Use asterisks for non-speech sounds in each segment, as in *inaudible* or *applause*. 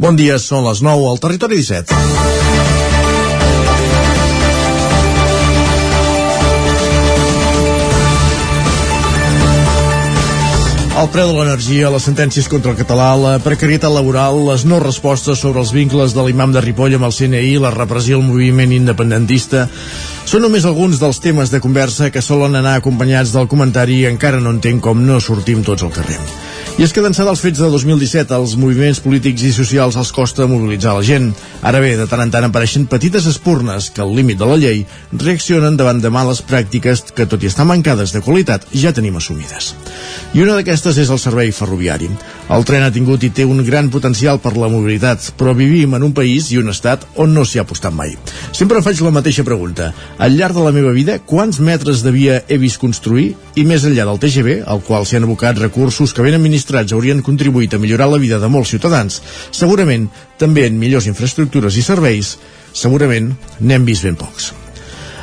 Bon dia, són les 9 al Territori 17. El preu de l'energia, les sentències contra el català, la precarietat laboral, les no respostes sobre els vincles de l'imam de Ripoll amb el CNI, la repressió al moviment independentista... Són només alguns dels temes de conversa que solen anar acompanyats del comentari encara no entenc com no sortim tots al carrer. I és que d'ençà dels fets de 2017 els moviments polítics i socials els costa mobilitzar la gent. Ara bé, de tant en tant apareixen petites espurnes que al límit de la llei reaccionen davant de males pràctiques que, tot i estar mancades de qualitat, ja tenim assumides. I una d'aquestes és el servei ferroviari. El tren ha tingut i té un gran potencial per la mobilitat, però vivim en un país i un estat on no s'hi ha apostat mai. Sempre faig la mateixa pregunta. Al llarg de la meva vida, quants metres de via he vist construir? I més enllà del TGV, al qual s'hi han abocat recursos que ben administrats administrats haurien contribuït a millorar la vida de molts ciutadans, segurament també en millors infraestructures i serveis, segurament n'hem vist ben pocs.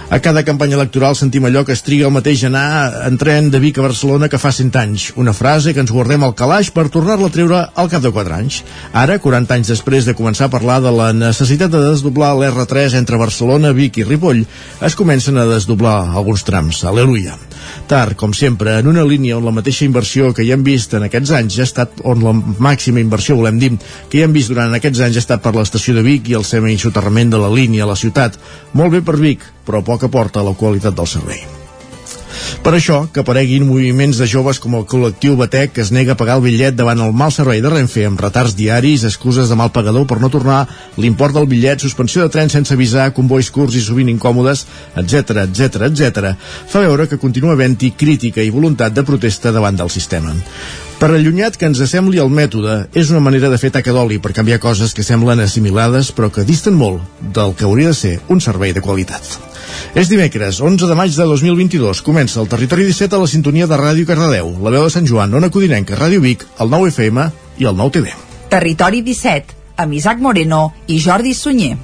A cada campanya electoral sentim allò que es triga el mateix anar en tren de Vic a Barcelona que fa 100 anys. Una frase que ens guardem al calaix per tornar-la a treure al cap de 4 anys. Ara, 40 anys després de començar a parlar de la necessitat de desdoblar l'R3 entre Barcelona, Vic i Ripoll, es comencen a desdoblar alguns trams. Aleluia. Tard, com sempre, en una línia on la mateixa inversió que hi hem vist en aquests anys ja ha estat, on la màxima inversió, volem dir, que hi hem vist durant aquests anys ha estat per l'estació de Vic i el semi-soterrament de la línia a la ciutat. Molt bé per Vic, però poc aporta a la qualitat del servei. Per això, que apareguin moviments de joves com el col·lectiu Batec que es nega a pagar el bitllet davant el mal servei de Renfe amb retards diaris, excuses de mal pagador per no tornar, l'import del bitllet, suspensió de tren sense avisar, convois curts i sovint incòmodes, etc etc etc, fa veure que continua havent-hi crítica i voluntat de protesta davant del sistema. Per allunyat que ens assembli el mètode, és una manera de fer taca d'oli per canviar coses que semblen assimilades però que disten molt del que hauria de ser un servei de qualitat. És dimecres, 11 de maig de 2022. Comença el Territori 17 a la sintonia de Ràdio Cardedeu, la veu de Sant Joan, Ona Codinenca, Ràdio Vic, el 9 FM i el 9 TV. Territori 17, amb Isaac Moreno i Jordi Sunyer.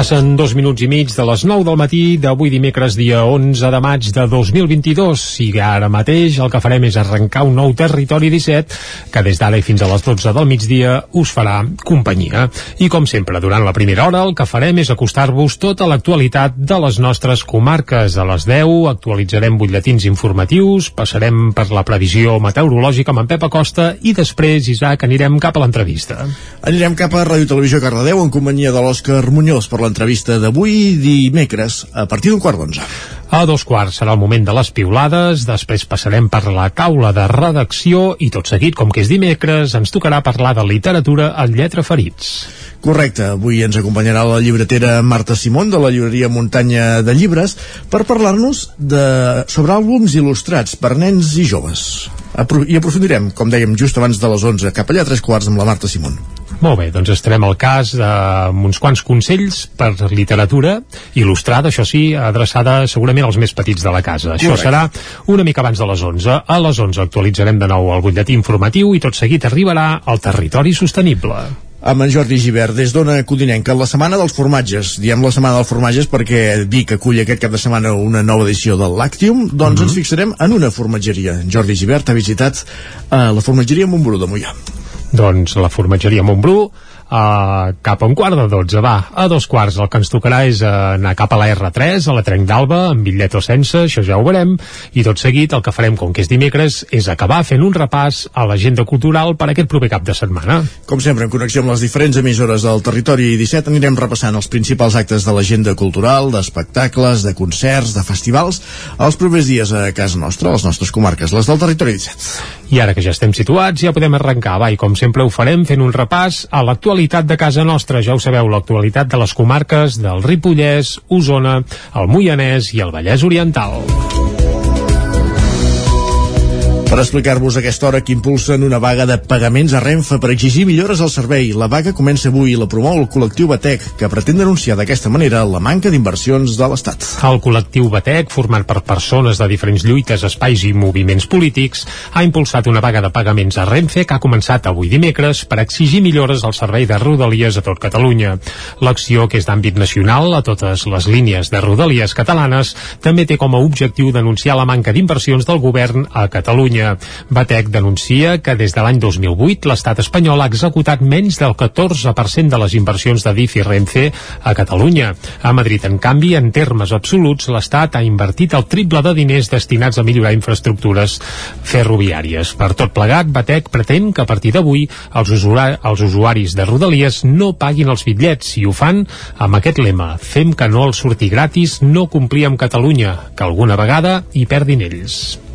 Passen dos minuts i mig de les 9 del matí d'avui dimecres dia 11 de maig de 2022 i ara mateix el que farem és arrencar un nou territori 17 que des d'ara i fins a les 12 del migdia us farà companyia. I com sempre, durant la primera hora el que farem és acostar-vos tota l'actualitat de les nostres comarques. A les 10 actualitzarem butlletins informatius, passarem per la previsió meteorològica amb en Pep Acosta i després, Isaac, anirem cap a l'entrevista. Anirem cap a Ràdio Televisió Cardedeu en companyia de l'Òscar Muñoz per l'entrevista d'avui dimecres a partir d'un quart d'onze. A dos quarts serà el moment de les piulades, després passarem per la taula de redacció i tot seguit, com que és dimecres, ens tocarà parlar de literatura en lletra ferits. Correcte, avui ens acompanyarà la llibretera Marta Simón de la llibreria Muntanya de Llibres per parlar-nos de... sobre àlbums il·lustrats per nens i joves. I aprofundirem, com dèiem, just abans de les 11, cap allà a tres quarts amb la Marta Simón. Molt bé, doncs estarem al cas amb uns quants consells per literatura il·lustrada, això sí, adreçada segurament als més petits de la casa. Això Correcte. serà una mica abans de les 11. A les 11 actualitzarem de nou el butlletí informatiu i tot seguit arribarà al territori sostenible amb en Jordi Givert des d'Ona Codinenca la setmana dels formatges diem la setmana dels formatges perquè Vic acull aquest cap de setmana una nova edició del Lactium doncs mm -hmm. ens fixarem en una formatgeria en Jordi Givert ha visitat uh, la formatgeria Montbrú de Mollà doncs la formatgeria Montbrú Uh, cap a un quart de dotze, va, a dos quarts. El que ens tocarà és uh, anar cap a la R3 a la Trenc d'Alba, amb bitllet o sense això ja ho veurem, i tot seguit el que farem com que és dimecres és acabar fent un repàs a l'agenda cultural per aquest proper cap de setmana. Com sempre, en connexió amb les diferents emissores del territori 17 anirem repassant els principals actes de l'agenda cultural, d'espectacles, de concerts, de festivals, els propers dies a casa nostra, a les nostres comarques, les del territori 17. I ara que ja estem situats, ja podem arrencar, va, i com sempre ho farem fent un repàs a l'actualitat de casa nostra. Ja ho sabeu, l'actualitat de les comarques del Ripollès, Osona, el Moianès i el Vallès Oriental. Per explicar-vos aquesta hora que impulsen una vaga de pagaments a Renfe per exigir millores al servei. La vaga comença avui i la promou el col·lectiu Batec, que pretén denunciar d'aquesta manera la manca d'inversions de l'Estat. El col·lectiu Batec, format per persones de diferents lluites, espais i moviments polítics, ha impulsat una vaga de pagaments a Renfe que ha començat avui dimecres per exigir millores al servei de Rodalies a tot Catalunya. L'acció, que és d'àmbit nacional a totes les línies de Rodalies catalanes, també té com a objectiu denunciar la manca d'inversions del govern a Catalunya Catalunya. Batec denuncia que des de l'any 2008 l'estat espanyol ha executat menys del 14% de les inversions de DIF i Renfe a Catalunya. A Madrid, en canvi, en termes absoluts, l'estat ha invertit el triple de diners destinats a millorar infraestructures ferroviàries. Per tot plegat, Batec pretén que a partir d'avui els, els usuaris de Rodalies no paguin els bitllets i ho fan amb aquest lema fem que no els surti gratis, no complir amb Catalunya, que alguna vegada hi perdin ells.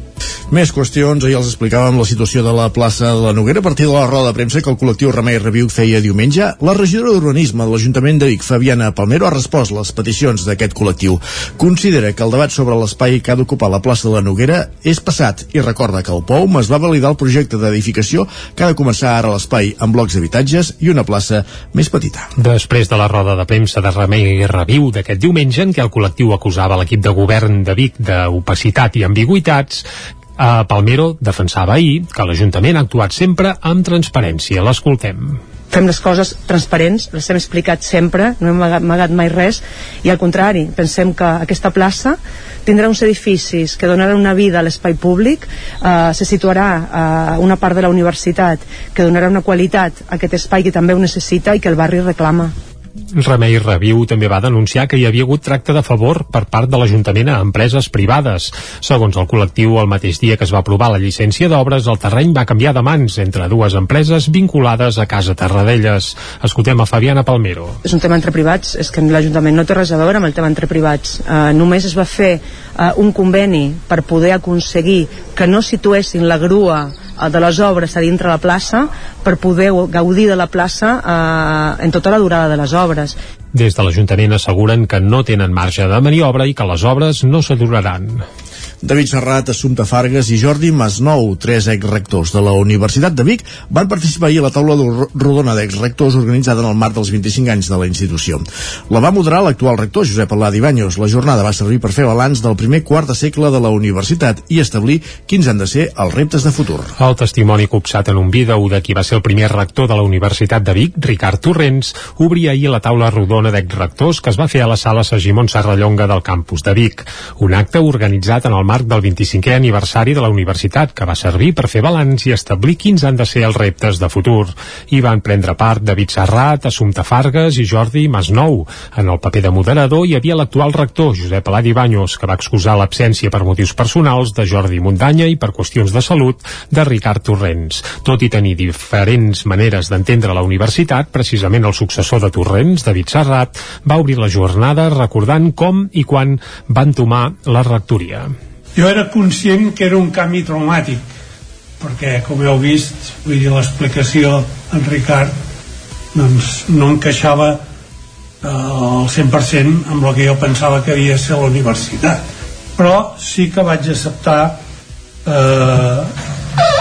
Més qüestions, ahir els explicàvem la situació de la plaça de la Noguera a partir de la roda de premsa que el col·lectiu Remei Reviu feia diumenge. La regidora d'Urbanisme de l'Ajuntament de Vic, Fabiana Palmero, ha respost les peticions d'aquest col·lectiu. Considera que el debat sobre l'espai que ha d'ocupar la plaça de la Noguera és passat i recorda que el POUM es va validar el projecte d'edificació que ha de començar ara l'espai amb blocs d'habitatges i una plaça més petita. Després de la roda de premsa de Remei Reviu d'aquest diumenge en què el col·lectiu acusava l'equip de govern de Vic d'opacitat i ambigüitats, a Palmero defensava ahir que l'Ajuntament ha actuat sempre amb transparència. L'escoltem fem les coses transparents, les hem explicat sempre, no hem amagat mai res, i al contrari, pensem que aquesta plaça tindrà uns edificis que donaran una vida a l'espai públic, eh, se situarà eh, una part de la universitat que donarà una qualitat a aquest espai que també ho necessita i que el barri reclama. Remei Reviu també va denunciar que hi havia hagut tracte de favor per part de l'Ajuntament a empreses privades. Segons el col·lectiu, el mateix dia que es va aprovar la llicència d'obres, el terreny va canviar de mans entre dues empreses vinculades a Casa Tarradellas. Escoltem a Fabiana Palmero. És un tema entre privats, és que l'Ajuntament no té res a veure amb el tema entre privats. Uh, només es va fer uh, un conveni per poder aconseguir que no situessin la grua de les obres a dintre la plaça per poder gaudir de la plaça eh, en tota la durada de les obres. Des de l'Ajuntament asseguren que no tenen marge de maniobra i que les obres no s'aturaran. David Serrat, Assumpta Fargas i Jordi Masnou, tres exrectors de la Universitat de Vic, van participar ahir a la taula rodona d'exrectors organitzada en el marc dels 25 anys de la institució. La va moderar l'actual rector, Josep Aladi Banyos. La jornada va servir per fer balanç del primer quart de segle de la universitat i establir quins han de ser els reptes de futur. El testimoni copsat en un vídeo de qui va ser el primer rector de la Universitat de Vic, Ricard Torrents, obria ahir la taula rodona d'exrectors que es va fer a la sala Sagimon Serrallonga del campus de Vic, un acte organitzat en el marc del 25è aniversari de la universitat, que va servir per fer balanç i establir quins han de ser els reptes de futur. Hi van prendre part David Serrat, Assumpta Fargues i Jordi Masnou. En el paper de moderador hi havia l'actual rector, Josep Aladi Banyos, que va excusar l'absència per motius personals de Jordi Muntanya i per qüestions de salut de Ricard Torrents. Tot i tenir diferents maneres d'entendre la universitat, precisament el successor de Torrents, David Serrat, va obrir la jornada recordant com i quan van tomar la rectoria jo era conscient que era un canvi traumàtic perquè com heu vist vull dir l'explicació en Ricard doncs no encaixava eh, al 100% amb el que jo pensava que havia de ser la universitat. Però sí que vaig acceptar eh,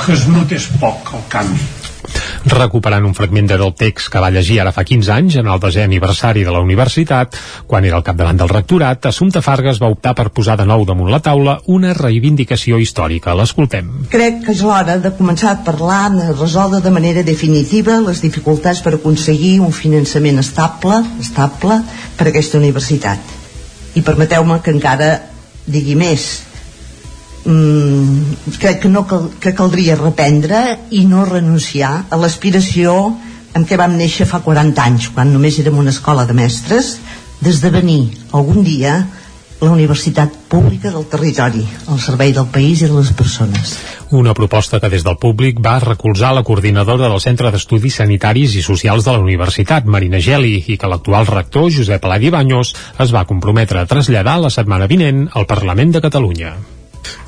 que es notés poc el canvi recuperant un fragment del text que va llegir ara fa 15 anys en el desè aniversari de la universitat, quan era al capdavant del rectorat, Assumpta Fargas va optar per posar de nou damunt la taula una reivindicació històrica. L'escoltem. Crec que és l'hora de començar a parlar de resoldre de manera definitiva les dificultats per aconseguir un finançament estable, estable per aquesta universitat. I permeteu-me que encara digui més mm, crec que, no cal, que caldria reprendre i no renunciar a l'aspiració amb què vam néixer fa 40 anys, quan només érem una escola de mestres, d'esdevenir algun dia la universitat pública del territori, al servei del país i de les persones. Una proposta que des del públic va recolzar la coordinadora del Centre d'Estudis Sanitaris i Socials de la Universitat, Marina Geli, i que l'actual rector, Josep Aladi Banyos, es va comprometre a traslladar la setmana vinent al Parlament de Catalunya.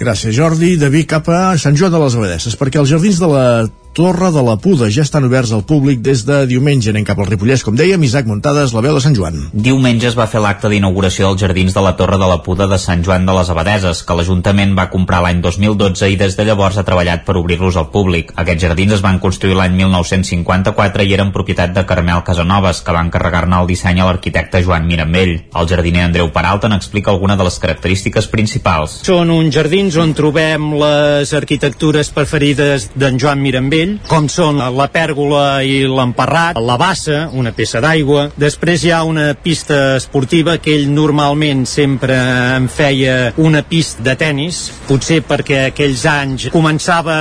Gràcies, Jordi. De Vic cap a Sant Joan de les Abadesses, perquè els jardins de la Torre de la Puda. Ja estan oberts al públic des de diumenge. Anem cap al Ripollès, com dèiem, Isaac Muntades, la veu de Sant Joan. Diumenge es va fer l'acte d'inauguració dels jardins de la Torre de la Puda de Sant Joan de les Abadeses, que l'Ajuntament va comprar l'any 2012 i des de llavors ha treballat per obrir-los al públic. Aquests jardins es van construir l'any 1954 i eren propietat de Carmel Casanovas, que va encarregar-ne el disseny a l'arquitecte Joan Mirambell. El jardiner Andreu Peralta n'explica alguna de les característiques principals. Són uns jardins on trobem les arquitectures preferides d'en Joan Mirambell, com són la pèrgola i l'emparrat, la bassa, una peça d'aigua. Després hi ha una pista esportiva que ell normalment sempre en feia una pista de tennis, potser perquè aquells anys començava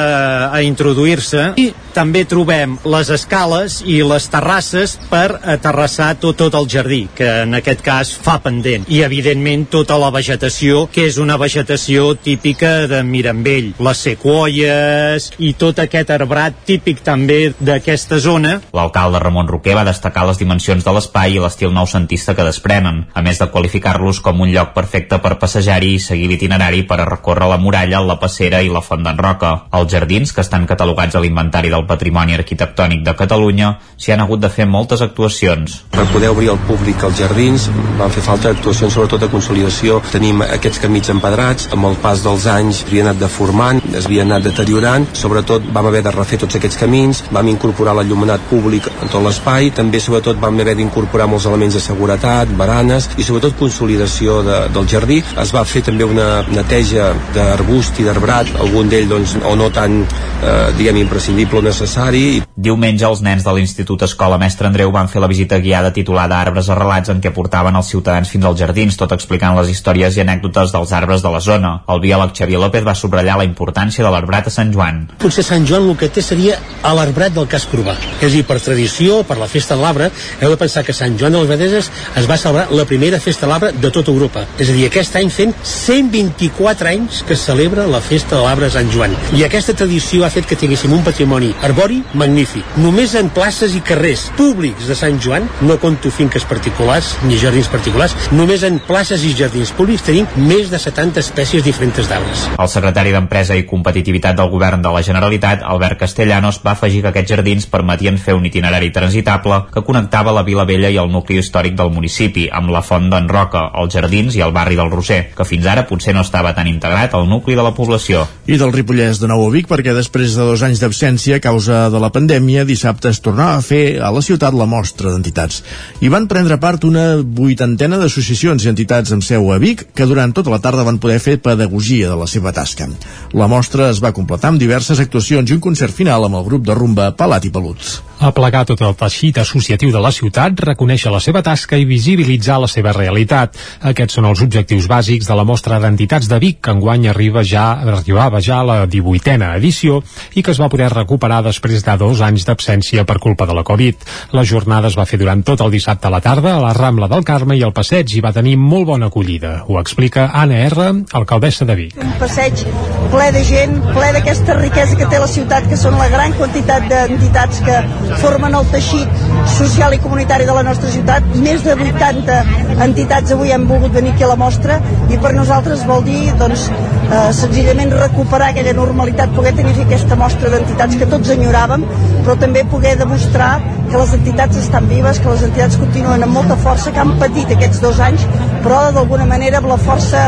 a introduir-se. I també trobem les escales i les terrasses per aterrassar tot, tot el jardí, que en aquest cas fa pendent. I, evidentment, tota la vegetació, que és una vegetació típica de Mirambell. Les sequoies i tot aquest arbrat típic també d'aquesta zona. L'alcalde Ramon Roquer va destacar les dimensions de l'espai i l'estil noucentista que desprenen, a més de qualificar-los com un lloc perfecte per passejar-hi i seguir l'itinerari per a recórrer la muralla, la passera i la font d'en Roca. Els jardins, que estan catalogats a l'inventari del Patrimoni Arquitectònic de Catalunya, s'hi han hagut de fer moltes actuacions. Per poder obrir al públic els jardins van fer falta actuacions sobretot de consolidació. Tenim aquests camins empedrats, amb el pas dels anys havia anat deformant, es havia anat deteriorant, sobretot vam haver de refer tots aquests camins, vam incorporar l'allumenat públic en tot l'espai, també sobretot vam haver d'incorporar molts elements de seguretat, baranes i sobretot consolidació de, del jardí. Es va fer també una neteja d'arbust i d'arbrat, algun d'ell doncs, o no tan eh, diguem imprescindible o necessari. Diumenge els nens de l'Institut Escola Mestre Andreu van fer la visita guiada titulada Arbres arrelats en què portaven els ciutadans fins als jardins, tot explicant les històries i anècdotes dels arbres de la zona. El biòleg Xavier López va subratllar la importància de l'arbrat a Sant Joan. Potser Sant Joan el que té seria a l'arbrat del cas Corbà. És a dir, per tradició, per la festa de l'arbre, heu de pensar que Sant Joan de les Badeses es va celebrar la primera festa de l'arbre de tota Europa. És a dir, aquest any fent 124 anys que celebra la festa de l'arbre Sant Joan. I aquesta tradició ha fet que tinguéssim un patrimoni arbori magnífic. Només en places i carrers públics de Sant Joan, no conto finques particulars ni jardins particulars, només en places i jardins públics tenim més de 70 espècies diferents d'arbres. El secretari d'Empresa i Competitivitat del Govern de la Generalitat, Albert Castellanos, va afegir que aquests jardins permetien fer un itinerari transitable que connectava la Vila Vella i el nucli històric del municipi, amb la Font d'en Roca, els jardins i el barri del Roser, que fins ara potser no estava tan integrat al nucli de la població. I del Ripollès de nou a Vic, perquè després de dos anys d'absència a causa de la pandèmia, dissabte es tornava a fer a la ciutat la mostra d'entitats. Hi van prendre part una vuitantena d'associacions i entitats amb seu a Vic, que durant tota la tarda van poder fer pedagogia de la seva tasca. La mostra es va completar amb diverses actuacions i un concert final amb el grup de rumba Palat i Pelut. Aplegar tot el teixit associatiu de la ciutat, reconèixer la seva tasca i visibilitzar la seva realitat. Aquests són els objectius bàsics de la mostra d'entitats de Vic, que enguany arriba ja, arribava ja a la 18a edició i que es va poder recuperar després de dos anys d'absència per culpa de la Covid. La jornada es va fer durant tot el dissabte a la tarda a la Rambla del Carme i al passeig i va tenir molt bona acollida. Ho explica Anna R, alcaldessa de Vic. Un passeig ple de gent, ple d'aquesta riquesa que té la ciutat, que són la gran quantitat d'entitats que formen el teixit social i comunitari de la nostra ciutat. Més de 80 entitats avui han volgut venir aquí a la mostra i per nosaltres vol dir doncs, eh, senzillament recuperar aquella normalitat, poder tenir aquesta mostra d'entitats que tots enyoràvem, però també poder demostrar que les entitats estan vives, que les entitats continuen amb molta força, que han patit aquests dos anys, però d'alguna manera amb la força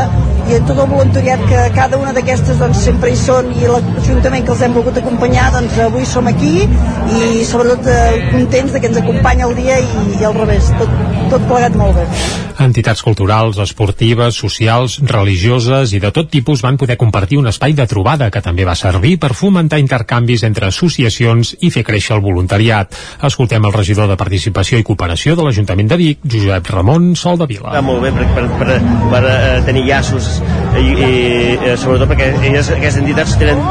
i en tot el voluntariat que cada una d'aquestes doncs, sempre hi són i l'Ajuntament que els hem volgut acompanyar doncs avui som aquí i sobretot eh, contents de que ens acompanya el dia i, i al revés, tot, tot plegat molt bé. Entitats culturals, esportives, socials, religioses i de tot tipus van poder compartir un espai de trobada que també va servir per fomentar intercanvis entre associacions i fer créixer el voluntariat. Escoltem el regidor de Participació i Cooperació de l'Ajuntament de Vic, Josep Ramon Sol de Vila. Està molt bé per, per, per, per uh, tenir llaços i, i uh, sobretot perquè elles, aquestes entitats tenen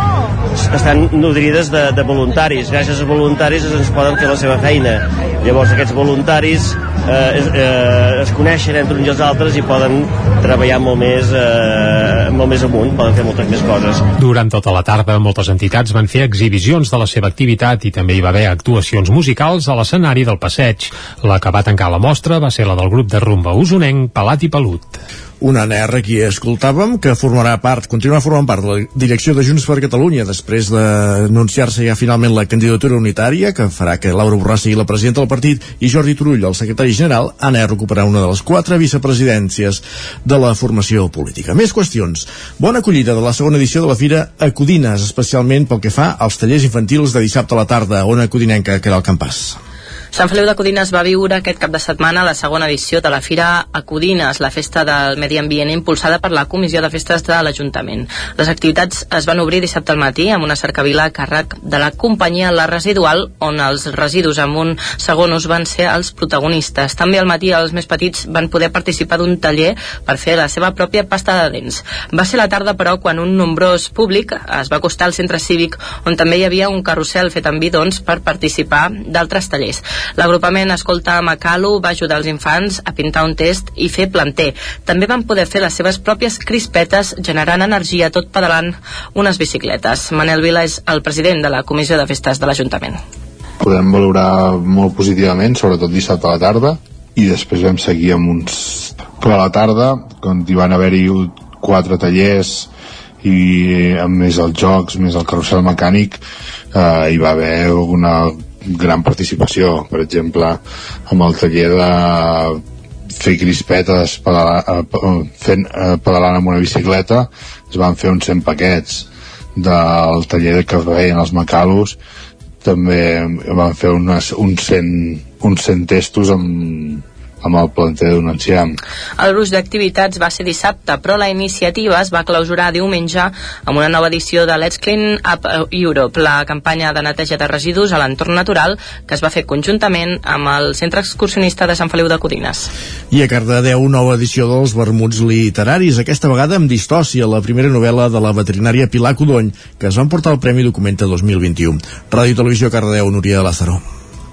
estan nodrides de, de voluntaris. Gràcies als voluntaris ens poden fer la seva feina. Llavors aquests voluntaris eh, es, eh, es coneixen entre uns i els altres i poden treballar molt més, eh, molt més amunt, poden fer moltes més coses. Durant tota la tarda, moltes entitats van fer exhibicions de la seva activitat i també hi va haver actuacions musicals a l'escenari del passeig. La que va tancar la mostra va ser la del grup de rumba usonenc Palat i Pelut. Una NR qui escoltàvem, que formarà part, continuarà formant part de la direcció de Junts per Catalunya després d'anunciar-se ja finalment la candidatura unitària, que farà que Laura Borràs sigui la presidenta del partit, i Jordi Turull, el secretari general, han de recuperar una de les quatre vicepresidències de la formació política. Més qüestions. Bona acollida de la segona edició de la Fira Acudines, especialment pel que fa als tallers infantils de dissabte a la tarda, on acudinenca que era el campàs. Sant Feliu de Codines va viure aquest cap de setmana la segona edició de la Fira Acudines, la festa del medi ambient impulsada per la Comissió de Festes de l'Ajuntament. Les activitats es van obrir dissabte al matí amb una cercavila a càrrec de la companyia La Residual, on els residus amb un segon ús van ser els protagonistes. També al matí els més petits van poder participar d'un taller per fer la seva pròpia pasta de dents. Va ser la tarda, però, quan un nombrós públic es va acostar al centre cívic, on també hi havia un carrusel fet amb bidons per participar d'altres tallers. L'agrupament Escolta Macalo va ajudar els infants a pintar un test i fer planter. També van poder fer les seves pròpies crispetes generant energia tot pedalant unes bicicletes. Manel Vila és el president de la Comissió de Festes de l'Ajuntament. Podem valorar molt positivament, sobretot dissabte a la tarda, i després vam seguir amb uns... Però a la tarda, quan hi van haver-hi quatre tallers i amb més els jocs, més el carrusel mecànic, eh, hi va haver una gran participació per exemple amb el taller de fer crispetes pedalar, eh, fent, eh, pedalant amb una bicicleta es van fer uns 100 paquets del taller que feien els macalos també van fer unes, uns, 100, uns 100 testos amb, amb el planter d'un enciam. El gruix d'activitats va ser dissabte, però la iniciativa es va clausurar diumenge amb una nova edició de Let's Clean Up Europe, la campanya de neteja de residus a l'entorn natural que es va fer conjuntament amb el Centre Excursionista de Sant Feliu de Codines. I a Cardedeu, nova edició dels vermuts literaris, aquesta vegada amb Distòcia, la primera novel·la de la veterinària Pilar Codony, que es van portar el Premi Documenta 2021. Ràdio Televisió Cardedeu, Núria de Lázaro.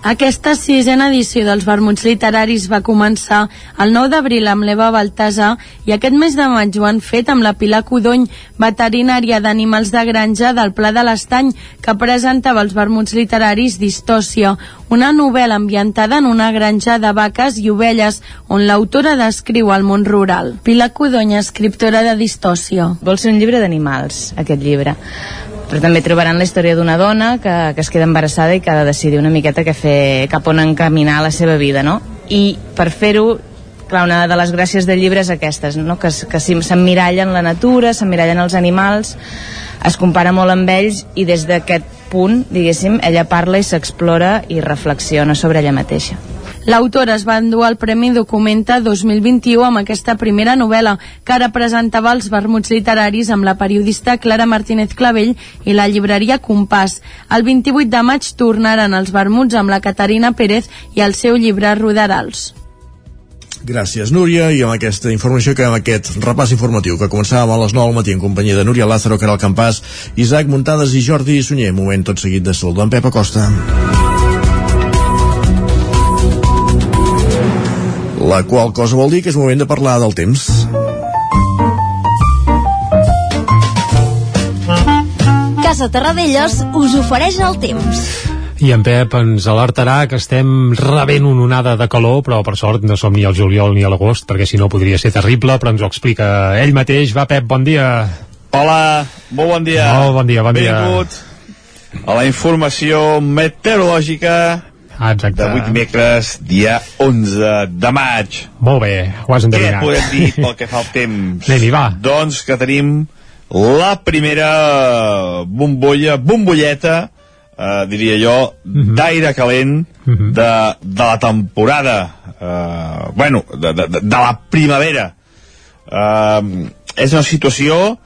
Aquesta sisena edició dels vermuts literaris va començar el 9 d'abril amb l'Eva Baltasar i aquest mes de maig ho han fet amb la Pilar Codony, veterinària d'animals de granja del Pla de l'Estany, que presentava els vermuts literaris d'Històcia, una novel·la ambientada en una granja de vaques i ovelles, on l'autora descriu el món rural. Pilar Codony, escriptora de Distòcia. Vol ser un llibre d'animals, aquest llibre però també trobaran la història d'una dona que, que es queda embarassada i que ha de decidir una miqueta que fer, cap on encaminar la seva vida, no? I per fer-ho clar, una de les gràcies del llibre és aquestes, no? que, que s'emmirallen la natura, s'emmirallen els animals, es compara molt amb ells i des d'aquest punt, diguéssim, ella parla i s'explora i reflexiona sobre ella mateixa. L'autora es va endur el Premi Documenta 2021 amb aquesta primera novel·la, que ara presentava els vermuts literaris amb la periodista Clara Martínez Clavell i la llibreria Compàs. El 28 de maig tornaran els vermuts amb la Caterina Pérez i el seu llibre Roderals. Gràcies, Núria, i amb aquesta informació que amb aquest repàs informatiu que començàvem a les 9 al matí en companyia de Núria Lázaro, Caral Campàs, Isaac Muntades i Jordi Sunyer. Moment tot seguit de salut en Pep Acosta. La qual cosa vol dir que és moment de parlar del temps. Casa Terradellos us ofereix el temps. I en Pep ens alertarà que estem rebent una onada de calor, però per sort no som ni al juliol ni a l'agost, perquè si no podria ser terrible, però ens ho explica ell mateix. Va, Pep, bon dia. Hola, molt bon dia. Molt bon dia, bon dia. Benvingut a la informació meteorològica Ah, exacte. d'avui dimecres, dia 11 de maig. Molt bé, ho has Què endevinat. podem dir pel que fa al temps? Anem-hi, va. Doncs que tenim la primera bombolla, bombolleta, eh, diria jo, Mhm. d'aire calent de, de la temporada. Eh, bueno, de, de, de, la primavera. Eh, és una situació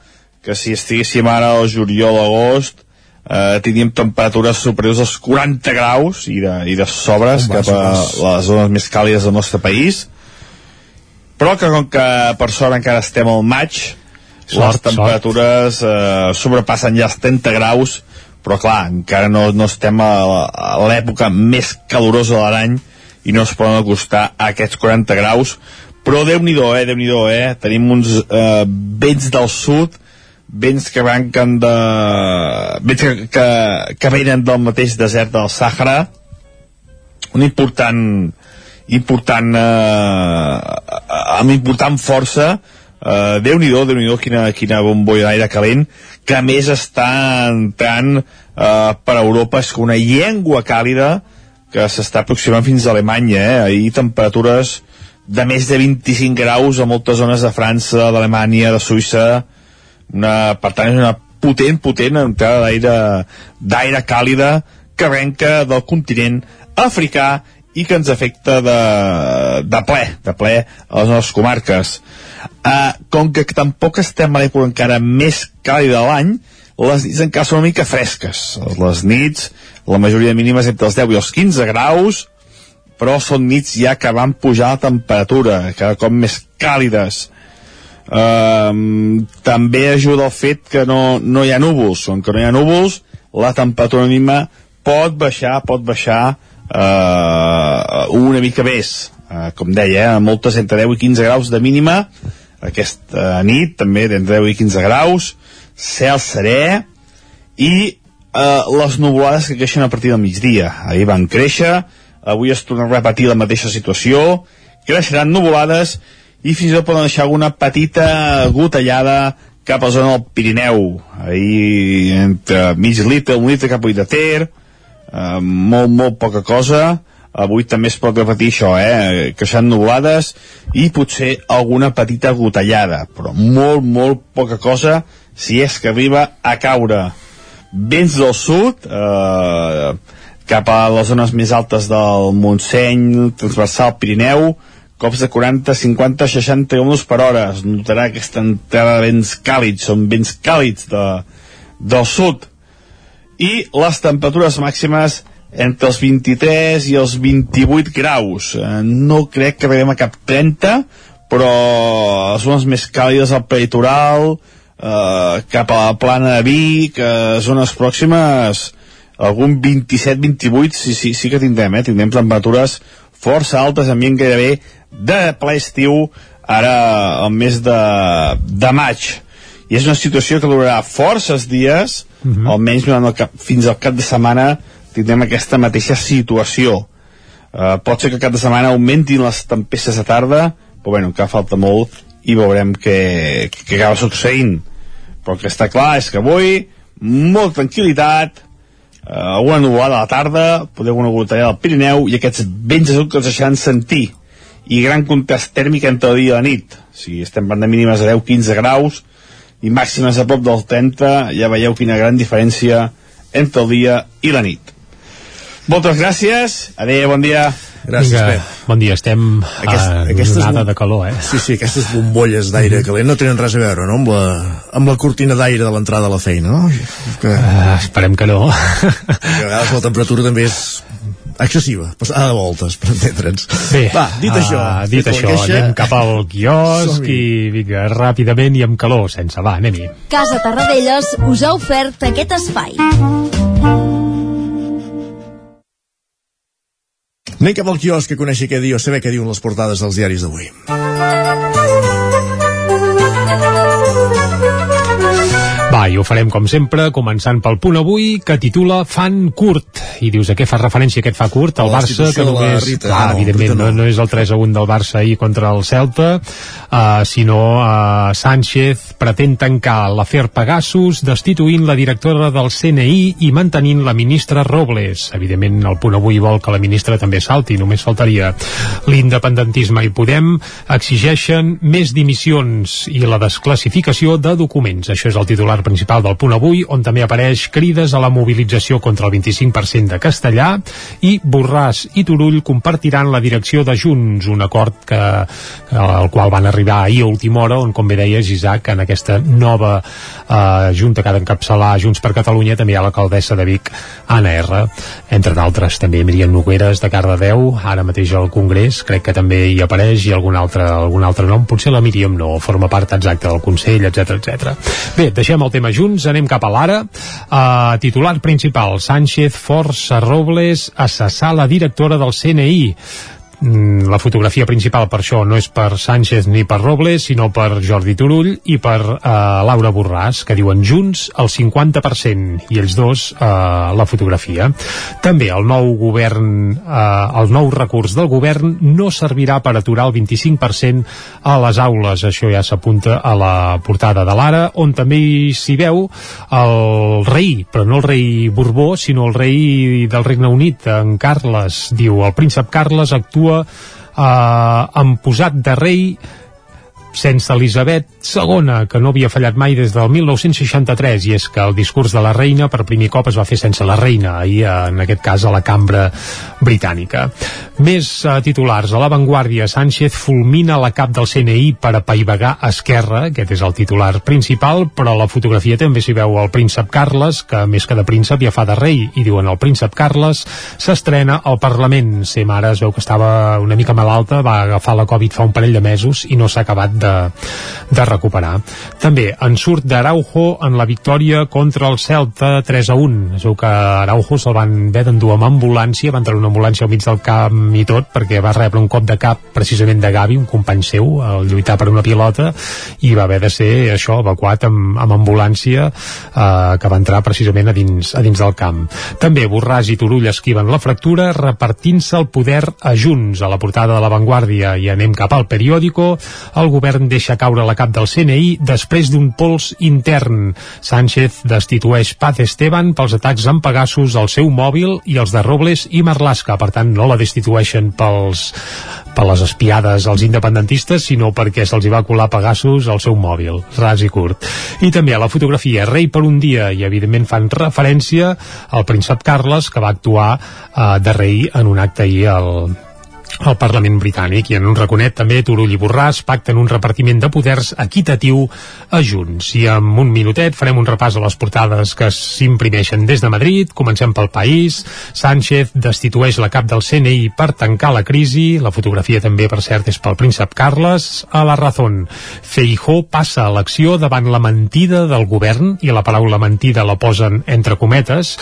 que si estiguéssim ara al juliol o agost eh, tindríem temperatures superiors als 40 graus i de, i de sobres Home, cap a les zones més càlides del nostre país. Però que com que per sort encara estem al maig Sort, les temperatures eh, sobrepassen ja els 30 graus però clar, encara no, no estem a, l'època més calorosa de l'any i no es poden acostar a aquests 40 graus. Però Déu-n'hi-do, eh, déu nhi eh? tenim uns eh, vents del sud vents que branquen de... vents que, que, que venen del mateix desert del Sàhara. Un important important eh, amb important força. Uh, Déu-n'hi-do, déu nhi déu quina, quina bombolla d'aire calent, que més està entrant uh, per Europa, és una llengua càlida que s'està aproximant fins a Alemanya, eh? ahir temperatures de més de 25 graus a moltes zones de França, d'Alemanya, de Suïssa, una, per tant és una potent, potent entrada d'aire d'aire càlida que arrenca del continent africà i que ens afecta de, de ple, de ple a les nostres comarques. Uh, com que tampoc estem a l'època encara més càlida de l'any, les nits encara són una mica fresques. Les nits, la majoria mínimes entre els 10 i els 15 graus, però són nits ja que van pujar la temperatura, cada cop més càlides. Um, també ajuda el fet que no, no hi ha núvols. Com que no hi ha núvols, la temperatura mínima pot baixar, pot baixar uh, una mica més. Uh, com deia, eh, moltes entre 10 i 15 graus de mínima. Aquesta nit també d'entre 10 i 15 graus. Cel serè i uh, les nuvolades que creixen a partir del migdia. Ahir van créixer, avui es torna a repetir la mateixa situació, creixeran nuvolades i fins i tot poden deixar alguna petita gotellada cap a la zona del Pirineu. Ahir entre mig litre, un litre cap a de Ter eh, molt, molt poca cosa. Avui també es pot repetir això eh? creixant nuvolades i potser alguna petita gotellada. Però molt, molt poca cosa si és que arriba a caure. Vents del sud eh, cap a les zones més altes del Montseny, transversal Pirineu, cops de 40, 50, 60 km per hora. Es notarà aquesta entrada de vents càlids, són vents càlids de, del sud. I les temperatures màximes entre els 23 i els 28 graus. Eh, no crec que arribem a cap 30, però les zones més càlides al peritoral, eh, cap a la plana de Vic, eh, zones pròximes, algun 27-28 sí, sí, sí que tindrem, eh? tindrem temperatures força altes, ambient gairebé de ple estiu ara al mes de, de maig. I és una situació que durarà forces dies uh -huh. almenys durant el cap, fins al cap de setmana tindrem aquesta mateixa situació. Uh, pot ser que cap de setmana augmentin les tempestes de tarda però bueno, encara falta molt i veurem què, què acaba succeint. Però el que està clar és que avui molta tranquil·litat eh, alguna nuvolada a la tarda, poder alguna gotellada al Pirineu i aquests vents que els deixaran sentir i gran contrast tèrmic entre el dia i la nit. O sigui, estem parlant de mínimes de 10-15 graus i màximes a prop del 30, ja veieu quina gran diferència entre el dia i la nit. Moltes gràcies, adeu, bon dia. Gràcies, Vinga, Pep. bon dia, estem Aquest- a aquestes una onada bom- de calor, eh? Sí, sí, aquestes bombolles d'aire calent no tenen res a veure, no?, amb la, amb la cortina d'aire de l'entrada a la feina, no? Que, Uh, esperem que no. que a vegades la temperatura també és excessiva, passada de voltes, per entendre'ns. Bé, Va, dit ah, això, dit això, queixa, anem cap al quiosc i vinga, ràpidament i amb calor, sense, va, anem-hi. Casa Tarradellas us ha ofert aquest espai. Anem cap al quiosc que coneixi què diu, saber què diuen les portades dels diaris d'avui. I ho farem com sempre, començant pel punt avui, que titula Fan curt. I dius, a què fa referència aquest fa curt? El Barça, que només... Rita, Clar, no, evidentment, Rita no. no. no és el 3 a 1 del Barça ahir contra el Celta, uh, sinó uh, Sánchez pretén tancar l'afer Pegasus, destituint la directora del CNI i mantenint la ministra Robles. Evidentment, el punt avui vol que la ministra també salti, només faltaria. L'independentisme i Podem exigeixen més dimissions i la desclassificació de documents. Això és el titular principal del punt avui, on també apareix crides a la mobilització contra el 25% de castellà i Borràs i Turull compartiran la direcció de Junts, un acord que, al qual van arribar ahir a última hora, on, com bé deies, Isaac, en aquesta nova eh, junta que ha d'encapçalar Junts per Catalunya també hi ha l'alcaldessa de Vic, Anna R. Entre d'altres, també Miriam Nogueres de Cardedeu, ara mateix al Congrés, crec que també hi apareix, i algun altre, algun altre nom, potser la Míriam no, forma part exacta del Consell, etc etc. Bé, deixem el tema junts, anem cap a l'ara. Uh, titular principal, Sánchez força Robles a cessar la directora del CNI la fotografia principal per això no és per Sánchez ni per Robles, sinó per Jordi Turull i per eh, Laura Borràs, que diuen junts el 50% i ells dos eh, la fotografia. També el nou govern, eh, el nou recurs del govern no servirà per aturar el 25% a les aules. Això ja s'apunta a la portada de l'Ara, on també s'hi veu el rei, però no el rei Borbó, sinó el rei del Regne Unit, en Carles, diu, el príncep Carles actua eh, en posat de rei sense Elisabet II, que no havia fallat mai des del 1963, i és que el discurs de la reina per primer cop es va fer sense la reina, ahir en aquest cas a la cambra britànica. Més uh, titulars. A l'avantguàrdia, Sánchez fulmina la cap del CNI per apaivagar Esquerra, aquest és el titular principal, però la fotografia també s'hi veu el príncep Carles, que més que de príncep ja fa de rei, i diuen el príncep Carles s'estrena al Parlament. Ser mare es veu que estava una mica malalta, va agafar la Covid fa un parell de mesos i no s'ha acabat de, de recuperar. També en surt d'Araujo en la victòria contra el Celta 3 a 1. Es veu que Araujo se'l van haver d'endur amb ambulància, va entrar una ambulància al mig del camp i tot, perquè va rebre un cop de cap precisament de Gavi, un company seu, al lluitar per una pilota, i va haver de ser això, evacuat amb, amb ambulància eh, que va entrar precisament a dins, a dins del camp. També Borràs i Turull esquiven la fractura repartint-se el poder a Junts. A la portada de l'avantguàrdia i anem cap al periòdico, el govern govern deixa caure la cap del CNI després d'un pols intern. Sánchez destitueix Paz Esteban pels atacs amb Pegasus al seu mòbil i els de Robles i Marlaska. Per tant, no la destitueixen pels, per les espiades als independentistes, sinó perquè se'ls va colar Pegasus al seu mòbil, ras i curt. I també a la fotografia Rei per un dia, i evidentment fan referència al príncep Carles, que va actuar eh, de rei en un acte ahir al, al Parlament britànic i en un raconet també Turull i Borràs pacten un repartiment de poders equitatiu a Junts. I en un minutet farem un repàs a les portades que s'imprimeixen des de Madrid. Comencem pel país. Sánchez destitueix la cap del CNI per tancar la crisi. La fotografia també, per cert, és pel príncep Carles. A la Razón. Feijó passa a l'acció davant la mentida del govern i la paraula mentida la posen entre cometes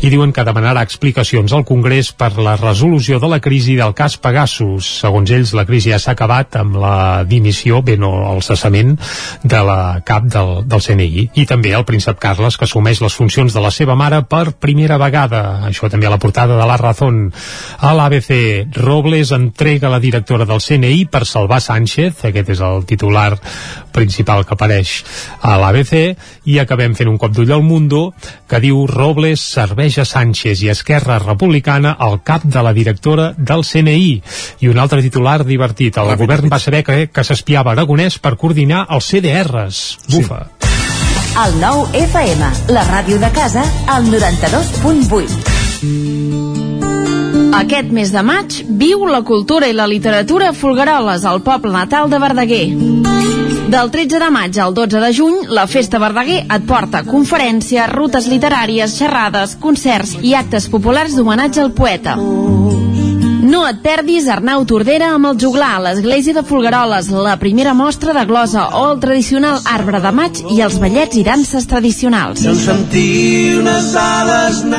i diuen que demanarà explicacions al Congrés per la resolució de la crisi del cas Pagà Pegasus. Segons ells, la crisi ja s'ha acabat amb la dimissió, bé, no, el cessament de la cap del, del CNI. I també el príncep Carles, que assumeix les funcions de la seva mare per primera vegada. Això també a la portada de La Razón. A l'ABC, Robles entrega la directora del CNI per salvar Sánchez. Aquest és el titular principal que apareix a l'ABC. I acabem fent un cop d'ull al Mundo, que diu Robles serveix a Sánchez i Esquerra Republicana al cap de la directora del CNI i un altre titular divertit. El govern va saber que, que s'espiava Aragonès per coordinar els CDRs. Bufa. Sí. El nou FM, la ràdio de casa, al 92.8. Aquest mes de maig viu la cultura i la literatura a Folgueroles, al poble natal de Verdaguer. Del 13 de maig al 12 de juny, la Festa Verdaguer et porta conferències, rutes literàries, xerrades, concerts i actes populars d'homenatge al poeta. No et perdis Arnau Tordera amb el juglar a l'església de Folgueroles, la primera mostra de glosa o el tradicional arbre de maig i els ballets i danses tradicionals.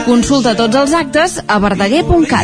Consulta tots els actes a verdaguer.cat.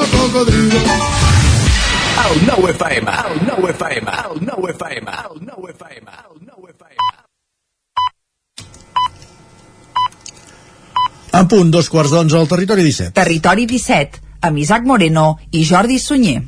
El nou FM, el nou FM, el nou FM, el nou FM, el nou FM. A punt, dos quarts d'onze al territori 17. Territori 17, amb Isaac Moreno i Jordi Sunyer.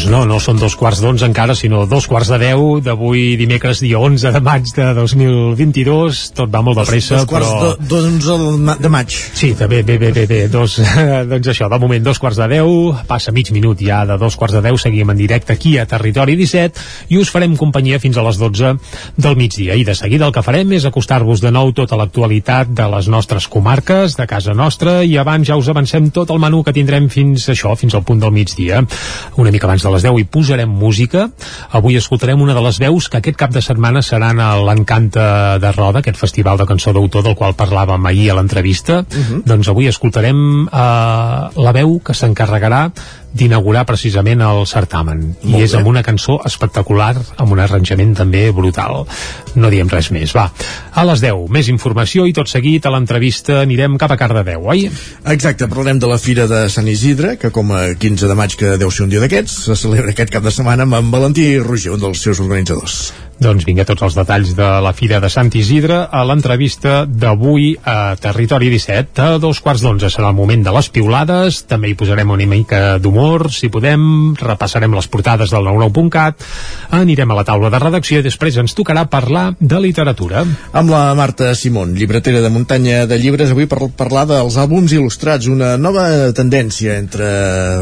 Doncs no, no són dos quarts d'onze encara, sinó dos quarts de deu d'avui dimecres dia 11 de maig de 2022. Tot va molt de pressa, Dos quarts però... d'onze de, de maig. Sí, també, bé, bé, bé, bé. Dos, *laughs* doncs això, de moment dos quarts de deu, passa mig minut ja de dos quarts de deu, seguim en directe aquí a Territori 17 i us farem companyia fins a les 12 del migdia. I de seguida el que farem és acostar-vos de nou tota l'actualitat de les nostres comarques, de casa nostra, i abans ja us avancem tot el menú que tindrem fins això, fins al punt del migdia. Una mica abans de les 10 hi posarem música. Avui escoltarem una de les veus que aquest cap de setmana seran a l'Encanta de Roda, aquest festival de cançó d'autor del qual parlàvem ahir a l'entrevista. Mhm. Doncs avui escoltarem eh, la veu que s'encarregarà d'inaugurar precisament el certamen. Molt I és bé. amb una cançó espectacular, amb un arranjament també brutal. No diem res més, va. A les 10, més informació i tot seguit a l'entrevista anirem cap a Cardedeu, oi? Exacte, parlem de la Fira de Sant Isidre, que com a 15 de maig, que deu ser un dia d'aquests, se celebra aquest cap de setmana amb en Valentí Roger, un dels seus organitzadors. Doncs vinga, tots els detalls de la Fira de Sant Isidre a l'entrevista d'avui a Territori 17. A dos quarts d'onze serà el moment de les piulades, també hi posarem una mica d'humor, si podem, repassarem les portades del 99.cat, anirem a la taula de redacció i després ens tocarà parlar de literatura. Amb la Marta Simón, llibretera de muntanya de llibres, avui per parlar dels àlbums il·lustrats, una nova tendència entre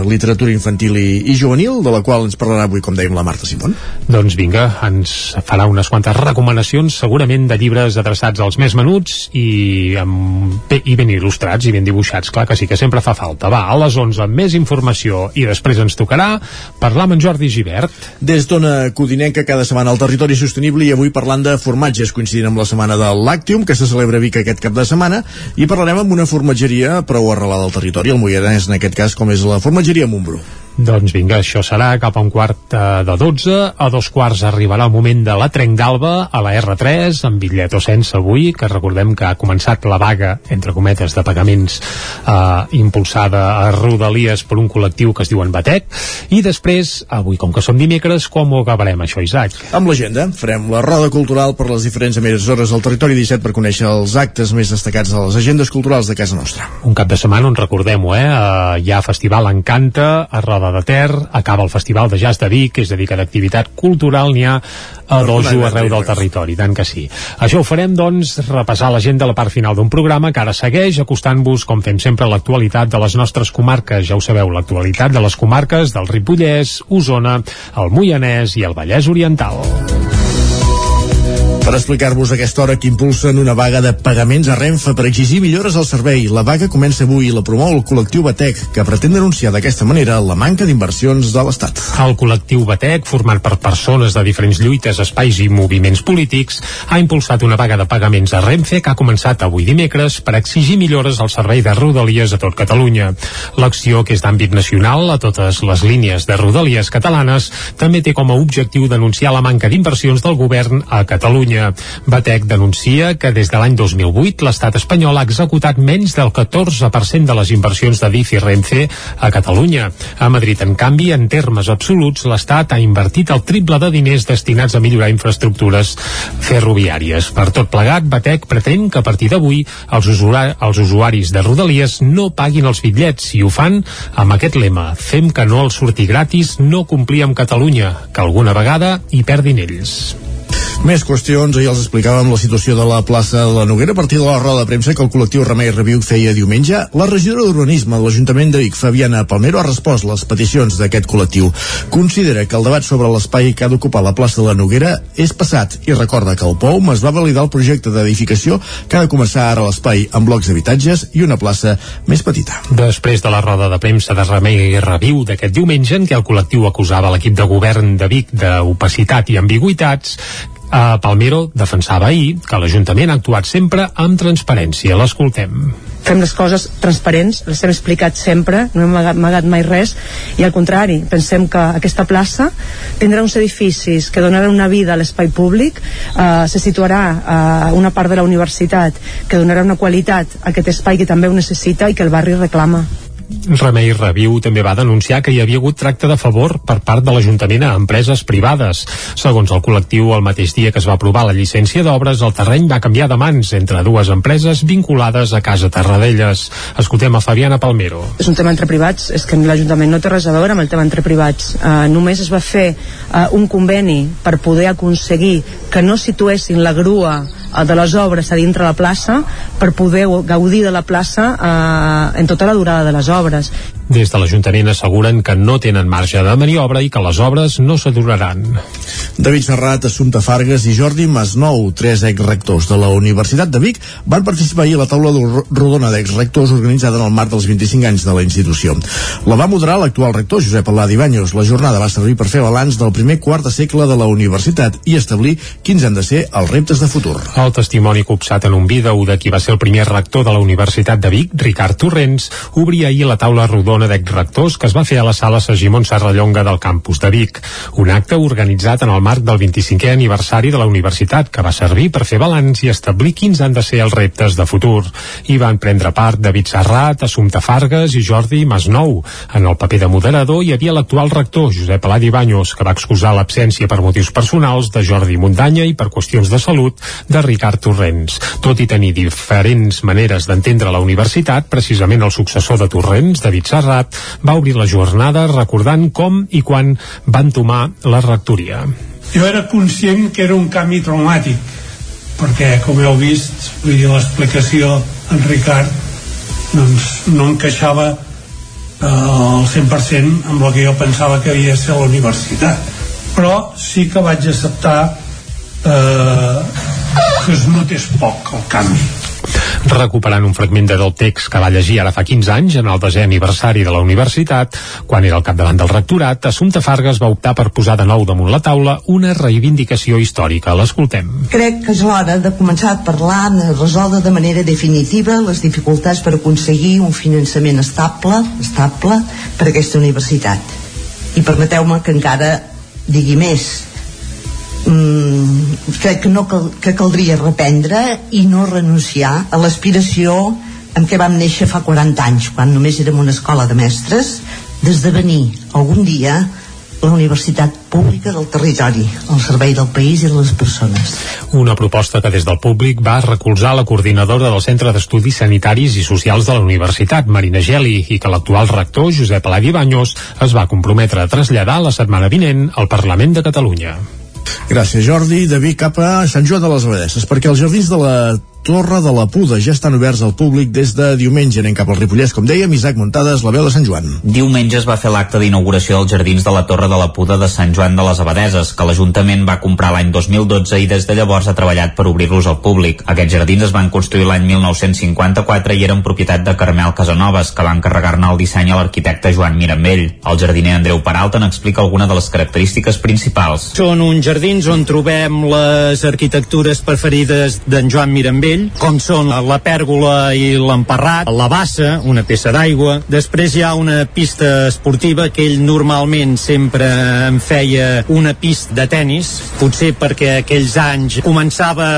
literatura infantil i, i juvenil, de la qual ens parlarà avui, com dèiem, la Marta Simón. Doncs vinga, ens farà unes quantes recomanacions, segurament de llibres adreçats als més menuts i, amb, bé, i ben il·lustrats i ben dibuixats, clar que sí que sempre fa falta. Va, a les 11 amb més informació i després ens tocarà parlar amb en Jordi Givert. Des d'Ona Codinenca, cada setmana al territori sostenible i avui parlant de formatges, coincidint amb la setmana del Lactium, que se celebra a Vic aquest cap de setmana, i parlarem amb una formatgeria prou arrelada al territori, el Moianès en aquest cas, com és la formatgeria Montbrú. Doncs vinga, això serà cap a un quart eh, de 12. A dos quarts arribarà el moment de la Trenc d'Alba a la R3, amb bitllet o sense avui, que recordem que ha començat la vaga, entre cometes, de pagaments eh, impulsada a Rodalies per un col·lectiu que es diuen Batec. I després, avui, com que som dimecres, com ho acabarem, això, Isaac? Amb l'agenda, farem la roda cultural per les diferents emissores del territori 17 per conèixer els actes més destacats de les agendes culturals de casa nostra. Un cap de setmana on recordem-ho, eh? Uh, hi ha Festival Encanta a Roda de Ter, acaba el Festival de Jazz de Vic, és a dir, que d'activitat cultural n'hi ha a dojo arreu del territori, tant que sí. Això ho farem, doncs, repassar l'agenda a la part final d'un programa que ara segueix acostant-vos, com fem sempre, l'actualitat de les nostres comarques. Ja ho sabeu, l'actualitat de les comarques del Ripollès, Osona, el Moianès i el Vallès Oriental. Per explicar-vos aquesta hora que impulsen una vaga de pagaments a Renfe per exigir millores al servei. La vaga comença avui i la promou el col·lectiu Batec, que pretén denunciar d'aquesta manera la manca d'inversions de l'Estat. El col·lectiu Batec, format per persones de diferents lluites, espais i moviments polítics, ha impulsat una vaga de pagaments a Renfe que ha començat avui dimecres per exigir millores al servei de Rodalies a tot Catalunya. L'acció, que és d'àmbit nacional a totes les línies de Rodalies catalanes, també té com a objectiu denunciar la manca d'inversions del govern a Catalunya. Catalunya. Batec denuncia que des de l'any 2008 l'estat espanyol ha executat menys del 14% de les inversions de DIF i Renfe a Catalunya. A Madrid, en canvi, en termes absoluts, l'Estat ha invertit el triple de diners destinats a millorar infraestructures ferroviàries. Per tot plegat, Batec pretén que a partir d'avui els, usuari els usuaris de Rodalies no paguin els bitllets i ho fan amb aquest lema Fem que no els surti gratis, no complir amb Catalunya, que alguna vegada hi perdin ells. Més qüestions, ahir els explicàvem la situació de la plaça de la Noguera a partir de la roda de premsa que el col·lectiu Remei Reviu feia diumenge. La regidora d'Urbanisme de l'Ajuntament de Vic, Fabiana Palmero, ha respost les peticions d'aquest col·lectiu. Considera que el debat sobre l'espai que ha d'ocupar la plaça de la Noguera és passat i recorda que el POUM es va validar el projecte d'edificació que ha de començar ara l'espai amb blocs d'habitatges i una plaça més petita. Després de la roda de premsa de Remei Reviu d'aquest diumenge en què el col·lectiu acusava l'equip de govern de Vic d'opacitat i ambigüitats, a Palmero defensava ahir que l'Ajuntament ha actuat sempre amb transparència. L'escoltem fem les coses transparents, les hem explicat sempre, no hem amagat, mai res, i al contrari, pensem que aquesta plaça tindrà uns edificis que donaran una vida a l'espai públic, eh, se situarà a una part de la universitat que donarà una qualitat a aquest espai que també ho necessita i que el barri reclama. Remei Reviu també va denunciar que hi havia hagut tracte de favor per part de l'Ajuntament a empreses privades. Segons el col·lectiu, el mateix dia que es va aprovar la llicència d'obres, el terreny va canviar de mans entre dues empreses vinculades a Casa Tarradellas. Escoltem a Fabiana Palmero. És un tema entre privats, és que l'Ajuntament no té res a veure amb el tema entre privats. Uh, només es va fer uh, un conveni per poder aconseguir que no situessin la grua de les obres a dintre la plaça per poder gaudir de la plaça eh, en tota la durada de les obres. Des de l'Ajuntament asseguren que no tenen marge de maniobra i que les obres no s'aturaran. David Serrat, Assumpta Fargas i Jordi Masnou, tres exrectors de la Universitat de Vic, van participar ahir a la taula rodona d'exrectors organitzada en el marc dels 25 anys de la institució. La va moderar l'actual rector, Josep Aladi Banyos. La jornada va servir per fer balanç del primer quart de segle de la universitat i establir quins han de ser els reptes de futur. El testimoni copsat en un vídeo de qui va ser el primer rector de la Universitat de Vic, Ricard Torrents, obria ahir la taula rodona rodona d'exrectors que es va fer a la sala Sagimon Serrallonga del campus de Vic, un acte organitzat en el marc del 25è aniversari de la universitat que va servir per fer balanç i establir quins han de ser els reptes de futur. Hi van prendre part David Serrat, Assumpta Fargas i Jordi Masnou. En el paper de moderador hi havia l'actual rector, Josep Aladi Banyos, que va excusar l'absència per motius personals de Jordi Muntanya i per qüestions de salut de Ricard Torrents. Tot i tenir diferents maneres d'entendre la universitat, precisament el successor de Torrents, David Serrat, Serrat va obrir la jornada recordant com i quan van tomar la rectoria. Jo era conscient que era un canvi traumàtic, perquè, com heu vist, vull dir, l'explicació en Ricard doncs, no encaixava eh, al 100% amb el que jo pensava que havia de ser la universitat. Però sí que vaig acceptar eh, que es notés poc el canvi recuperant un fragment del text que va llegir ara fa 15 anys en el desè aniversari de la universitat, quan era al capdavant del rectorat, Assumpta Fargas va optar per posar de nou damunt la taula una reivindicació històrica. L'escoltem. Crec que és l'hora de començar a parlar de resoldre de manera definitiva les dificultats per aconseguir un finançament estable, estable per a aquesta universitat. I permeteu-me que encara digui més mm, crec que, no cal, que caldria reprendre i no renunciar a l'aspiració amb què vam néixer fa 40 anys, quan només érem una escola de mestres, d'esdevenir algun dia la universitat pública del territori, al servei del país i de les persones. Una proposta que des del públic va recolzar la coordinadora del Centre d'Estudis Sanitaris i Socials de la Universitat, Marina Geli, i que l'actual rector, Josep Aladi Banyos, es va comprometre a traslladar la setmana vinent al Parlament de Catalunya. Gràcies, Jordi. De Vic cap a Sant Joan de les Abadesses, perquè els jardins de la Torre de la Puda ja estan oberts al públic des de diumenge. Anem cap al Ripollès, com dèiem, Isaac Muntades, la veu de Sant Joan. Diumenge es va fer l'acte d'inauguració dels jardins de la Torre de la Puda de Sant Joan de les Abadeses, que l'Ajuntament va comprar l'any 2012 i des de llavors ha treballat per obrir-los al públic. Aquests jardins es van construir l'any 1954 i eren propietat de Carmel Casanovas, que va encarregar-ne el disseny a l'arquitecte Joan Mirambell. El jardiner Andreu Peralta n'explica alguna de les característiques principals. Són uns jardins on trobem les arquitectures preferides d'en Joan Mirambell, Mirambell, com són la pèrgola i l'emparrat, la bassa, una peça d'aigua. Després hi ha una pista esportiva que ell normalment sempre em feia una pista de tennis, potser perquè aquells anys començava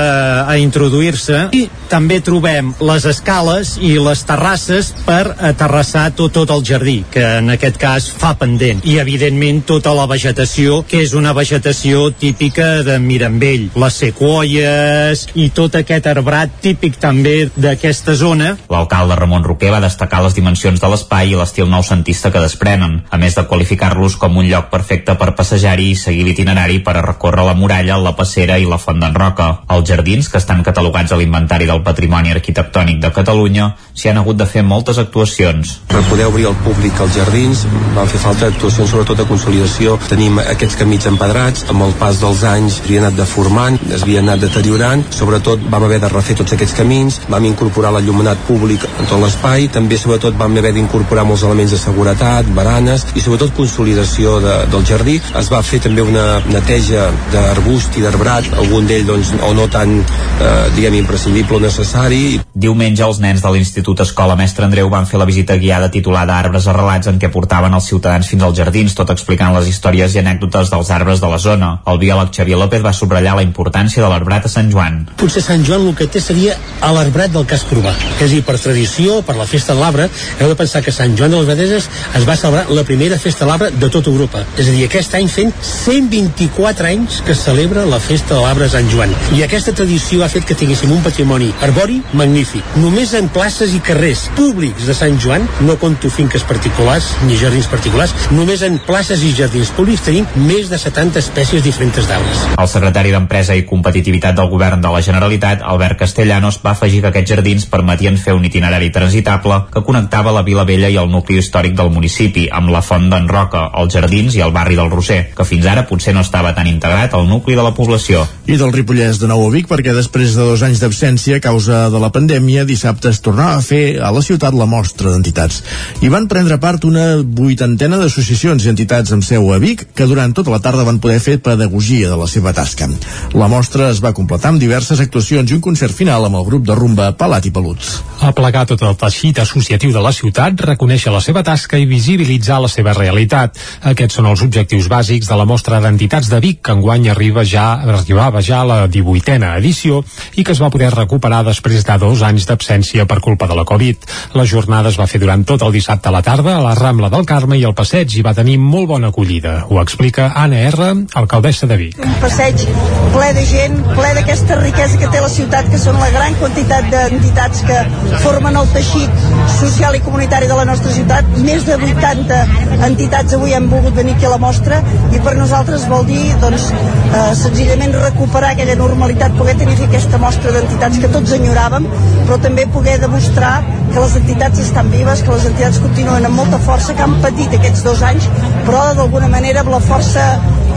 a introduir-se. I també trobem les escales i les terrasses per aterrassar tot, tot el jardí, que en aquest cas fa pendent. I, evidentment, tota la vegetació, que és una vegetació típica de Mirambell. Les sequoies i tot aquest arbrat típic també d'aquesta zona. L'alcalde Ramon Roquer va destacar les dimensions de l'espai i l'estil noucentista que desprenen, a més de qualificar-los com un lloc perfecte per passejar-hi i seguir l'itinerari per a recórrer la muralla, la passera i la font d'en Roca. Els jardins, que estan catalogats a l'inventari del Patrimoni Arquitectònic de Catalunya, s'hi han hagut de fer moltes actuacions. Per poder obrir al públic els jardins van fer falta actuacions sobretot de consolidació. Tenim aquests camins empedrats, amb el pas dels anys s'havia anat deformant, es havia anat deteriorant, sobretot vam haver de refer tots aquests camins, vam incorporar l'allumenat públic en tot l'espai, també sobretot vam haver d'incorporar molts elements de seguretat, baranes i sobretot consolidació de, del jardí. Es va fer també una neteja d'arbust i d'arbrat, algun d'ell doncs, o no tan eh, diguem imprescindible o necessari. Diumenge els nens de l'Institut Escola Mestre Andreu van fer la visita guiada titulada Arbres arrelats en què portaven els ciutadans fins als jardins, tot explicant les històries i anècdotes dels arbres de la zona. El biòleg Xavier López va subratllar la importància de l'arbrat a Sant Joan. Potser Sant Joan el que té seria a l'arbrat del cas Corbà. És a dir, per tradició, per la festa de l'arbre, heu de pensar que Sant Joan de les Abadeses es va celebrar la primera festa de l'arbre de tota Europa. És a dir, aquest any fent 124 anys que celebra la festa de l'arbre Sant Joan. I aquesta tradició ha fet que tinguéssim un patrimoni arbori magnífic. Només en places i carrers públics de Sant Joan, no conto finques particulars ni jardins particulars, només en places i jardins públics tenim més de 70 espècies diferents d'arbres. El secretari d'Empresa i Competitivitat del Govern de la Generalitat, Albert Castellanos, va afegir que aquests jardins permetien fer un itinerari transitable que connectava la Vila Vella i el nucli històric del municipi, amb la Font d'en Roca, els jardins i el barri del Roser, que fins ara potser no estava tan integrat al nucli de la població. I del Ripollès de nou a Vic, perquè després de dos anys d'absència a causa de la pandèmia, dissabte es tornava a fer a la ciutat la mostra d'entitats. Hi van prendre part una vuitantena d'associacions i entitats amb seu a Vic, que durant tota la tarda van poder fer pedagogia de la seva tasca. La mostra es va completar amb diverses actuacions i un concert final amb el grup de rumba Palat i Pelut. Aplegar tot el teixit associatiu de la ciutat, reconèixer la seva tasca i visibilitzar la seva realitat. Aquests són els objectius bàsics de la mostra d'entitats de Vic, que enguany arriba ja, arribava ja a la 18a edició i que es va poder recuperar després de dos anys d'absència per culpa de la Covid. La jornada es va fer durant tot el dissabte a la tarda a la Rambla del Carme i al passeig i va tenir molt bona acollida. Ho explica Anna R, alcaldessa de Vic. Un passeig ple de gent, ple d'aquesta riquesa que té la ciutat, que són la gran quantitat d'entitats que formen el teixit social i comunitari de la nostra ciutat. Més de 80 entitats avui han volgut venir aquí a la mostra i per nosaltres vol dir doncs, eh, senzillament recuperar aquella normalitat, poder tenir aquesta mostra d'entitats que tots enyoràvem, però també poder demostrar que les entitats estan vives, que les entitats continuen amb molta força, que han patit aquests dos anys, però d'alguna manera amb la força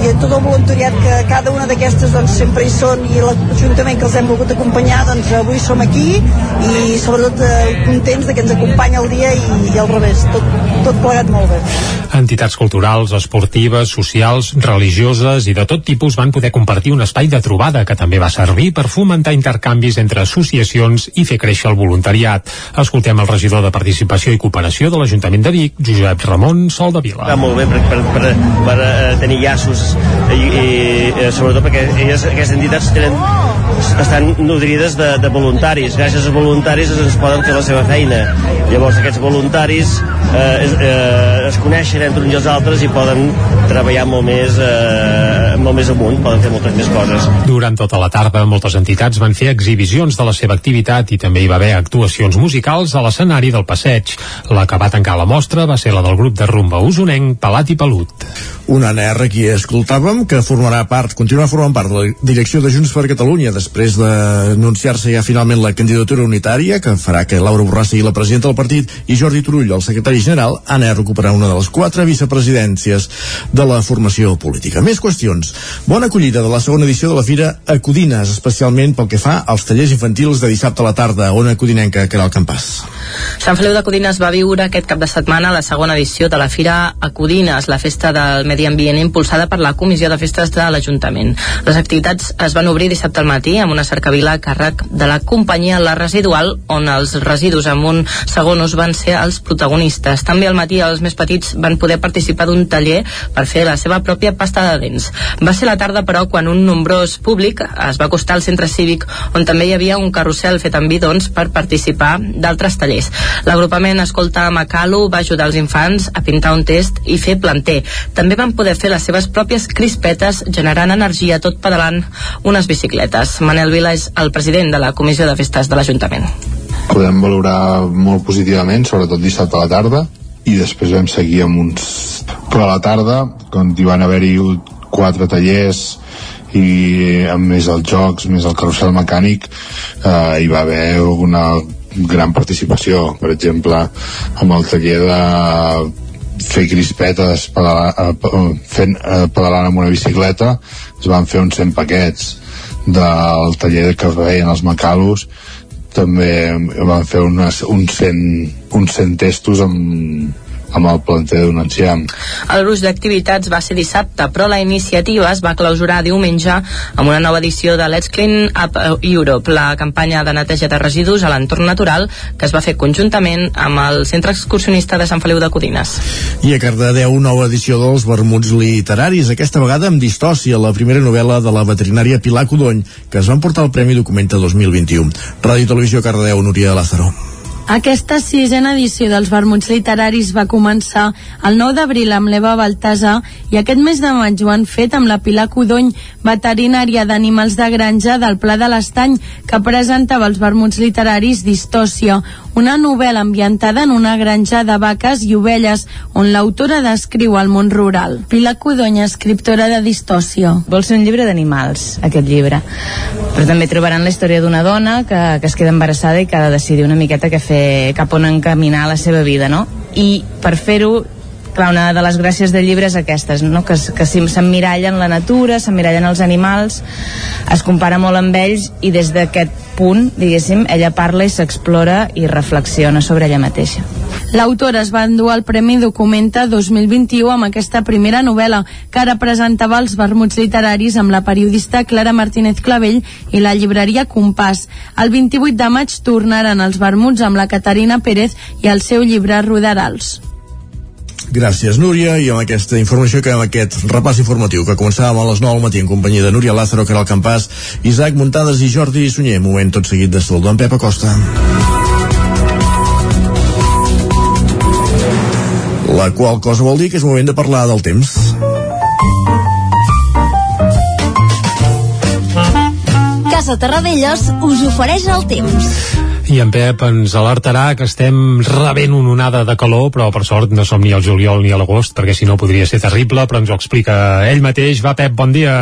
i tot el voluntariat que cada una d'aquestes doncs, sempre hi són i l'Ajuntament que els hem volgut acompanyar doncs avui som aquí i sobretot eh, contents de que ens acompanya el dia i, i al revés, tot, tot plegat molt bé. Entitats culturals, esportives, socials, religioses i de tot tipus van poder compartir un espai de trobada que també va servir per fomentar intercanvis entre associacions i fer créixer el voluntariat. Escoltem el regidor de Participació i Cooperació de l'Ajuntament de Vic, Josep Ramon Soldavila. Va molt bé per, per, per, per uh, tenir llaços i, i uh, sobretot perquè elles, aquestes entitats tenen, estan nodrides de, de voluntaris. Gràcies als voluntaris ens poden fer la seva feina. Llavors aquests voluntaris eh, es, eh, es coneixen entre uns i els altres i poden treballar molt més, eh, molt més amunt, poden fer moltes més coses. Durant tota la tarda, moltes entitats van fer exhibicions de la seva activitat i també hi va haver actuacions musicals a l'escenari del passeig. La que va tancar la mostra va ser la del grup de rumba usonenc Palat i Pelut. Una NR qui escoltàvem que formarà part, continuarà formant part de la direcció de Junts per Catalunya després d'anunciar-se ja finalment la candidatura unitària que farà que Laura Borràs sigui la presidenta del partit i Jordi Turull, el secretari general, Anna recuperarà una de les quatre vicepresidències de la formació política. Més qüestions. Bona acollida de la segona edició de la Fira Acudines, especialment pel que fa als tallers infantils de dissabte a la tarda. Ona Codinenca, que era el campàs. Sant Feliu de Codines va viure aquest cap de setmana la segona edició de la Fira Acudines, la festa del medi ambient impulsada per la Comissió de Festes de l'Ajuntament. Les activitats es van obrir dissabte al matí amb una cercavila a càrrec de la companyia La Residual, on els residus amb un segon ús van ser els protagonistes. També al matí els més petits van poder participar d'un taller per fer la seva pròpia pasta de dents. Va ser la tarda, però, quan un nombrós públic es va acostar al centre cívic on també hi havia un carrusel fet amb bidons per participar d'altres tallers. L'agrupament Escolta Macalo va ajudar els infants a pintar un test i fer planter. També van poder fer les seves pròpies crispetes generant energia tot pedalant unes bicicletes. Manel Vila és el president de la Comissió de Festes de l'Ajuntament. Podem valorar molt positivament, sobretot dissabte a la tarda, i després vam seguir amb uns... Però a la tarda, quan hi van haver-hi quatre tallers i amb més els jocs, més el carrusel mecànic, eh, hi va haver una gran participació. Per exemple, amb el taller de fer crispetes pedalar, eh, fent, eh, pedalant amb una bicicleta es van fer uns 100 paquets del taller que feien els macalos també van fer unes, uns, 100, uns 100 testos amb, amb el planter d'un enciam. El gruix d'activitats va ser dissabte, però la iniciativa es va clausurar diumenge amb una nova edició de Let's Clean Up Europe, la campanya de neteja de residus a l'entorn natural que es va fer conjuntament amb el Centre Excursionista de Sant Feliu de Codines. I a Cardedeu, nova edició dels vermuts literaris, aquesta vegada amb Distòcia, la primera novel·la de la veterinària Pilar Codony, que es van portar el Premi Documenta 2021. Ràdio Televisió Cardedeu, Núria de Lázaro. Aquesta sisena edició dels vermuts literaris va començar el 9 d'abril amb l'Eva Baltasar i aquest mes de maig ho han fet amb la Pilar Codony, veterinària d'animals de granja del Pla de l'Estany, que presentava els vermuts literaris d'Històcia, una novel·la ambientada en una granja de vaques i ovelles, on l'autora descriu el món rural. Pilar Codony, escriptora de Distòcia. Vol ser un llibre d'animals, aquest llibre. Però també trobaran la història d'una dona que, que es queda embarassada i que ha de decidir una miqueta què fer fer, cap on encaminar la seva vida, no? I per fer-ho clar, una de les gràcies del llibre és aquestes, no? que, que s'emmirallen la natura, s'emmirallen els animals, es compara molt amb ells i des d'aquest punt, diguéssim, ella parla i s'explora i reflexiona sobre ella mateixa. L'autora es va endur el Premi Documenta 2021 amb aquesta primera novel·la, que ara presentava els vermuts literaris amb la periodista Clara Martínez Clavell i la llibreria Compàs. El 28 de maig tornaran els vermuts amb la Caterina Pérez i el seu llibre Rodarals. Gràcies, Núria, i amb aquesta informació que amb aquest repàs informatiu que començàvem a les 9 al matí en companyia de Núria Lázaro, Caral Campàs, Isaac Muntades i Jordi Sunyer. Moment tot seguit de saludar en Pep Acosta. La qual cosa vol dir que és moment de parlar del temps. Casa Terradellos us ofereix el temps. I en Pep ens alertarà que estem rebent una onada de calor, però per sort no som ni al juliol ni a l'agost, perquè si no podria ser terrible, però ens ho explica ell mateix. Va, Pep, bon dia.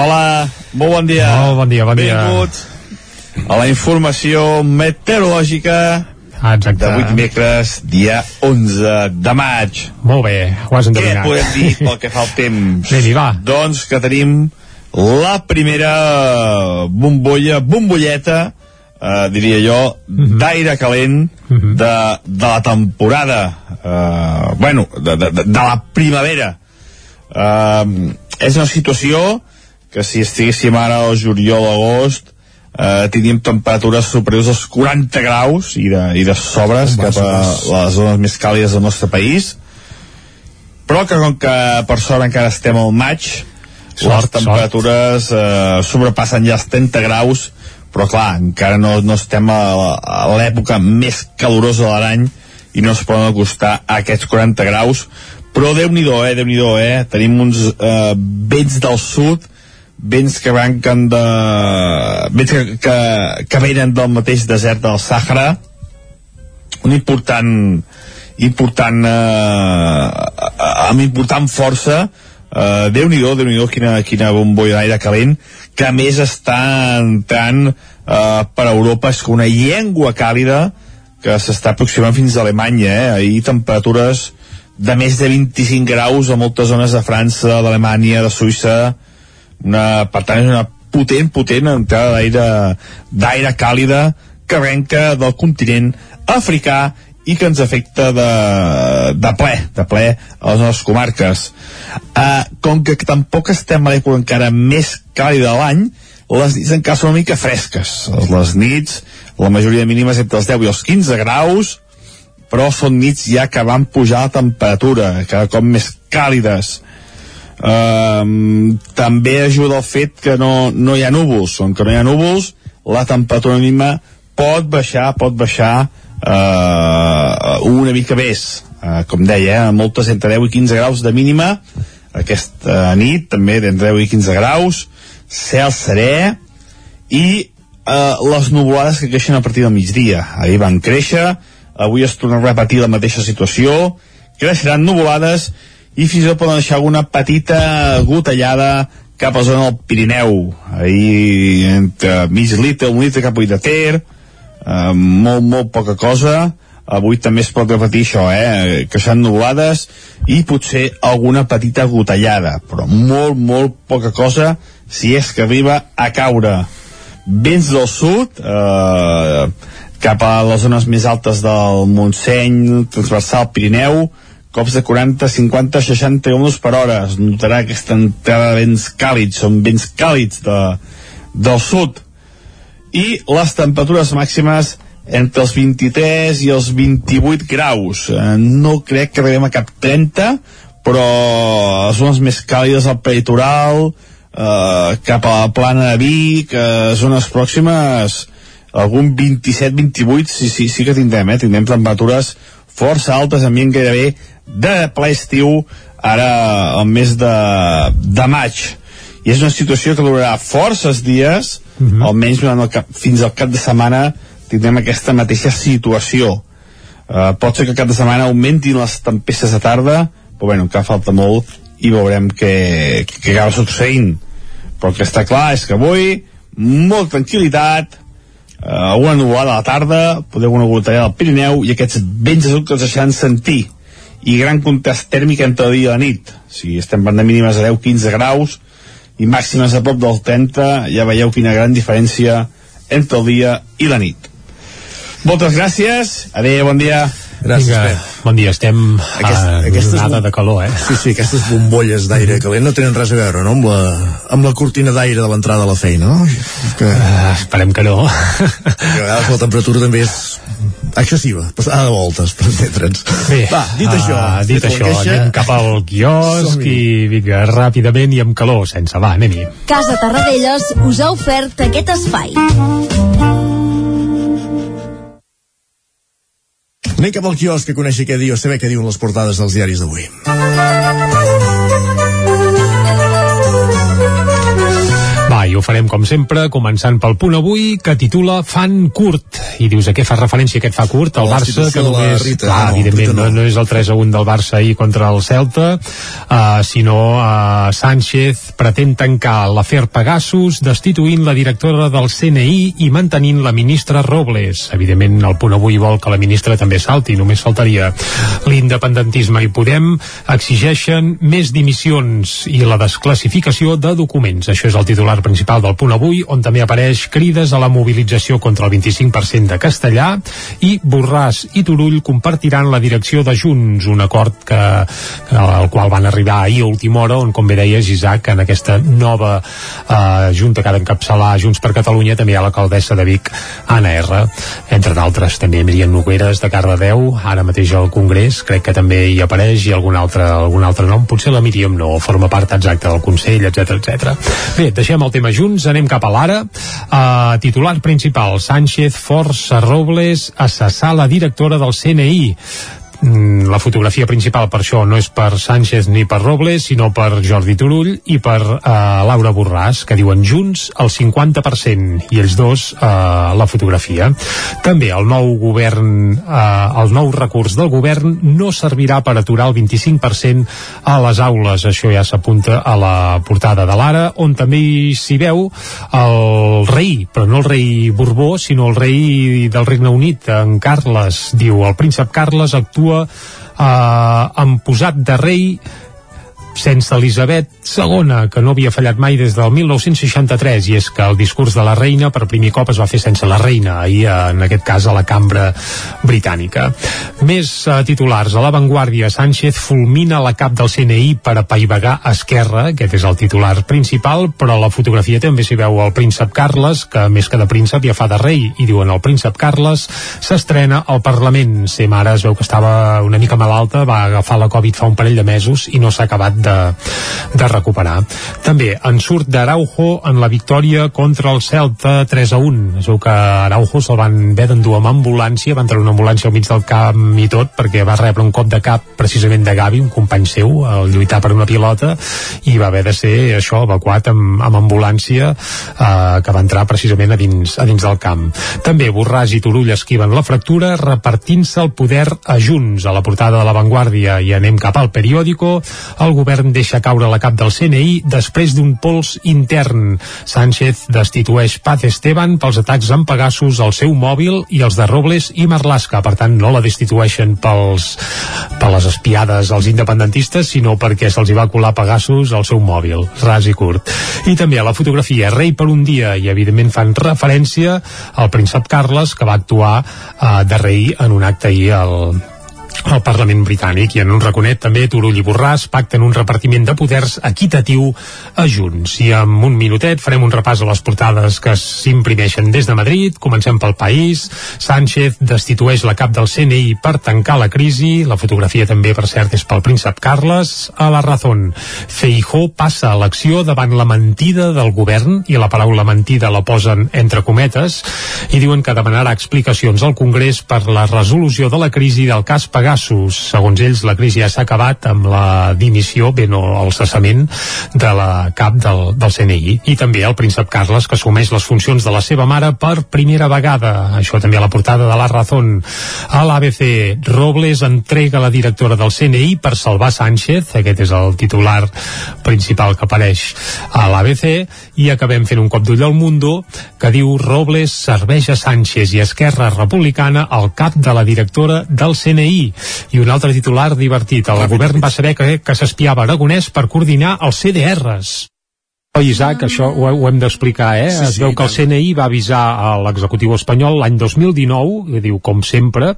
Hola, molt bon dia. Oh, bon dia, bon dia. Benvingut a la informació meteorològica ah, exacte. d'avui dimecres, dia 11 de maig. Molt bé, ho has endevinat. Què podem dir pel que fa al temps? Anem-hi, va. Doncs que tenim la primera bombolla, bombolleta, eh, diria jo, uh Mhm. -huh. d'aire calent uh -huh. de, de la temporada, eh, bueno, de, de, de la primavera. Eh, és una situació que si estiguéssim ara al juliol o agost eh, tindríem temperatures superiors als 40 graus i de, i de sobres cap a les zones més càlides del nostre país però que com que per sort encara estem al maig Sort, les temperatures eh, sobrepassen ja els 30 graus però clar, encara no, no estem a, a l'època més calorosa de l'any i no es poden acostar a aquests 40 graus. Però Déu-n'hi-do, eh, déu nhi eh? tenim uns eh, vents del sud vents que branquen de... vents que, que, que venen del mateix desert del Sàhara. Un important important eh, amb important força eh, Déu-n'hi-do, déu nhi déu quina, quina bombolla d'aire calent que a més està entrant eh, per Europa és com una llengua càlida que s'està aproximant fins a Alemanya eh? ahir temperatures de més de 25 graus a moltes zones de França, d'Alemanya, de Suïssa, una, per tant és una potent, potent entrada d'aire d'aire càlida que arrenca del continent africà i que ens afecta de, de ple, de ple a les nostres comarques. Uh, com que tampoc estem a l'època encara més càlida de l'any, les nits encara són una mica fresques. Les nits, la majoria de mínimes entre els 10 i els 15 graus, però són nits ja que van pujar la temperatura, cada cop més càlides. Um, també ajuda el fet que no, no hi ha núvols, com que no hi ha núvols, la temperatura mínima pot baixar, pot baixar uh, una mica més. Uh, com deia, eh, moltes entre 10 i 15 graus de mínima aquesta nit també d'entre 10 i 15 graus cel serè i uh, les nuvolades que creixen a partir del migdia. Ahir van créixer avui es torna a repetir la mateixa situació creixeran nuvolades i fins i tot poden deixar alguna petita gotellada cap a zona del Pirineu. Ahir entre mig litre, un litre cap a de Ter eh, molt, molt poca cosa avui també es pot repetir això, eh? que s'han nublades i potser alguna petita gotellada, però molt, molt poca cosa si és que arriba a caure. Vents del sud, eh, cap a les zones més altes del Montseny, transversal Pirineu, cops de 40, 50, 60 km per hora. Es notarà aquesta entrada de vents càlids, són vents càlids de, del sud i les temperatures màximes entre els 23 i els 28 graus. Eh, no crec que arribem a cap 30, però les zones més càlides al peritoral, eh, cap a la plana de Vic, eh, zones pròximes, algun 27-28 sí, sí, sí que tindrem, eh? tindrem temperatures força altes, ambient gairebé de ple estiu, ara al mes de, de maig. I és una situació que durarà forces dies, uh -huh. almenys durant el cap, fins al cap de setmana tindrem aquesta mateixa situació. Uh, pot ser que cap de setmana augmentin les tempestes de tarda però bueno, encara falta molt i veurem què, què acaba succeint. Però el que està clar és que avui molta tranquil·litat uh, una nuvolada a la tarda poder una gotellada al Pirineu i aquests vents de sud que ens deixaran sentir. I gran contrast tèrmic entre el dia i la nit. O sigui, estem parlant de mínimes de 10-15 graus i màximes a prop del 30 ja veieu quina gran diferència entre el dia i la nit moltes gràcies, adeu, bon dia Gràcies, Vinga, Pep. bon dia, estem Aquest, a aquestes jornada de calor, eh? Sí, sí, aquestes bombolles d'aire calent no tenen res a veure, no?, amb la, amb la cortina d'aire de l'entrada a la feina, no? Que, uh, esperem que no. que a vegades la temperatura també és excessiva, passada de voltes, per entendre'ns. Bé, Va, dit això, uh, dit fet la això, queixa, anem cap al quiosc i vinga, ràpidament i amb calor, sense, va, anem-hi. Casa Tarradellas us ha ofert aquest espai. Anem cap al quiosc a conèixer què diu, a saber què diuen les portades dels diaris d'avui. Ho farem com sempre, començant pel punt avui, que titula Fan curt. I dius, a què fa referència aquest fa curt? El Barça, que només... Rita, clar, no, evidentment, Rita no. no. no és el 3 a 1 del Barça ahir contra el Celta, uh, sinó uh, Sánchez pretén tancar l'afer Pegasus, destituint la directora del CNI i mantenint la ministra Robles. Evidentment, el punt avui vol que la ministra també salti, només faltaria. L'independentisme i Podem exigeixen més dimissions i la desclassificació de documents. Això és el titular principal del punt avui, on també apareix crides a la mobilització contra el 25% de castellà i Borràs i Turull compartiran la direcció de Junts, un acord que, al qual van arribar ahir a última hora, on, com bé deies, Isaac, en aquesta nova eh, junta que ha d'encapçalar Junts per Catalunya també hi ha l'alcaldessa de Vic, Anna R. Entre d'altres, també Miriam Nogueres, de Cardedeu, ara mateix al Congrés, crec que també hi apareix, i algun altre, algun altre nom, potser la Míriam no, forma part exacta del Consell, etc etc. Bé, deixem el tema Junts, anem cap a l'ara. Uh, titular principal, Sánchez força Robles a cessar la directora del CNI la fotografia principal per això no és per Sánchez ni per Robles, sinó per Jordi Turull i per eh, Laura Borràs, que diuen junts el 50% i ells dos eh, la fotografia. També el nou govern, eh, el nou recurs del govern no servirà per aturar el 25% a les aules. Això ja s'apunta a la portada de l'Ara, on també s'hi veu el rei, però no el rei Borbó, sinó el rei del Regne Unit, en Carles, diu, el príncep Carles actua eh, han posat de rei sense Elisabet II, que no havia fallat mai des del 1963, i és que el discurs de la reina per primer cop es va fer sense la reina, ahir en aquest cas a la cambra britànica. Més uh, titulars. A l'avantguàrdia, Sánchez fulmina la cap del CNI per apaivagar Esquerra, aquest és el titular principal, però a la fotografia també s'hi veu el príncep Carles, que més que de príncep ja fa de rei, i diuen el príncep Carles s'estrena al Parlament. Ser mare es veu que estava una mica malalta, va agafar la Covid fa un parell de mesos i no s'ha acabat de, de recuperar. També en surt d'Araujo en la victòria contra el Celta 3 a 1. Es veu que Araujo se'l van haver d'endur amb ambulància, van treure una ambulància al mig del camp i tot, perquè va rebre un cop de cap precisament de Gavi, un company seu, al lluitar per una pilota, i va haver de ser això, evacuat amb, amb ambulància eh, que va entrar precisament a dins, a dins del camp. També Borràs i Turull esquiven la fractura repartint-se el poder a Junts. A la portada de l'avantguàrdia i anem cap al periòdico, el govern deixa caure la cap del CNI després d'un pols intern. Sánchez destitueix Paz Esteban pels atacs amb Pegasus al seu mòbil i els de Robles i Marlaska. Per tant, no la destitueixen pels, per les espiades als independentistes, sinó perquè se'ls va colar Pegasus al seu mòbil. Ras i curt. I també a la fotografia Rei per un dia, i evidentment fan referència al príncep Carles, que va actuar eh, de rei en un acte ahir al, al Parlament britànic i en un raconet també Turull i Borràs pacten un repartiment de poders equitatiu a Junts. I en un minutet farem un repàs a les portades que s'imprimeixen des de Madrid. Comencem pel país. Sánchez destitueix la cap del CNI per tancar la crisi. La fotografia també, per cert, és pel príncep Carles. A la Razón, Feijó passa a l'acció davant la mentida del govern i la paraula mentida la posen entre cometes i diuen que demanarà explicacions al Congrés per la resolució de la crisi del cas Pegasus. Segons ells, la crisi ja s'ha acabat amb la dimissió, bé, no, el cessament de la cap del, del CNI. I també el príncep Carles, que assumeix les funcions de la seva mare per primera vegada. Això també a la portada de La Razón. A l'ABC, Robles entrega la directora del CNI per salvar Sánchez. Aquest és el titular principal que apareix a l'ABC. I acabem fent un cop d'ull al Mundo, que diu Robles serveix a Sánchez i Esquerra Republicana al cap de la directora del CNI. I un altre titular divertit. El govern va saber que, que s'espiava Aragonès per coordinar els CDRs. Oh, Isaac, això ho, ho hem d'explicar, eh? Sí, es sí, veu que el. CNI va avisar a l'executiu espanyol l'any 2019, que diu com sempre,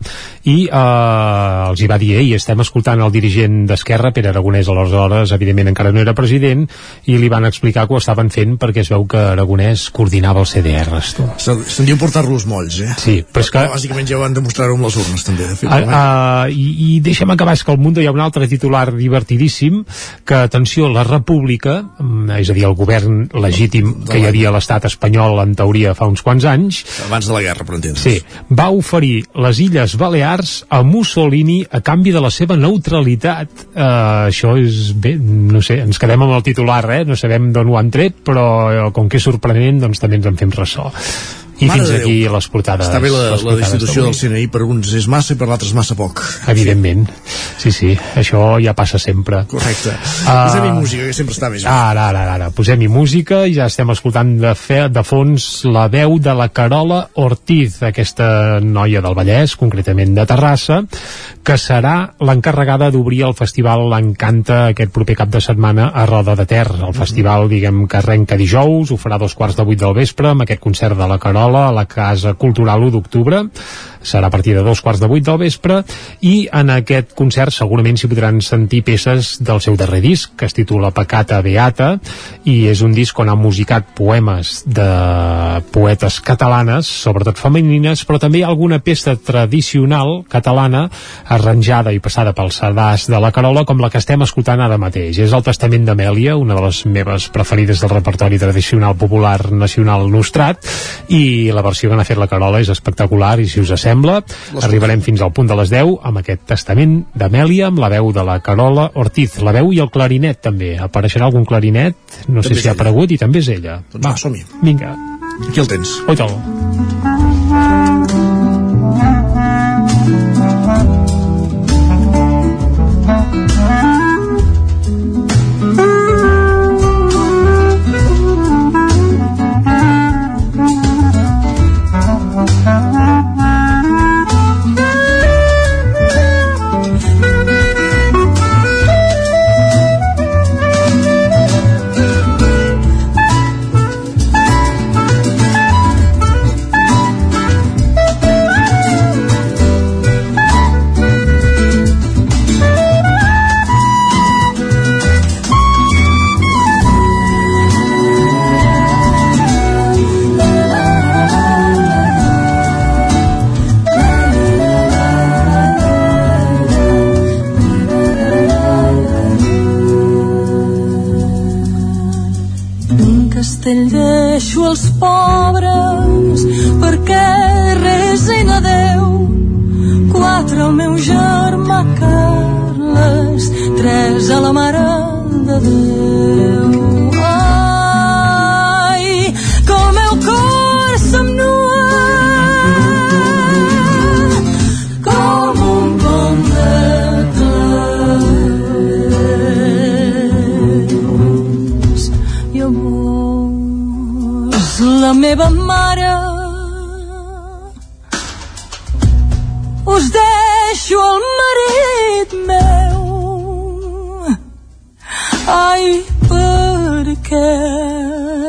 i eh, els hi va dir, ei, estem escoltant el dirigent d'Esquerra, Pere Aragonès, aleshores, evidentment encara no era president, i li van explicar que ho estaven fent perquè es veu que Aragonès coordinava els CDRs. Tu. Se'n se diu portar-los molls, eh? Sí, però és que... Bàsicament ja van demostrar-ho amb les urnes, també. De fet, Uh, uh, i, I deixa'm acabar, és que al Mundo hi ha un altre titular divertidíssim, que, atenció, la República, mm, és a dir, el govern legítim que hi havia a l'estat espanyol, en teoria, fa uns quants anys, Abans de la guerra, per entendre's. Sí, va oferir les Illes Balears a Mussolini a canvi de la seva neutralitat. Uh, això és bé, no sé, ens quedem amb el titular, eh? no sabem d'on ho han tret, però eh, com que és sorprenent, doncs també ens en fem ressò. I Mare fins aquí Déu. les portades. Està bé la, la portades destitució del. CNI per uns és massa i per l'altres massa poc. Evidentment. Sí, sí, això ja passa sempre. Correcte. Ah. Posem-hi música, que sempre està més bé. Ara, ara, ara, ara. Posem-hi música i ja estem escoltant de, fe, de fons la veu de la Carola Ortiz, aquesta noia del Vallès, concretament de Terrassa, que serà l'encarregada d'obrir el festival L'Encanta aquest proper cap de setmana a Roda de Ter. El festival, diguem, que arrenca dijous, ho farà dos quarts de vuit del vespre, amb aquest concert de la Carola a la Casa Cultural 1 d'octubre. Serà a partir de dos quarts de vuit del vespre i en aquest concert segurament s'hi podran sentir peces del seu darrer disc, que es titula Pecata Beata, i és un disc on ha musicat poemes de poetes catalanes, sobretot femenines, però també alguna peça tradicional catalana arranjada i passada pel Sardàs de la Carola, com la que estem escoltant ara mateix. És el Testament d'Amèlia, una de les meves preferides del repertori tradicional popular nacional nostrat, i la versió que n'ha fet la Carola és espectacular, i si us sembla, arribarem fins al punt de les 10 amb aquest Testament d'Amèlia, amb la veu de la Carola Ortiz, la veu i el clarinet també. Apareixerà algun clarinet? No També sé si ha aparegut, i també és ella. Doncs va, som-hi. Vinga. Aquí el tens. Oi, tal. Carles, tres a la mare de Déu. Ai, que el meu cor se'm nua com un pom de clars. Llavors la meva mare us deixo el marit ai perquè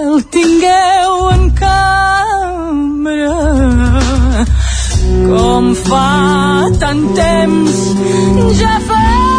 el tingueu en cambra? Com fa tant temps ja fa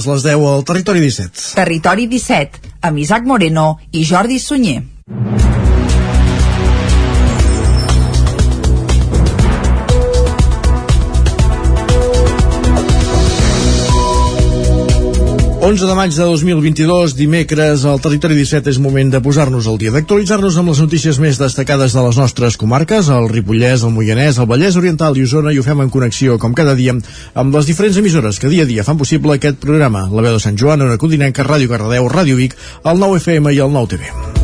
les 10 al Territori 17. Territori 17, amb Isaac Moreno i Jordi Sunyer. Onze de maig de 2022, dimecres, al Territori 17 és moment de posar-nos al dia, d'actualitzar-nos amb les notícies més destacades de les nostres comarques, el Ripollès, el Moianès, el Vallès Oriental i Osona, i ho fem en connexió, com cada dia, amb les diferents emissores que dia a dia fan possible aquest programa. La veu de Sant Joan, Ona Codinenca, Ràdio Cardedeu, Ràdio Vic, el 9 FM i el 9 TV.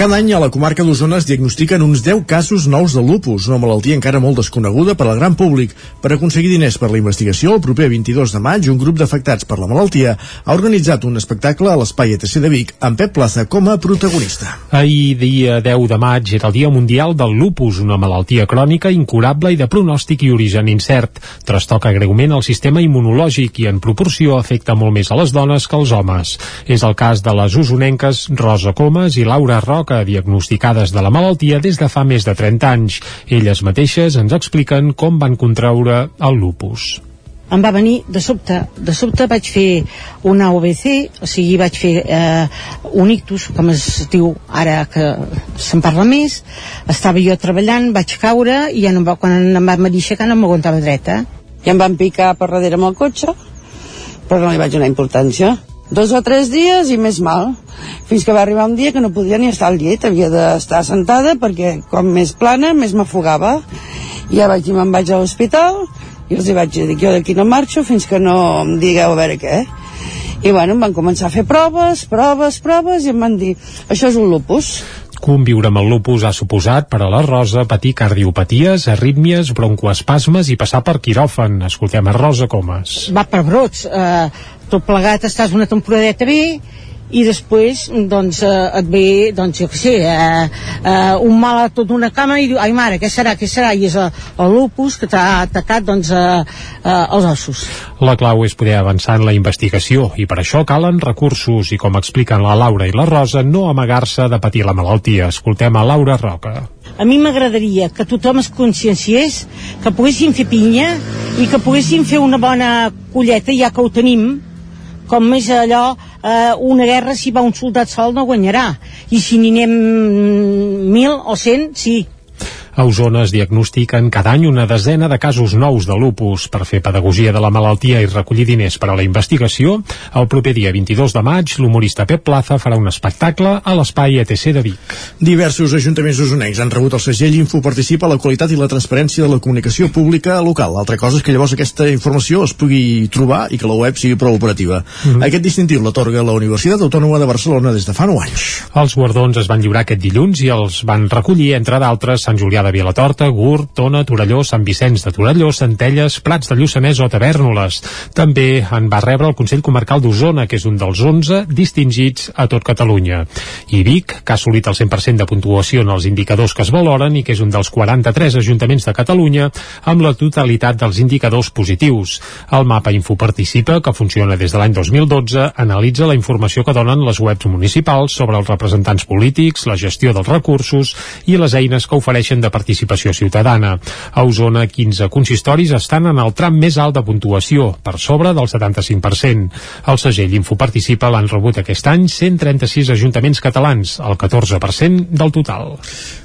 Cada any a la comarca d'Osona es diagnostiquen uns 10 casos nous de lupus, una malaltia encara molt desconeguda per al gran públic. Per aconseguir diners per la investigació, el proper 22 de maig, un grup d'afectats per la malaltia ha organitzat un espectacle a l'Espai ETC de Vic, amb Pep Plaza com a protagonista. Ahir, dia 10 de maig, era el Dia Mundial del Lupus, una malaltia crònica, incurable i de pronòstic i origen incert. Trastoca greument el sistema immunològic i en proporció afecta molt més a les dones que als homes. És el cas de les usonenques Rosa Comas i Laura Roca, diagnosticades de la malaltia des de fa més de 30 anys. Elles mateixes ens expliquen com van contraure el lupus. em va venir de sobte. De sobte vaig fer una OBC, o sigui, vaig fer eh, un ictus, com es diu ara que se'n parla més. Estava jo treballant, vaig caure i ja no va, quan em va venir aixecar no m'aguantava dreta. I em van picar per darrere amb el cotxe, però no li vaig donar importància. Dos o tres dies i més mal, fins que va arribar un dia que no podia ni estar al llit, havia d'estar sentada perquè com més plana, més m'afogava. I ja vaig dir, me'n vaig a l'hospital, i els hi vaig dir, jo d'aquí no marxo fins que no em digueu a veure què. I bueno, em van començar a fer proves, proves, proves, i em van dir, això és un lupus. Conviure amb el lupus ha suposat per a la Rosa patir cardiopaties, arrítmies, broncoespasmes i passar per quiròfan. Escoltem a Rosa Comas. Va per brots, eh, tot plegat estàs una temporadeta bé, i després doncs eh, et ve doncs jo què sé eh, eh, un mal a tot una cama i diu ai mare què serà, què serà i és el, el lupus que t'ha atacat doncs eh, eh, els ossos La clau és poder avançar en la investigació i per això calen recursos i com expliquen la Laura i la Rosa no amagar-se de patir la malaltia. Escoltem a Laura Roca. a mi m'agradaria que tothom es conscienciés que poguessin fer pinya i que poguessin fer una bona colleta ja que ho tenim com més allò, eh, una guerra si va un soldat sol no guanyarà. I si n'hi anem mil o cent, sí A Osona es diagnostiquen cada any una desena de casos nous de lupus. Per fer pedagogia de la malaltia i recollir diners per a la investigació, el proper dia 22 de maig, l'humorista Pep Plaza farà un espectacle a l'espai ETC de Vic. Diversos ajuntaments usonencs han rebut el segell Info Participa a la qualitat i la transparència de la comunicació pública local. L'altra cosa és que llavors aquesta informació es pugui trobar i que la web sigui prou operativa. Mm -hmm. Aquest distintiu l'atorga la Universitat Autònoma de Barcelona des de fa 9 anys. Els guardons es van lliurar aquest dilluns i els van recollir, entre d'altres, Sant Julià de de Vilatorta, Gurt, Tona, Torelló, Sant Vicenç de Torelló, Centelles, Prats de Lluçanès o Tavernoles. També en va rebre el Consell Comarcal d'Osona, que és un dels 11 distingits a tot Catalunya. I Vic, que ha assolit el 100% de puntuació en els indicadors que es valoren i que és un dels 43 ajuntaments de Catalunya amb la totalitat dels indicadors positius. El mapa Infoparticipa, que funciona des de l'any 2012, analitza la informació que donen les webs municipals sobre els representants polítics, la gestió dels recursos i les eines que ofereixen de participació ciutadana. A Osona, 15 consistoris estan en el tram més alt de puntuació, per sobre del 75%. El segell Infoparticipa l'han rebut aquest any 136 ajuntaments catalans, el 14% del total.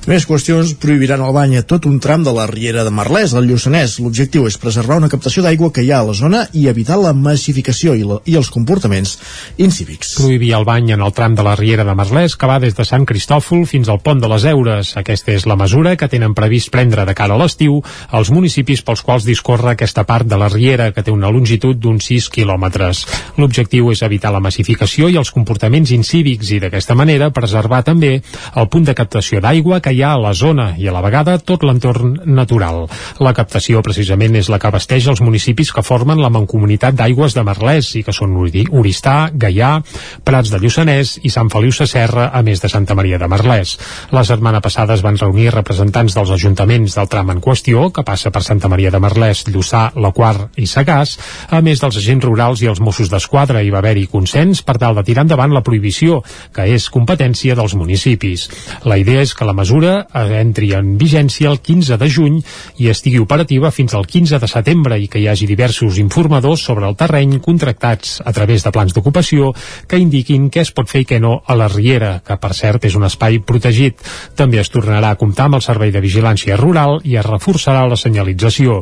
Més qüestions prohibiran el bany a tot un tram de la Riera de Marlès, al Lluçanès. L'objectiu és preservar una captació d'aigua que hi ha a la zona i evitar la massificació i, la, i els comportaments incívics. Prohibir el bany en el tram de la Riera de Marlès que va des de Sant Cristòfol fins al pont de les Eures. Aquesta és la mesura que tenen previst prendre de cara a l'estiu als municipis pels quals discorre aquesta part de la Riera, que té una longitud d'uns 6 quilòmetres. L'objectiu és evitar la massificació i els comportaments incívics i d'aquesta manera preservar també el punt de captació d'aigua que hi ha a la zona i a la vegada tot l'entorn natural. La captació precisament és la que abasteix els municipis que formen la Mancomunitat d'Aigües de Marlès i que són Oristà, Gaià, Prats de Lluçanès i Sant Feliu Sasserra, a més de Santa Maria de Marlès. La setmana passada es van reunir representants dels ajuntaments del tram en qüestió, que passa per Santa Maria de Marlès, Lluçà, La Quar i Sagàs, a més dels agents rurals i els Mossos d'Esquadra i va haver-hi consens per tal de tirar endavant la prohibició, que és competència dels municipis. La idea és que la mesura entri en vigència el 15 de juny i estigui operativa fins al 15 de setembre i que hi hagi diversos informadors sobre el terreny contractats a través de plans d'ocupació que indiquin què es pot fer i què no a la Riera, que per cert és un espai protegit. També es tornarà a comptar amb el servei de vigilància rural i es reforçarà la senyalització.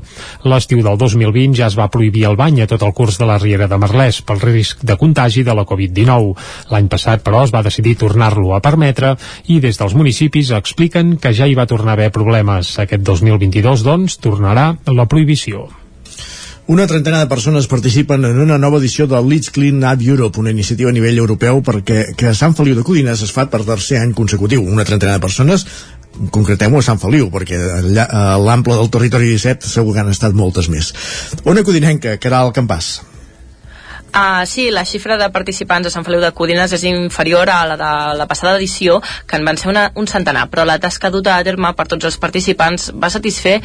L'estiu del 2020 ja es va prohibir el bany a tot el curs de la Riera de Merlès pel risc de contagi de la Covid-19. L'any passat, però, es va decidir tornar-lo a permetre i des dels municipis expliquen que ja hi va tornar a haver problemes. Aquest 2022, doncs, tornarà la prohibició. Una trentena de persones participen en una nova edició del Leeds Clean Up Europe, una iniciativa a nivell europeu perquè que a Sant Feliu de Codines es fa per tercer any consecutiu. Una trentena de persones concretem-ho a Sant Feliu, perquè a l'ample del territori 17 segur que han estat moltes més. Ona Codinenca, que era el campàs. Uh, sí, la xifra de participants a Sant Feliu de Codines és inferior a la de la passada edició, que en van ser una, un centenar, però la tasca duta a terme per tots els participants va satisfer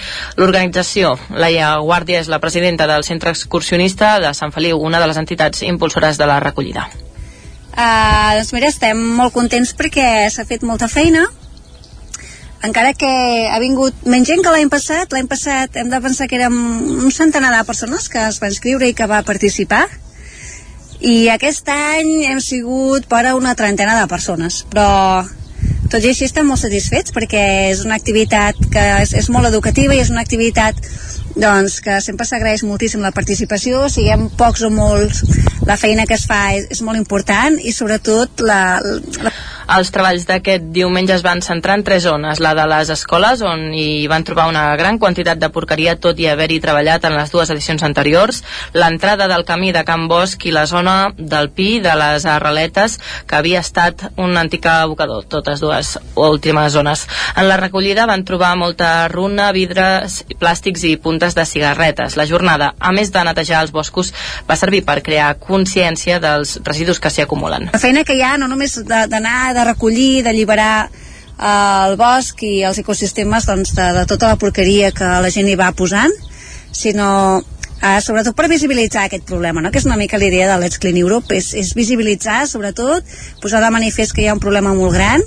l'organització. Laia Guàrdia és la presidenta del Centre Excursionista de Sant Feliu, una de les entitats impulsores de la recollida. Uh, doncs mira, estem molt contents perquè s'ha fet molta feina, encara que ha vingut menys gent que l'any passat, l'any passat hem de pensar que érem un centenar de persones que es van inscriure i que va participar, i aquest any hem sigut per a una trentena de persones però tot i així estem molt satisfets perquè és una activitat que és, és molt educativa i és una activitat doncs, que sempre s'agraeix moltíssim la participació, siguem pocs o molts, la feina que es fa és, és molt important i sobretot la, la els treballs d'aquest diumenge es van centrar en tres zones, la de les escoles, on hi van trobar una gran quantitat de porqueria tot i haver-hi treballat en les dues edicions anteriors, l'entrada del camí de Can Bosch i la zona del Pi de les Arreletes, que havia estat un antic abocador, totes dues últimes zones. En la recollida van trobar molta runa, vidres, plàstics i puntes de cigarretes. La jornada, a més de netejar els boscos, va servir per crear consciència dels residus que s'hi acumulen. La feina que hi ha, no només d'anar de recollir, d'alliberar eh, el bosc i els ecosistemes doncs, de, de tota la porqueria que la gent hi va posant, sinó eh, sobretot per visibilitzar aquest problema, no? que és una mica la idea de Let's Clean Europe, és, és visibilitzar, sobretot, posar de manifest que hi ha un problema molt gran,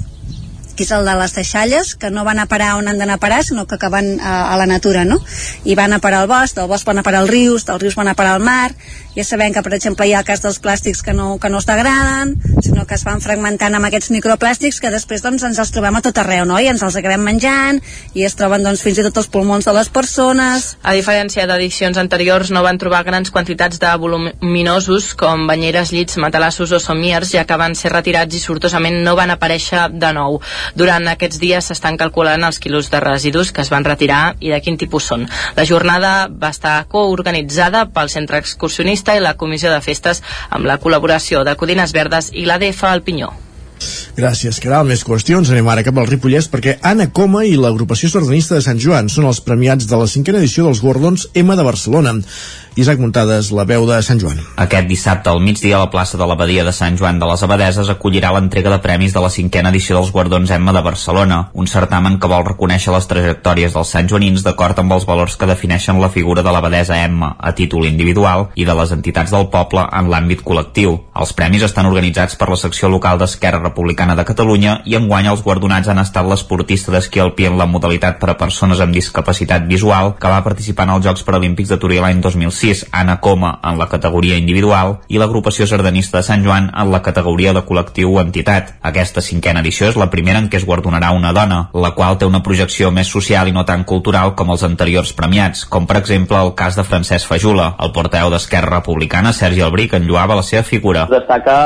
que és el de les deixalles, que no van a parar on han d'anar a parar, sinó que acaben a, a la natura, no? I van a parar al bosc, del bosc van a parar als rius, dels rius van a parar al mar, ja sabem que, per exemple, hi ha el cas dels plàstics que no, que no es degraden, sinó que es van fragmentant amb aquests microplàstics que després doncs, ens els trobem a tot arreu, no? I ens els acabem menjant, i es troben doncs, fins i tot els pulmons de les persones. A diferència d'edicions anteriors, no van trobar grans quantitats de voluminosos com banyeres, llits, matalassos o somiers, ja que van ser retirats i sortosament no van aparèixer de nou. Durant aquests dies s'estan calculant els quilos de residus que es van retirar i de quin tipus són. La jornada va estar coorganitzada pel Centre Excursionista i la Comissió de Festes amb la col·laboració de Codines Verdes i l'ADF al Pinyó. Gràcies, Caral. Més qüestions. Anem ara cap al Ripollès perquè Anna Coma i l'agrupació sardanista de Sant Joan són els premiats de la cinquena edició dels Guardons M de Barcelona. Isaac Muntades, la veu de Sant Joan. Aquest dissabte al migdia a la plaça de l'Abadia de Sant Joan de les Abadeses acollirà l'entrega de premis de la cinquena edició dels Guardons Emma de Barcelona, un certamen que vol reconèixer les trajectòries dels santjoanins d'acord amb els valors que defineixen la figura de l'abadesa Emma a títol individual i de les entitats del poble en l'àmbit col·lectiu. Els premis estan organitzats per la secció local d'Esquerra Republicana de Catalunya i enguany els guardonats han estat l'esportista d'esquí alpí en la modalitat per a persones amb discapacitat visual que va participar en els Jocs Paralímpics de Turí l'any 2006 6, Anna Coma en la categoria individual i l'agrupació sardanista de Sant Joan en la categoria de col·lectiu o entitat. Aquesta cinquena edició és la primera en què es guardonarà una dona, la qual té una projecció més social i no tan cultural com els anteriors premiats, com per exemple el cas de Francesc Fajula. El porteu d'Esquerra Republicana, Sergi Albric, enlluava la seva figura. Destaca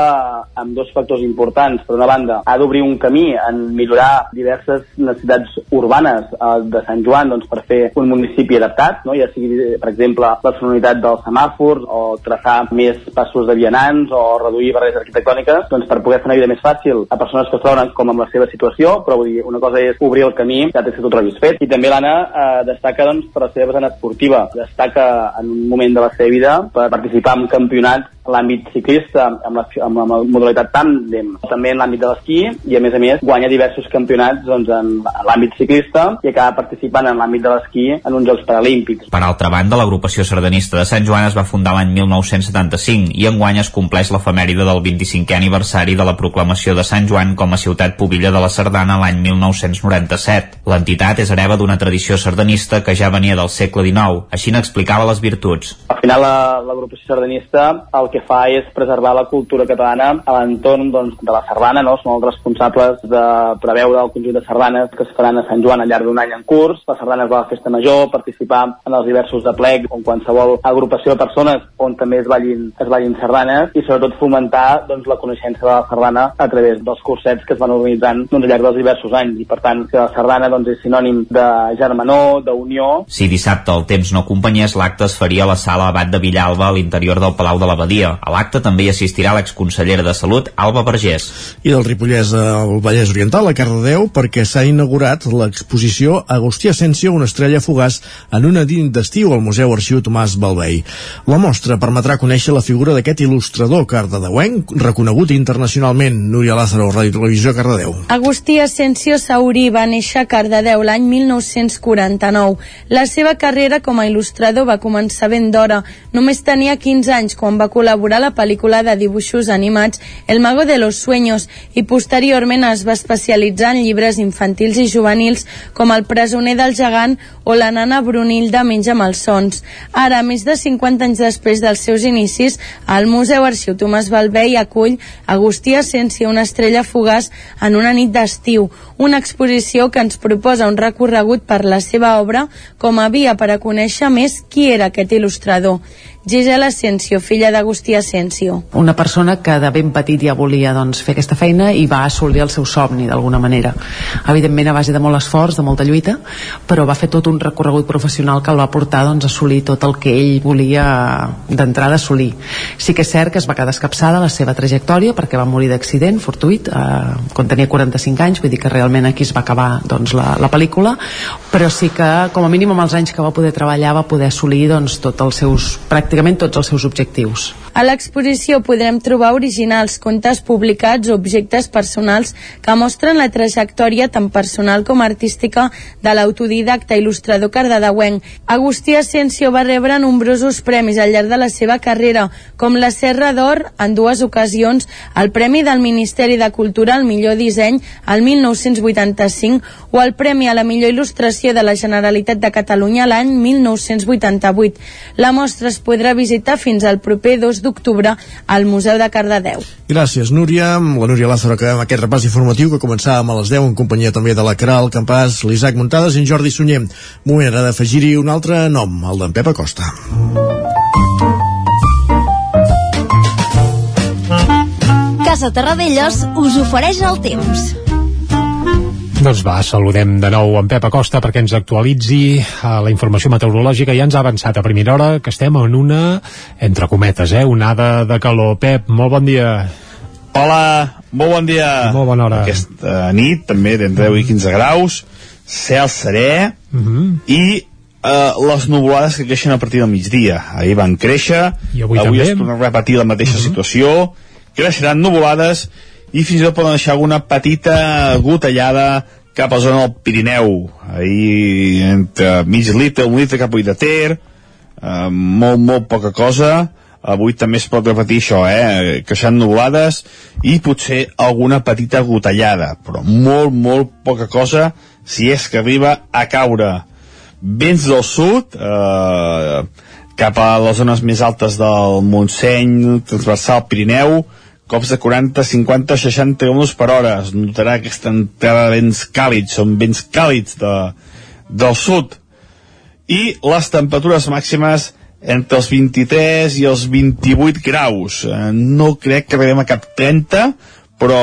amb dos factors importants. Per una banda, ha d'obrir un camí en millorar diverses necessitats urbanes eh, de Sant Joan doncs, per fer un municipi adaptat, no? ja sigui, per exemple, la sonoritat qualitat dels semàfors o traçar més passos de vianants o reduir barreres arquitectòniques doncs per poder fer una vida més fàcil a persones que es troben com amb la seva situació, però vull dir, una cosa és obrir el camí, ja té tu trobis fet. I també l'Anna eh, destaca doncs, per la seva vessant esportiva, destaca en un moment de la seva vida per participar en campionats l'àmbit ciclista amb la, amb la modalitat tàndem, també en l'àmbit de l'esquí i a més a més guanya diversos campionats doncs, en l'àmbit ciclista i acaba participant en l'àmbit de l'esquí en uns Jocs Paralímpics. Per altra banda, l'agrupació sardanista de Sant Joan es va fundar l'any 1975 i enguany es compleix l'efemèride del 25è aniversari de la proclamació de Sant Joan com a ciutat pobilla de la Sardana l'any 1997. L'entitat és hereva d'una tradició sardanista que ja venia del segle XIX, així n'explicava les virtuts. Al final l'agrupació sardanista el que que fa és preservar la cultura catalana a l'entorn doncs, de la sardana, no? Són els responsables de preveure el conjunt de sardanes que es faran a Sant Joan al llarg d'un any en curs, les sardanes de la festa major, participar en els diversos de plec o en qualsevol agrupació de persones on també es ballin, es ballin sardanes i sobretot fomentar doncs, la coneixença de la sardana a través dels cursets que es van organitzant doncs, al llarg dels diversos anys i per tant que la sardana doncs, és sinònim de germanor, d'unió. Si dissabte el temps no acompanyés, l'acte es faria a la sala Abat de Villalba a l'interior del Palau de l'Abadia dia. A l'acte també hi assistirà l'exconsellera de Salut, Alba Vergés. I del Ripollès al Vallès Oriental, a Cardedeu, perquè s'ha inaugurat l'exposició Agustí Asensio, una estrella fugaç en una din d'estiu al Museu Arxiu Tomàs Balvei. La mostra permetrà conèixer la figura d'aquest il·lustrador cardedeuenc, reconegut internacionalment. Núria Lázaro, Ràdio Televisió, Cardedeu. Agustí Asensio Saurí va néixer a Cardedeu l'any 1949. La seva carrera com a il·lustrador va començar ben d'hora. Només tenia 15 anys quan va col·laborar col·laborar a la pel·lícula de dibuixos animats El mago de los sueños i posteriorment es va especialitzar en llibres infantils i juvenils com El presoner del gegant o La nana Brunilda menja malsons. Ara, més de 50 anys després dels seus inicis, el Museu Arxiu Tomàs Balvei acull Agustí Asensio, una estrella fugaç en una nit d'estiu, una exposició que ens proposa un recorregut per la seva obra com a via per a conèixer més qui era aquest il·lustrador. Gisela Asensio, filla d'Agustí Asensio. Una persona que de ben petit ja volia doncs, fer aquesta feina i va assolir el seu somni d'alguna manera. Evidentment a base de molt esforç, de molta lluita, però va fer tot un recorregut professional que el va portar doncs, a assolir tot el que ell volia d'entrada assolir. Sí que és cert que es va quedar escapçada la seva trajectòria perquè va morir d'accident fortuit eh, quan tenia 45 anys, vull dir que realment aquí es va acabar doncs, la, la pel·lícula, però sí que com a mínim amb els anys que va poder treballar va poder assolir doncs, tots els seus pràcticament pràcticament tots els seus objectius. A l'exposició podrem trobar originals, contes publicats, objectes personals que mostren la trajectòria tant personal com artística de l'autodidacta il·lustrador cardedeuenc. Agustí Asensio va rebre nombrosos premis al llarg de la seva carrera, com la Serra d'Or en dues ocasions, el Premi del Ministeri de Cultura al millor disseny al 1985 o el Premi a la millor il·lustració de la Generalitat de Catalunya l'any 1988. La mostra es podrà visitar fins al proper 2 d'octubre al Museu de Cardedeu. Gràcies, Núria. Amb la Núria Lázaro acabem aquest repàs informatiu que començàvem a les 10 en companyia també de la Caral Campàs, l'Isaac Muntades i en Jordi Sunyer. Moment ara d'afegir-hi un altre nom, el d'en Pep Acosta. Casa Terradellos us ofereix el temps. Doncs va, saludem de nou en Pep Acosta perquè ens actualitzi eh, la informació meteorològica. Ja ens ha avançat a primera hora que estem en una, entre cometes, eh, onada de calor. Pep, molt bon dia. Hola, molt bon dia. Molt bona hora. Aquesta nit, també, d'entre 10 i 15 graus, cel serè, Mm -hmm. i eh, les nuvolades que creixen a partir del migdia. Ahir van créixer, I avui avui també. es torna a repetir la mateixa situació, creixeran nuvolades i fins i tot poden deixar alguna petita gotellada cap a la zona del Pirineu. Ahir entre mig litre, un litre cap a de Ter, eh, molt, molt poca cosa, avui també es pot repetir això, eh? creixant nuvolades i potser alguna petita gotellada, però molt, molt poca cosa si és que arriba a caure. Vents del sud, eh, cap a les zones més altes del Montseny, transversal Pirineu, cops de 40, 50, 60 km per hora. Es notarà aquesta entrada de vents càlids, són vents càlids de, del sud. I les temperatures màximes entre els 23 i els 28 graus. Eh, no crec que arribem a cap 30, però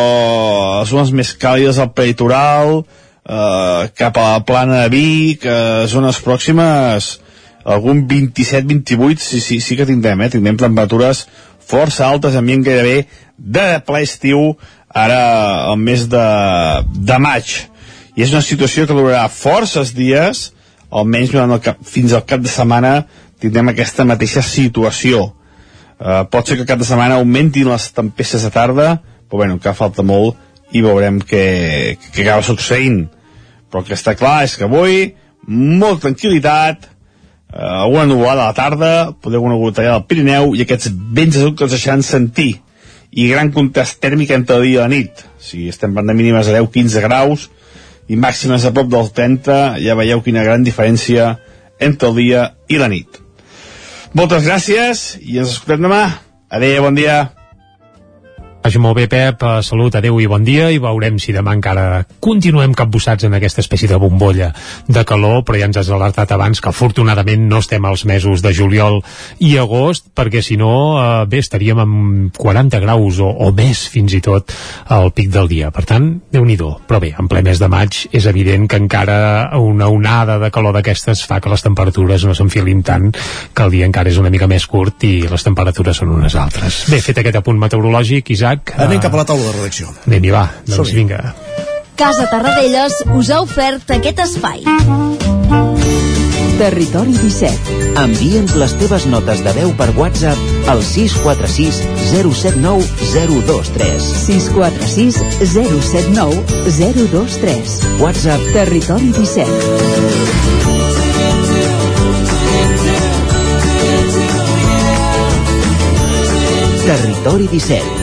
les zones més càlides al peritoral, eh, cap a la plana de Vic, eh, zones pròximes, algun 27-28, sí, sí, sí que tindrem, eh? tindrem temperatures força altes, ambient gairebé de ple estiu, ara al mes de, de maig. I és una situació que durarà forces dies, almenys durant el cap, fins al cap de setmana tindrem aquesta mateixa situació. Uh, pot ser que cap de setmana augmentin les tempestes de tarda, però bueno, encara falta molt i veurem què, què acaba succeint. Però el que està clar és que avui, molta tranquil·litat, uh, alguna nuvolada a la tarda, poder alguna gotellada al Pirineu i aquests vents de sud que els deixaran sentir. I gran contrast tèrmic entre el dia i la nit. Si estem parlant de mínimes a 10-15 graus i màximes a prop del 30, ja veieu quina gran diferència entre el dia i la nit. Moltes gràcies i ens escoltem demà. Adéu, bon dia. Vagi molt bé, Pep, eh, salut, adeu i bon dia, i veurem si demà encara continuem capbussats en aquesta espècie de bombolla de calor, però ja ens has alertat abans que afortunadament no estem als mesos de juliol i agost, perquè si no, eh, bé, estaríem amb 40 graus o, o més fins i tot al pic del dia. Per tant, déu nhi Però bé, en ple mes de maig és evident que encara una onada de calor d'aquestes fa que les temperatures no s'enfilin tant, que el dia encara és una mica més curt i les temperatures són unes altres. Bé, fet aquest apunt meteorològic, Isaac, Anem cap a la taula de redacció. Anem-hi, va. Doncs vinga. Casa Tarradellas us ha ofert aquest espai. Territori 17. Envia'ns les teves notes de veu per WhatsApp al 646 079 023. 646 079 023. WhatsApp Territori 17. Territori 17.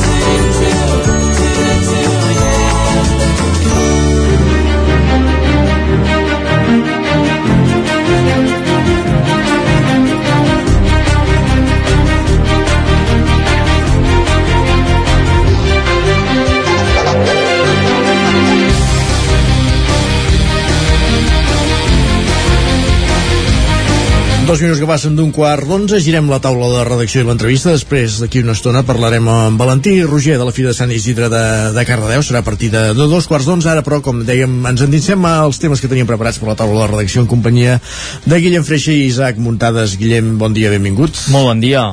Dos minuts que passen d'un quart d'onze, girem la taula de redacció i l'entrevista. Després, d'aquí una estona, parlarem amb Valentí Roger de la Fira de Sant Isidre de, de Cardedeu. Serà a partir de, de dos quarts d'onze. Ara, però, com dèiem, ens endinsem als temes que teníem preparats per la taula de redacció en companyia de Guillem Freixa i Isaac Muntades. Guillem, bon dia, benvinguts. Molt bon dia.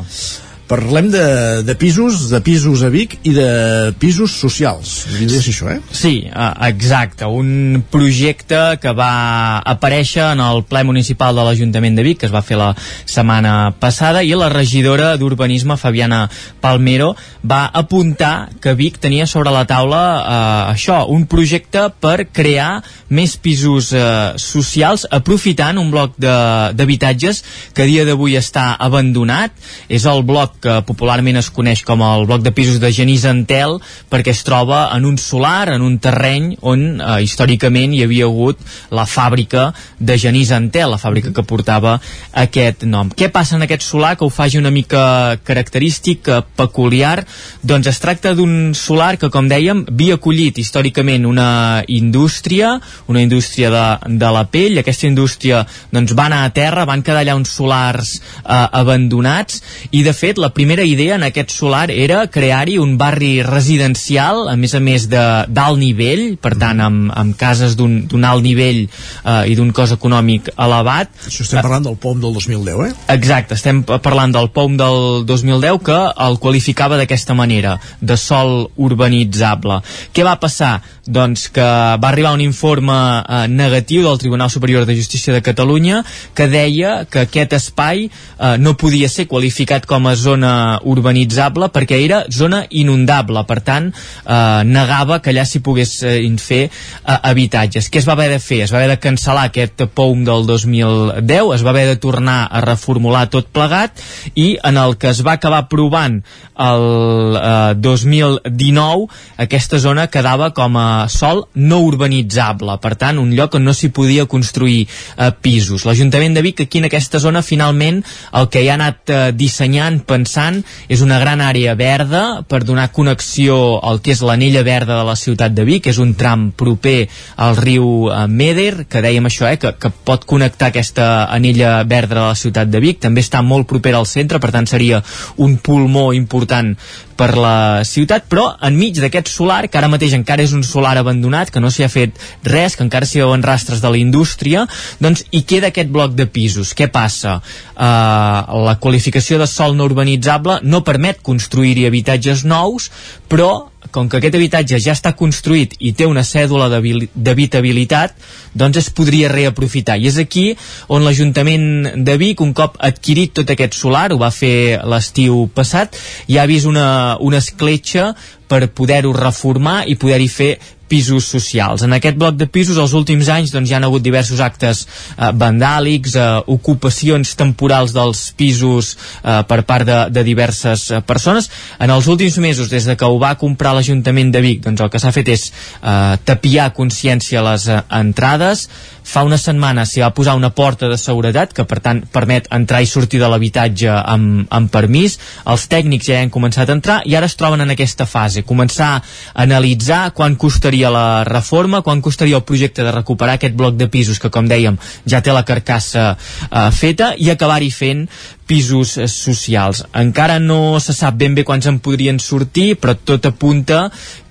Parlem de, de pisos, de pisos a Vic i de pisos socials. Ser això, eh? Sí, eh, exacte. Un projecte que va aparèixer en el ple municipal de l'Ajuntament de Vic, que es va fer la setmana passada, i la regidora d'Urbanisme, Fabiana Palmero, va apuntar que Vic tenia sobre la taula eh, això, un projecte per crear més pisos eh, socials aprofitant un bloc d'habitatges que a dia d'avui està abandonat. És el bloc que popularment es coneix com el bloc de pisos de Genís Antel perquè es troba en un solar, en un terreny on eh, històricament hi havia hagut la fàbrica de Genís Antel, la fàbrica que portava aquest nom. Què passa en aquest solar que ho faci una mica característic, eh, peculiar? Doncs es tracta d'un solar que, com dèiem, havia acollit històricament una indústria, una indústria de, de la pell. Aquesta indústria doncs, va anar a terra, van quedar allà uns solars eh, abandonats i, de fet, la la primera idea en aquest solar era crear-hi un barri residencial, a més a més d'alt nivell, per tant, amb, amb cases d'un alt nivell eh, i d'un cost econòmic elevat. Això estem parlant del POM del 2010, eh? Exacte, estem parlant del POM del 2010 que el qualificava d'aquesta manera, de sol urbanitzable. Què va passar? Doncs que va arribar un informe eh, negatiu del Tribunal Superior de Justícia de Catalunya que deia que aquest espai eh, no podia ser qualificat com a zona urbanitzable perquè era zona inundable, per tant eh, negava que allà s'hi pogués eh, fer eh, habitatges. Què es va haver de fer? Es va haver de cancel·lar aquest POUM del 2010, es va haver de tornar a reformular tot plegat i en el que es va acabar aprovant el eh, 2019 aquesta zona quedava com a sol no urbanitzable, per tant un lloc on no s'hi podia construir eh, pisos. L'Ajuntament de Vic aquí en aquesta zona finalment el que hi ha anat eh, dissenyant, pensant, és una gran àrea verda per donar connexió al que és l'anella verda de la ciutat de Vic, és un tram proper al riu eh, Meder, que dèiem això, eh, que, que pot connectar aquesta anella verda de la ciutat de Vic, també està molt propera al centre, per tant seria un pulmó important per la ciutat, però enmig d'aquest solar, que ara mateix encara és un solar abandonat, que no s'hi ha fet res, que encara s'hi veuen rastres de la indústria, doncs hi queda aquest bloc de pisos. Què passa? Uh, la qualificació de sol no urbanitzable no permet construir-hi habitatges nous, però com que aquest habitatge ja està construït i té una cèdula d'habitabilitat, doncs es podria reaprofitar. I és aquí on l'Ajuntament de Vic, un cop adquirit tot aquest solar, ho va fer l'estiu passat, ja ha vist una, una escletxa per poder-ho reformar i poder-hi fer pisos socials. En aquest bloc de pisos els últims anys doncs, hi han hagut diversos actes eh, vandàlics, eh, ocupacions temporals dels pisos eh, per part de, de diverses eh, persones. En els últims mesos, des de que ho va comprar l'Ajuntament de Vic, doncs el que s'ha fet és eh, tapiar consciència les eh, entrades, fa una setmana s'hi va posar una porta de seguretat que per tant permet entrar i sortir de l'habitatge amb, amb permís. Els tècnics ja han començat a entrar i ara es troben en aquesta fase, començar a analitzar quan costaria la reforma quan costaria el projecte de recuperar aquest bloc de pisos que com dèiem ja té la carcassa eh, feta i acabar-hi fent pisos socials. Encara no se sap ben bé quants en podrien sortir, però tot apunta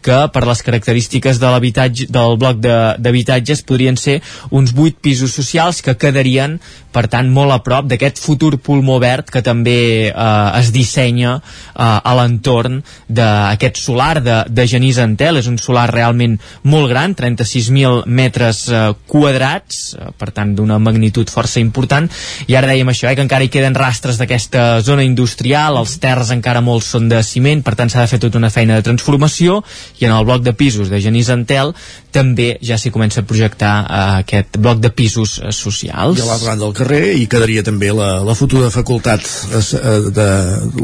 que per les característiques de l'habitatge del bloc d'habitatges podrien ser uns 8 pisos socials que quedarien per tant molt a prop d'aquest futur pulmó verd que també eh, es dissenya eh, a l'entorn d'aquest solar de, de Genís Antel és un solar realment molt gran 36.000 metres eh, quadrats eh, per tant d'una magnitud força important i ara dèiem això, eh, que encara hi queden rastres d'aquesta zona industrial, els terres encara molts són de ciment, per tant s'ha de fer tota una feina de transformació i en el bloc de pisos de Genís Antel també ja s'hi comença a projectar eh, aquest bloc de pisos eh, socials. I a l'altre del carrer i quedaria també la, la futura facultat de, de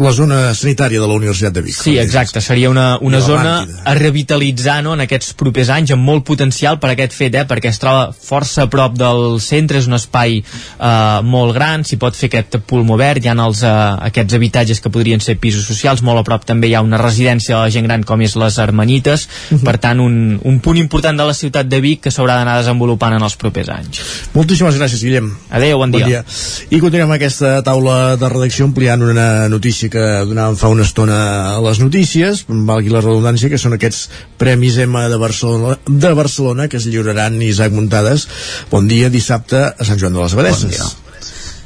la zona sanitària de la Universitat de Vic. Sí, exacte, seria una, una zona a revitalitzar no, en aquests propers anys amb molt potencial per aquest fet, eh, perquè es troba força a prop del centre, és un espai eh, molt gran, s'hi pot fer aquest pulmó verd, hi ha els, eh, aquests habitatges que podrien ser pisos socials, molt a prop també hi ha una residència de la gent gran com és les Armenites, uh -huh. per tant un, un punt important de la ciutat de Vic que s'haurà d'anar desenvolupant en els propers anys. Moltíssimes gràcies, Guillem. Adéu, bon dia. Bon dia. I continuem amb aquesta taula de redacció ampliant una notícia que donàvem fa una estona a les notícies, valgui la redundància, que són aquests Premis EMA de Barcelona, de Barcelona que es lliuraran Isaac Muntades. Bon dia, dissabte a Sant Joan de les Abadeses. Bon dia.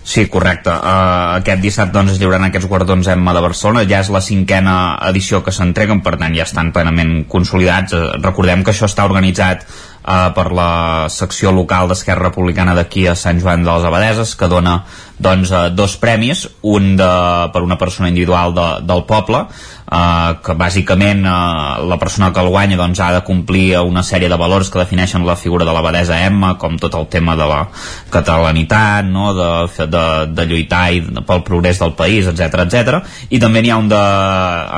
Sí, correcte. Uh, aquest dissabte doncs, es lliuraran aquests guardons Emma de Barcelona. Ja és la cinquena edició que s'entreguen, per tant ja estan plenament consolidats. Uh, recordem que això està organitzat uh, per la secció local d'Esquerra Republicana d'aquí a Sant Joan de les Abadeses, que dona doncs, uh, dos premis, un de, per una persona individual de, del poble, uh, que bàsicament uh, la persona que el guanya doncs, ha de complir una sèrie de valors que defineixen la figura de l'abadesa Emma, com tot el tema de la catalanitat, no? de, de, de lluitar i, pel progrés del país, etc etc. I també n'hi ha un de,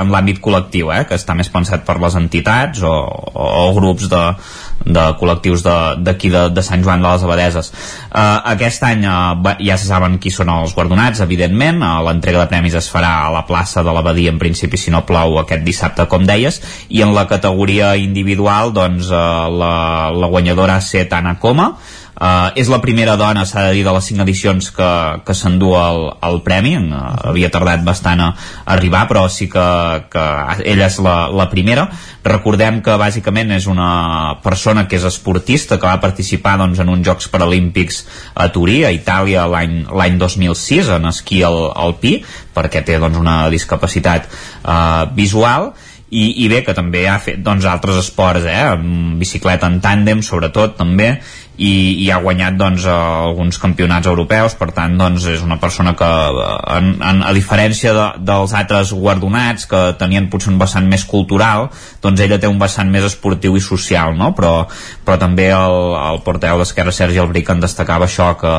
en l'àmbit col·lectiu, eh? que està més pensat per les entitats o, o, o grups de, de col·lectius d'aquí de, de, de Sant Joan de les Abadeses. Uh, aquest any uh, ja se saben qui són els guardonats, evidentment. Uh, L'entrega de premis es farà a la plaça de l'Abadia, en principi, si no plou, aquest dissabte, com deies. I en la categoria individual, doncs, uh, la, la guanyadora ha set Anna Coma, Uh, és la primera dona, s'ha de dir, de les cinc edicions que, que s'endú el, el premi. Uh, havia tardat bastant a arribar, però sí que, que ella és la, la primera. Recordem que bàsicament és una persona que és esportista, que va participar doncs, en uns Jocs Paralímpics a Turí, a Itàlia, l'any 2006, en esquí al, alpí, perquè té doncs, una discapacitat uh, visual, i, i bé, que també ha fet doncs, altres esports, eh? bicicleta en tàndem sobretot també i, i ha guanyat doncs, alguns campionats europeus per tant doncs, és una persona que en, en, a diferència de, dels altres guardonats que tenien potser un vessant més cultural doncs ella té un vessant més esportiu i social no? però, però també el, el porteu d'Esquerra Sergi Albric en destacava això que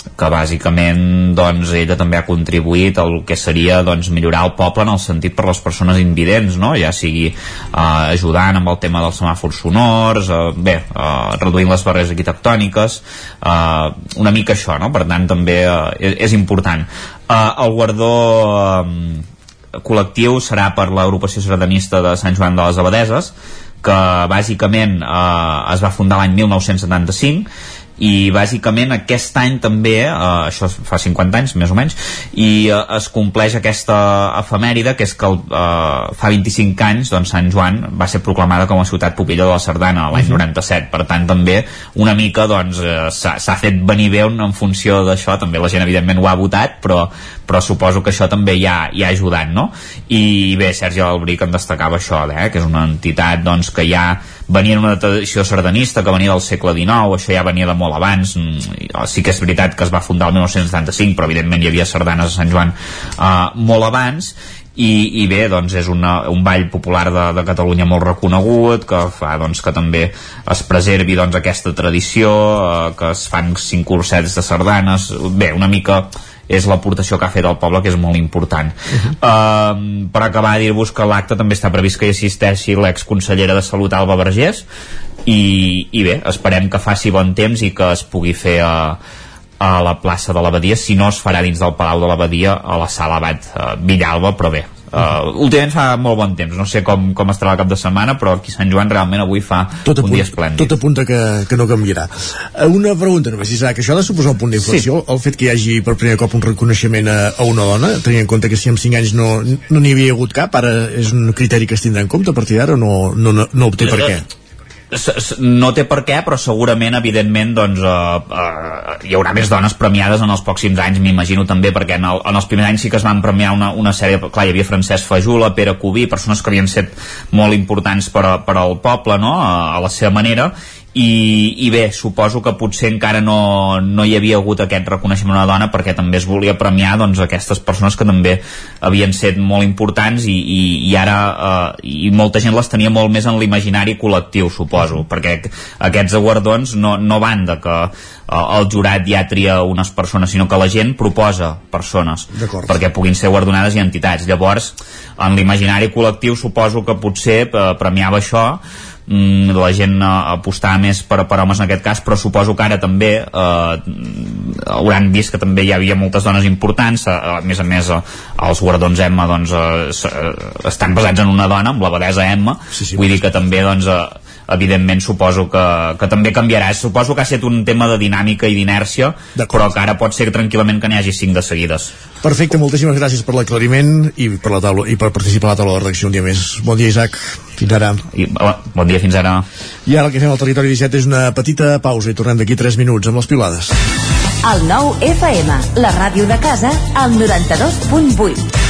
que bàsicament doncs, ella també ha contribuït al que seria doncs, millorar el poble en el sentit per les persones invidents, no? ja sigui eh, ajudant amb el tema dels semàfors sonors, eh, bé, eh, reduint les barreres arquitectòniques, eh, una mica això, no? per tant també eh, és, és important. Eh, el guardó eh, col·lectiu serà per l'agrupació sardanista de Sant Joan de les Abadeses, que bàsicament eh, es va fundar l'any 1975 i bàsicament aquest any també eh, això fa 50 anys més o menys i eh, es compleix aquesta efemèride que és que el, eh, fa 25 anys doncs Sant Joan va ser proclamada com a ciutat pupilla de la Sardana l'any uh -huh. 97 per tant també una mica doncs eh, s'ha fet venir bé en funció d'això també la gent evidentment ho ha votat però, però suposo que això també hi ha, hi ha ajudat no? i bé, Sergi Albric en destacava això eh, que és una entitat doncs, que ja venia en una tradició sardanista que venia del segle XIX, això ja venia de molt abans, mm, sí que és veritat que es va fundar el 1975, però evidentment hi havia sardanes a Sant Joan uh, molt abans, i, i bé, doncs és una, un ball popular de, de Catalunya molt reconegut que fa doncs, que també es preservi doncs, aquesta tradició eh, que es fan cinc cursets de sardanes bé, una mica és l'aportació que ha fet el poble, que és molt important. Uh -huh. uh, per acabar, dir-vos que l'acte també està previst que hi assisteixi l'exconsellera de Salut, Alba Vergés, i, i bé, esperem que faci bon temps i que es pugui fer a, a la plaça de l'Abadia, si no es farà dins del Palau de l'Abadia a la sala Abat uh, Villalba, però bé, Uh, últimament fa molt bon temps, no sé com, com estarà el cap de setmana, però aquí Sant Joan realment avui fa tot un punt, dia esplèndid. Tot apunta que, que no canviarà. Uh, una pregunta només, Isaac, això ha de suposar un punt d'inflexió, sí. el fet que hi hagi per primer cop un reconeixement a, a una dona, tenint en compte que si en 5 anys no n'hi no havia hagut cap, ara és un criteri que es tindrà en compte a partir d'ara o no, no, no, no obté per què? No té per què, però segurament, evidentment, doncs, uh, uh, hi haurà més dones premiades en els pròxims anys, m'imagino també, perquè en, el, en els primers anys sí que es van premiar una, una sèrie, clar, hi havia Francesc Fajula, Pere Cubí, persones que havien set molt importants per, a, per al poble, no?, a, a la seva manera, i, i bé, suposo que potser encara no, no hi havia hagut aquest reconeixement a una dona perquè també es volia premiar doncs, aquestes persones que també havien set molt importants i, i, i ara eh, i molta gent les tenia molt més en l'imaginari col·lectiu, suposo, perquè aquests guardons no, no van de que eh, el jurat ja tria unes persones, sinó que la gent proposa persones perquè puguin ser guardonades i entitats. Llavors, en l'imaginari col·lectiu suposo que potser eh, premiava això mm, la gent uh, apostava més per, per homes en aquest cas, però suposo que ara també eh, hauran vist que també hi havia moltes dones importants, uh, a més a més uh, els guardons Emma doncs, uh, estan basats en una dona, amb l'abadesa Emma, sí, sí, vull dir que també doncs, uh, evidentment suposo que, que també canviarà. Suposo que ha estat un tema de dinàmica i d'inèrcia, però que ara pot ser tranquil·lament que n'hi hagi cinc de seguides. Perfecte, moltíssimes gràcies per l'aclariment i per la taula i per participar a la taula de redacció un dia més. Bon dia, Isaac. Fins ara. I, bon dia, fins ara. I ara el que fem al Territori 17 és una petita pausa i tornem d'aquí 3 minuts amb les pilades. El nou FM, la ràdio de casa, al 92.8.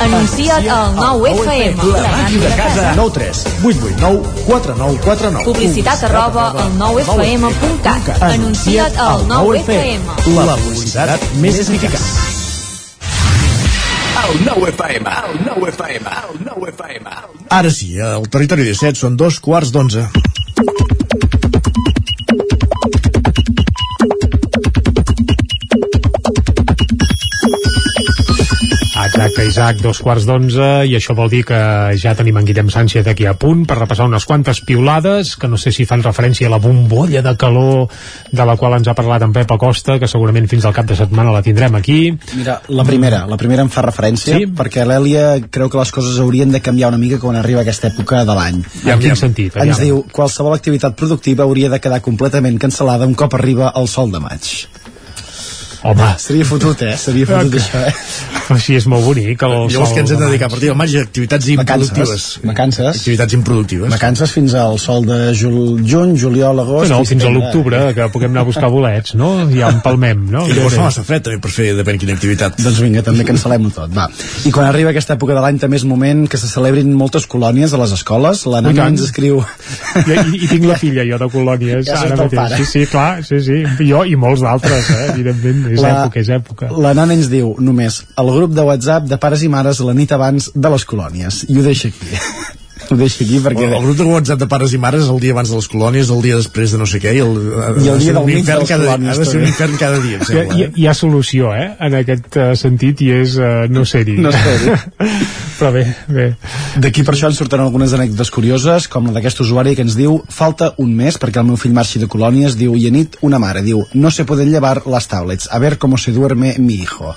Anuncia't al 9FM. La màquina de casa. 9 3 8 8 9 4 9 4 9. Publicitat arroba al 9FM.cat. Anuncia't al 9FM. La publicitat més eficaç. El 9 FM, el 9 FM, el 9 FM. Ara sí, al territori 17 són dos quarts d'onze. Exacte, Isaac, dos quarts d'onze i això vol dir que ja tenim en Guillem Sánchez aquí a punt per repassar unes quantes piulades que no sé si fan referència a la bombolla de calor de la qual ens ha parlat en Pep Acosta que segurament fins al cap de setmana la tindrem aquí Mira, la primera, la primera em fa referència Sí? perquè l'Èlia creu que les coses haurien de canviar una mica quan arriba aquesta època de l'any. En quin sentit? Ens Aviam. diu, qualsevol activitat productiva hauria de quedar completament cancel·lada un cop arriba el sol de maig. Home. Seria fotut, eh? Seria fotut, això, eh? Així és molt bonic el Llavors sol que ens hem de de dedicar a partir del maig a activitats improductives. Vacances. Activitats improductives. Vacances fins al sol de jul, juny, juliol, agost... no, fins a l'octubre, que puguem anar a buscar bolets, no? Ja en palmem, no? I llavors fa massa fred també per fer depèn quina activitat. Doncs vinga, també cancel·lem-ho tot, va. I quan arriba aquesta època de l'any també és moment que se celebrin moltes colònies a les escoles. La I nana tant. ens escriu... I, i, I tinc la *laughs* filla, jo, de colònies, Ja ara mateix. pare. Sí, sí, clar, sí, sí. Jo i molts d'altres, eh? Evidentment, és època, és època. La nana ens diu només el grup de WhatsApp de pares i mares la nit abans de les colònies. I ho deixa aquí. Ho deixa aquí perquè... El, el grup de WhatsApp de pares i mares el dia abans de les colònies, el dia després de no sé què, i el, I el dia del mig de les cada, colònies, ha de ser un infern cada dia, em Hi, sembla. hi, Eh? hi ha solució, eh, en aquest uh, sentit, i és uh, no ser-hi. No ser-hi. *laughs* Però bé, bé. D'aquí per això ens surten algunes anècdotes curioses, com la d'aquest usuari que ens diu falta un mes perquè el meu fill marxi de colònies, diu, i a nit una mare, diu, no se pueden llevar las tablets, a ver cómo se duerme mi hijo.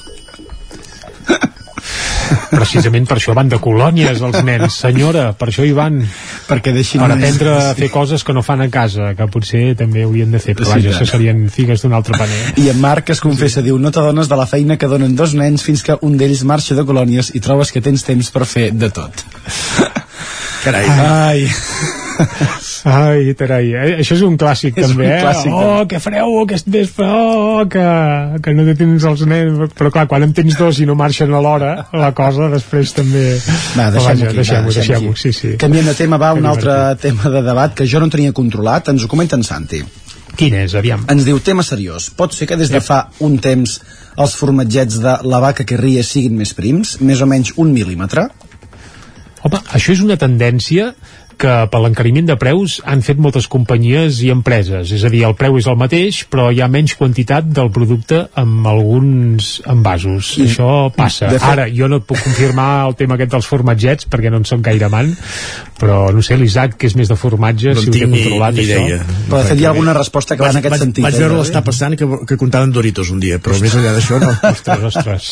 Precisament per això van de colònies els nens, senyora, per això hi van. Perquè deixin... Per aprendre a fer coses que no fan a casa, que potser també haurien de fer, però Sí, vaja, això serien figues d'un altre paner. I en Marc es confessa, diu, no t'adones de la feina que donen dos nens fins que un d'ells marxa de colònies i trobes que tens temps per fer de tot. Carai. Ai. *laughs* Ai, tarai, eh? això és un clàssic *laughs* És també, un eh? clàssic, oh, també. que freu, aquest vespre, oh, que, que no tens els nens, però clar, quan en tens dos i no marxen a l'hora, la cosa després també... Va, Però deixem-ho aquí, deixem-ho, deixem-ho, aquí. sí, sí. Canviant de tema, va, un altre divertit. tema de debat que jo no tenia controlat, ens ho comenta en Santi. Quin és, aviam? Ens diu, tema seriós, pot ser que des de fa un temps els formatgets de la vaca que ria siguin més prims, més o menys un mil·límetre? Home, això és una tendència que per l'encariment de preus han fet moltes companyies i empreses. És a dir, el preu és el mateix, però hi ha menys quantitat del producte amb alguns envasos. I, Això passa. fet- Ara, jo no et puc confirmar el tema aquest dels formatgets, perquè no en soc gaire amant, però no sé, l'Isaac, que és més de formatge, No si ho té ni, controlat, ni això. idea. Però de fet hi ha alguna resposta que va en aquest vaig, sentit. Vaig eh, veure Jordi? l'estar passant que, que comptaven Doritos un dia, però més enllà d'això no. *laughs* Ostres, ostres.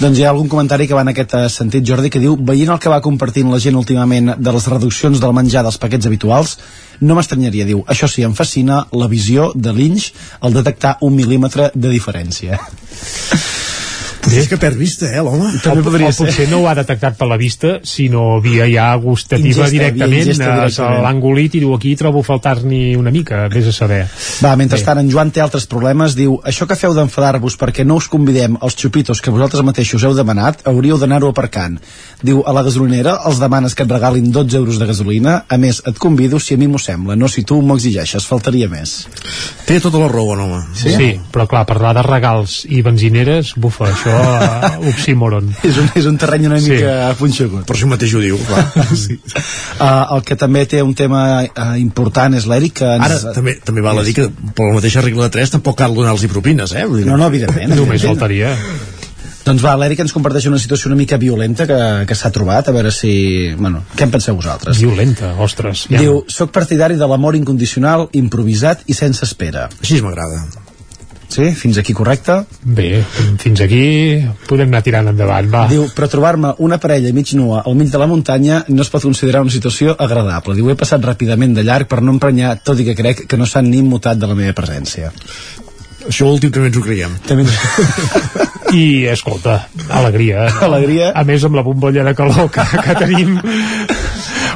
Doncs hi ha algun comentari que va en aquest eh, sentit, Jordi, que diu veient el que va compartint la gent últimament de les reduccions del menjar dels paquets habituals, no m'estranyaria, diu, això sí, em fascina la visió de Lynch al detectar un mil·límetre de diferència. Potser és que perd vista, eh, l'home? o, o potser no ho ha detectat per la vista, sinó via ja gustativa Ingesta, directament, eh, directament. l'ha engolit i diu aquí trobo faltar-n'hi una mica, vés a saber. Va, mentrestant, en Joan té altres problemes. Diu, això que feu d'enfadar-vos perquè no us convidem als xupitos que vosaltres mateixos heu demanat, hauríeu d'anar-ho aparcant. Diu, a la gasolinera els demanes que et regalin 12 euros de gasolina, a més, et convido si a mi m'ho sembla, no si tu m'ho exigeixes, faltaria més. Té tota la raó, home. Sí? sí, però clar, parlar de regals i benzineres, bufa, això uh, oxímoron. *laughs* És un, és un terreny una Sí. mica punxegut. Per això mateix ho diu, clar. *laughs* sí. uh, el que també té un tema uh, important és l'Eric que ens... Ara, també, també val a dir que per la mateixa regla de 3 tampoc cal donar-los propines, eh? Vull dir, No, no, evidentment. Només faltaria. Doncs va, l'Eric ens comparteix una situació una mica violenta que, que s'ha trobat, a veure si... Bueno, què en penseu vosaltres? Violenta, ostres. Ja. Diu, soc partidari de l'amor incondicional, improvisat i sense espera. Així m'agrada. Sí? Fins aquí correcte? Bé, fins aquí podem anar tirant endavant, va. Diu, però trobar-me una parella mig nua al mig de la muntanya no es pot considerar una situació agradable. Diu, he passat ràpidament de llarg per no emprenyar, tot i que crec que no s'han ni immutat de la meva presència. Això últim també ens ho creiem. També *laughs* I, escolta, alegria. Alegria. A més, amb la bombolla de calor que, que tenim,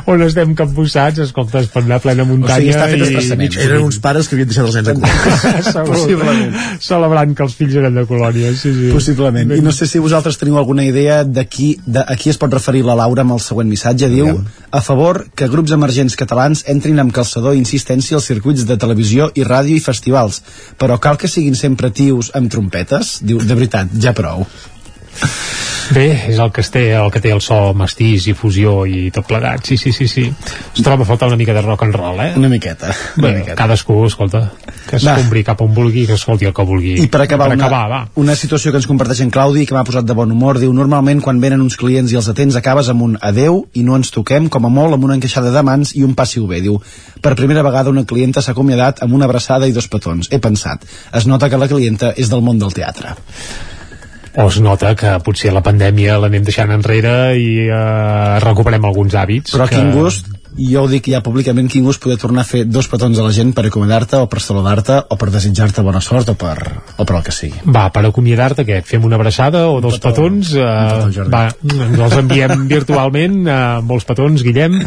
on estem capbussats, escolta, es pot anar a plena muntanya i... Eren uns pares que havien deixat els nens a *laughs* colònia. Possiblement. Celebrant que els fills eren de colònia, sí, sí. Possiblement. I no sé si vosaltres teniu alguna idea de qui, de, a qui es pot referir la Laura amb el següent missatge. Diu, a favor que grups emergents catalans entrin amb calçador i insistència als circuits de televisió i ràdio i festivals, però cal que siguin sempre tios amb trompetes? Diu, de veritat, ja prou. Bé, és el que té, el que té el so mastís i fusió i tot plegat, sí, sí, sí, sí. Es troba a faltar una mica de rock and roll, eh? Una miqueta. Bé, Una miqueta. cadascú, escolta, que es Va. compri cap on vulgui, que escolti el que vulgui. I per acabar, per una, acabar va. una situació que ens comparteix en Claudi que m'ha posat de bon humor, diu, normalment quan venen uns clients i els atents acabes amb un adeu i no ens toquem, com a molt amb una encaixada de mans i un passi bé, diu, per primera vegada una clienta s'ha acomiadat amb una abraçada i dos petons. He pensat, es nota que la clienta és del món del teatre. O es nota que potser la pandèmia l'anem deixant enrere i eh, recuperem alguns hàbits Però que... quin gust, i jo ho dic ja públicament, quin gust poder tornar a fer dos petons a la gent per acomiadar-te o per saludar-te o per desitjar-te bona sort o per, o per el que sigui. Va, per acomiadar-te, què? Fem una abraçada o dos petons? Eh, va, ens els enviem *laughs* virtualment, eh, molts petons, Guillem,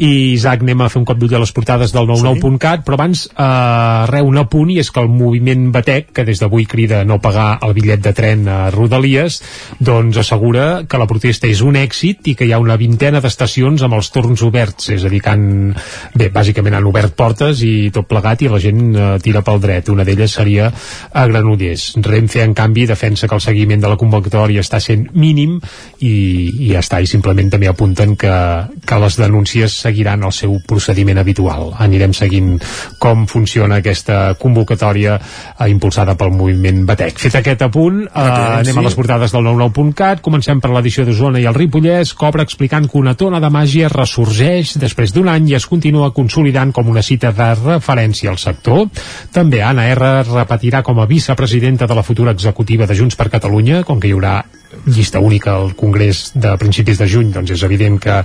i Isaac, anem a fer un cop d'ull a les portades del 99.cat, però abans, eh, re, un apunt, i és que el moviment Batec, que des d'avui crida no pagar el bitllet de tren a Rodalies, doncs assegura que la protesta és un èxit i que hi ha una vintena d'estacions amb els torns oberts, és a han, bé, bàsicament han obert portes i tot plegat i la gent eh, tira pel dret. Una d'elles seria a Granollers. Renfe, en canvi, defensa que el seguiment de la convocatòria està sent mínim i, i ja està, i simplement també apunten que, que les denúncies seguiran el seu procediment habitual. Anirem seguint com funciona aquesta convocatòria eh, impulsada pel moviment Batec. Fet aquest apunt, eh, anem sí. a les portades del 99.cat, comencem per l'edició d'Osona i el Ripollès, cobra explicant que una tona de màgia ressorgeix després d'un any i es continua consolidant com una cita de referència al sector. També Anna R repetirà com a vicepresidenta de la futura executiva de Junts per Catalunya, com que hi haurà llista única al Congrés de principis de juny, doncs és evident que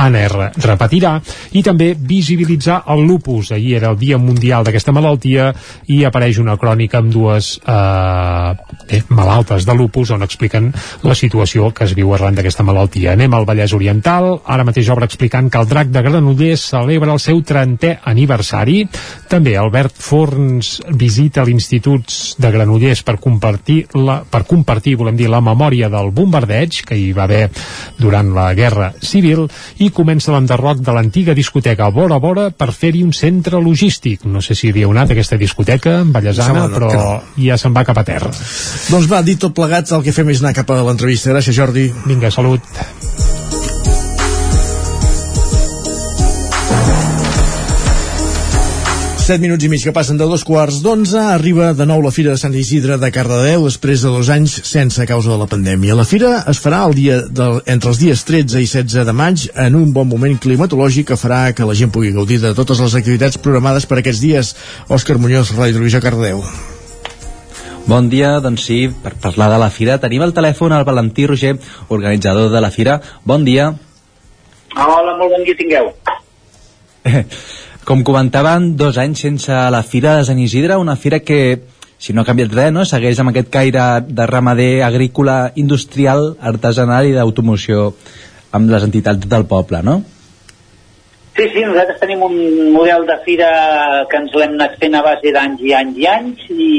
Anna R repetirà, i també visibilitzar el lupus. Ahir era el Dia Mundial d'aquesta malaltia i apareix una crònica amb dues eh, bé, malaltes de lupus on expliquen la situació que es viu arran d'aquesta malaltia. Anem al Vallès Oriental, ara mateix obre explicant que el drac de Granollers celebra el seu 30è aniversari. També Albert Forns visita l'Institut de Granollers per compartir, la, per compartir volem dir, la memòria del bombardeig que hi va haver durant la Guerra Civil i comença l'enderroc de l'antiga discoteca Bora Bora per fer-hi un centre logístic. No sé si havíeu anat aquesta discoteca, Vallesana, Sembla però que ja se'n va cap a terra. Doncs va, dit tot plegats, el que fem és anar cap a l'entrevista. Gràcies, Jordi. Vinga, salut. 7 minuts i mig que passen de dos quarts d'onze arriba de nou la Fira de Sant Isidre de Cardedeu després de dos anys sense causa de la pandèmia. La Fira es farà el dia del, entre els dies 13 i 16 de maig en un bon moment climatològic que farà que la gent pugui gaudir de totes les activitats programades per aquests dies. Òscar Muñoz, Ràdio Televisió Cardedeu. Bon dia, doncs sí, per parlar de la Fira tenim al telèfon el Valentí Roger, organitzador de la Fira. Bon dia. Hola, molt bon dia tingueu. *laughs* Com comentaven, dos anys sense la Fira de Sant Isidre, una fira que, si no ha canviat res, no? segueix amb aquest caire de ramader, agrícola, industrial, artesanal i d'automoció amb les entitats del poble, no? Sí, sí, nosaltres tenim un model de fira que ens l'hem anat fent a base d'anys i anys i anys i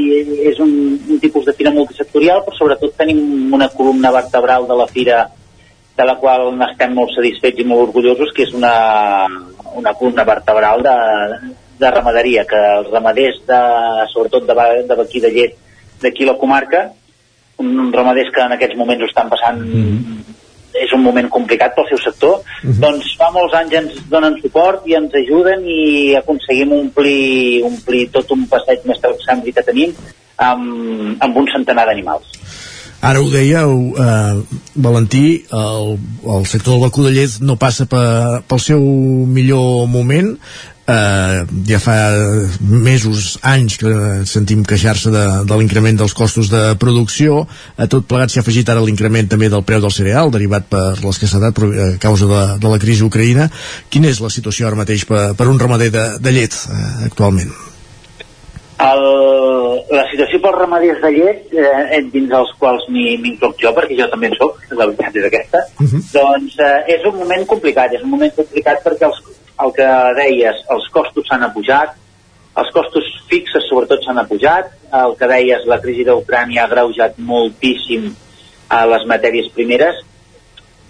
és un, un tipus de fira multisectorial, però sobretot tenim una columna vertebral de la fira de la qual n'estem molt satisfets i molt orgullosos, que és una, una columna vertebral de, de ramaderia, que els ramaders, de, sobretot de, de d'aquí de llet, d'aquí la comarca, un ramaders que en aquests moments ho estan passant mm -hmm. és un moment complicat pel seu sector, mm -hmm. doncs fa molts anys ens donen suport i ens ajuden i aconseguim omplir, omplir tot un passeig més que tenim amb, amb un centenar d'animals. Ara ho dèieu, eh, Valentí, el, el sector del vacú de llet no passa pe, pel seu millor moment, eh, ja fa mesos, anys que sentim queixar-se de, de l'increment dels costos de producció, a tot plegat s'ha afegit ara l'increment també del preu del cereal, derivat per l'escassetat a causa de, de la crisi ucraïna. Quina és la situació ara mateix per, per un ramader de, de llet eh, actualment? El, la situació pels ramaders de llet, eh, dins dels quals m'incloc jo, perquè jo també en soc, la veritat és aquesta, uh -huh. doncs eh, és un moment complicat, és un moment complicat perquè els, el que deies, els costos s'han apujat, els costos fixes sobretot s'han apujat, el que deies, la crisi d'Ucrània ha greujat moltíssim a les matèries primeres,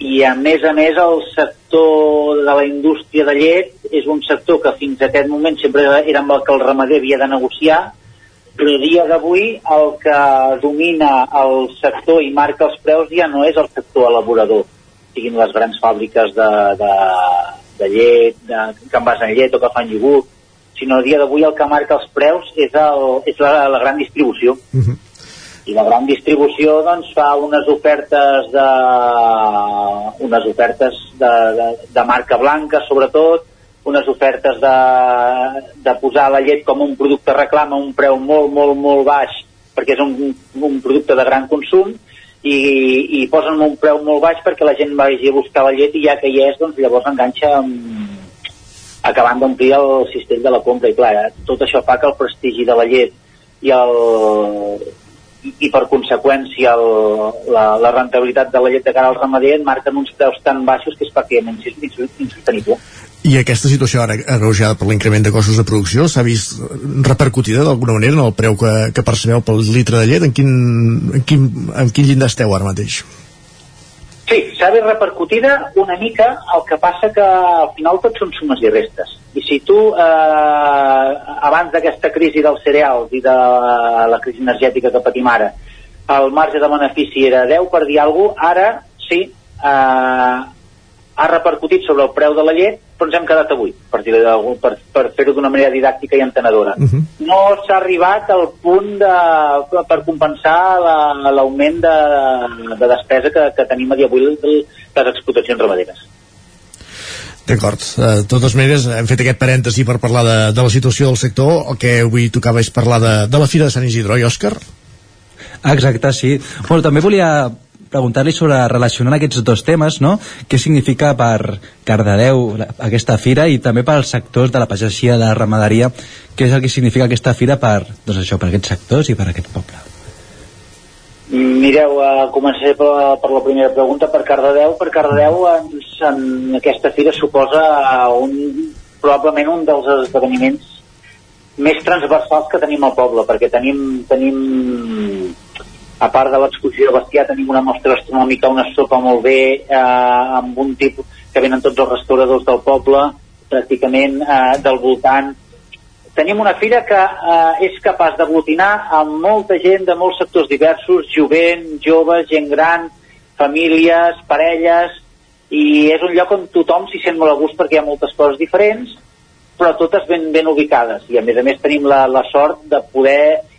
i a més a més el sector de la indústria de llet és un sector que fins a aquest moment sempre era amb el que el ramader havia de negociar però dia d'avui el que domina el sector i marca els preus ja no és el sector elaborador siguin les grans fàbriques de, de, de llet de, que envasen llet o que fan iogurt sinó a dia d'avui el que marca els preus és, el, és la, la gran distribució. Uh -huh i la gran distribució doncs fa unes ofertes de unes ofertes de, de, de marca blanca sobretot unes ofertes de, de posar la llet com un producte reclama un preu molt, molt, molt baix perquè és un, un producte de gran consum i, i posen un preu molt baix perquè la gent vagi a buscar la llet i ja que hi és, doncs llavors enganxa amb, acabant d'omplir el cistell de la compra. I clar, tot això fa que el prestigi de la llet i el, i, per conseqüència el, la, la rentabilitat de la llet de cara al ramader marquen uns preus tan baixos que és pràcticament insostenible. I aquesta situació ara agreujada per l'increment de costos de producció s'ha vist repercutida d'alguna manera en el preu que, que percebeu pel litre de llet? En quin, en quin, en quin llindar esteu ara mateix? Sí, s'ha vist repercutida una mica, el que passa que al final tot són sumes i restes. I si tu, eh, abans d'aquesta crisi dels cereals i de la crisi energètica que patim ara, el marge de benefici era 10 per dir alguna cosa, ara sí, eh, ha repercutit sobre el preu de la llet, però ens hem quedat avui, per, per, per fer-ho d'una manera didàctica i entenedora. Uh -huh. No s'ha arribat al punt de, per compensar l'augment la, de, de despesa que, que tenim a dia avui les explotacions ramaderes. D'acord. De totes maneres, hem fet aquest parèntesi per parlar de, de la situació del sector. El que avui tocava és parlar de, de la Fira de Sant Isidro, oi, Òscar? Exacte, sí. Bueno, també volia preguntar-li sobre relacionant aquests dos temes, no? Què significa per Cardedeu aquesta fira i també per als sectors de la pagesia, de la ramaderia, què és el que significa aquesta fira per, doncs això, per aquests sectors i per aquest poble? Mireu, uh, començaré per, per la primera pregunta, per Cardedeu. Per Cardedeu ens, en aquesta fira suposa un, probablement un dels esdeveniments més transversals que tenim al poble, perquè tenim, tenim a part de l'exclusió de bestiar tenim una mostra astronòmica, una sopa molt bé eh, amb un tipus que venen tots els restauradors del poble pràcticament eh, del voltant. Tenim una fira que eh, és capaç d'aglutinar amb molta gent de molts sectors diversos, jovent, joves, gent gran, famílies, parelles, i és un lloc on tothom s'hi sent molt a gust perquè hi ha moltes coses diferents, però totes ben, ben ubicades. I a més a més tenim la, la sort de poder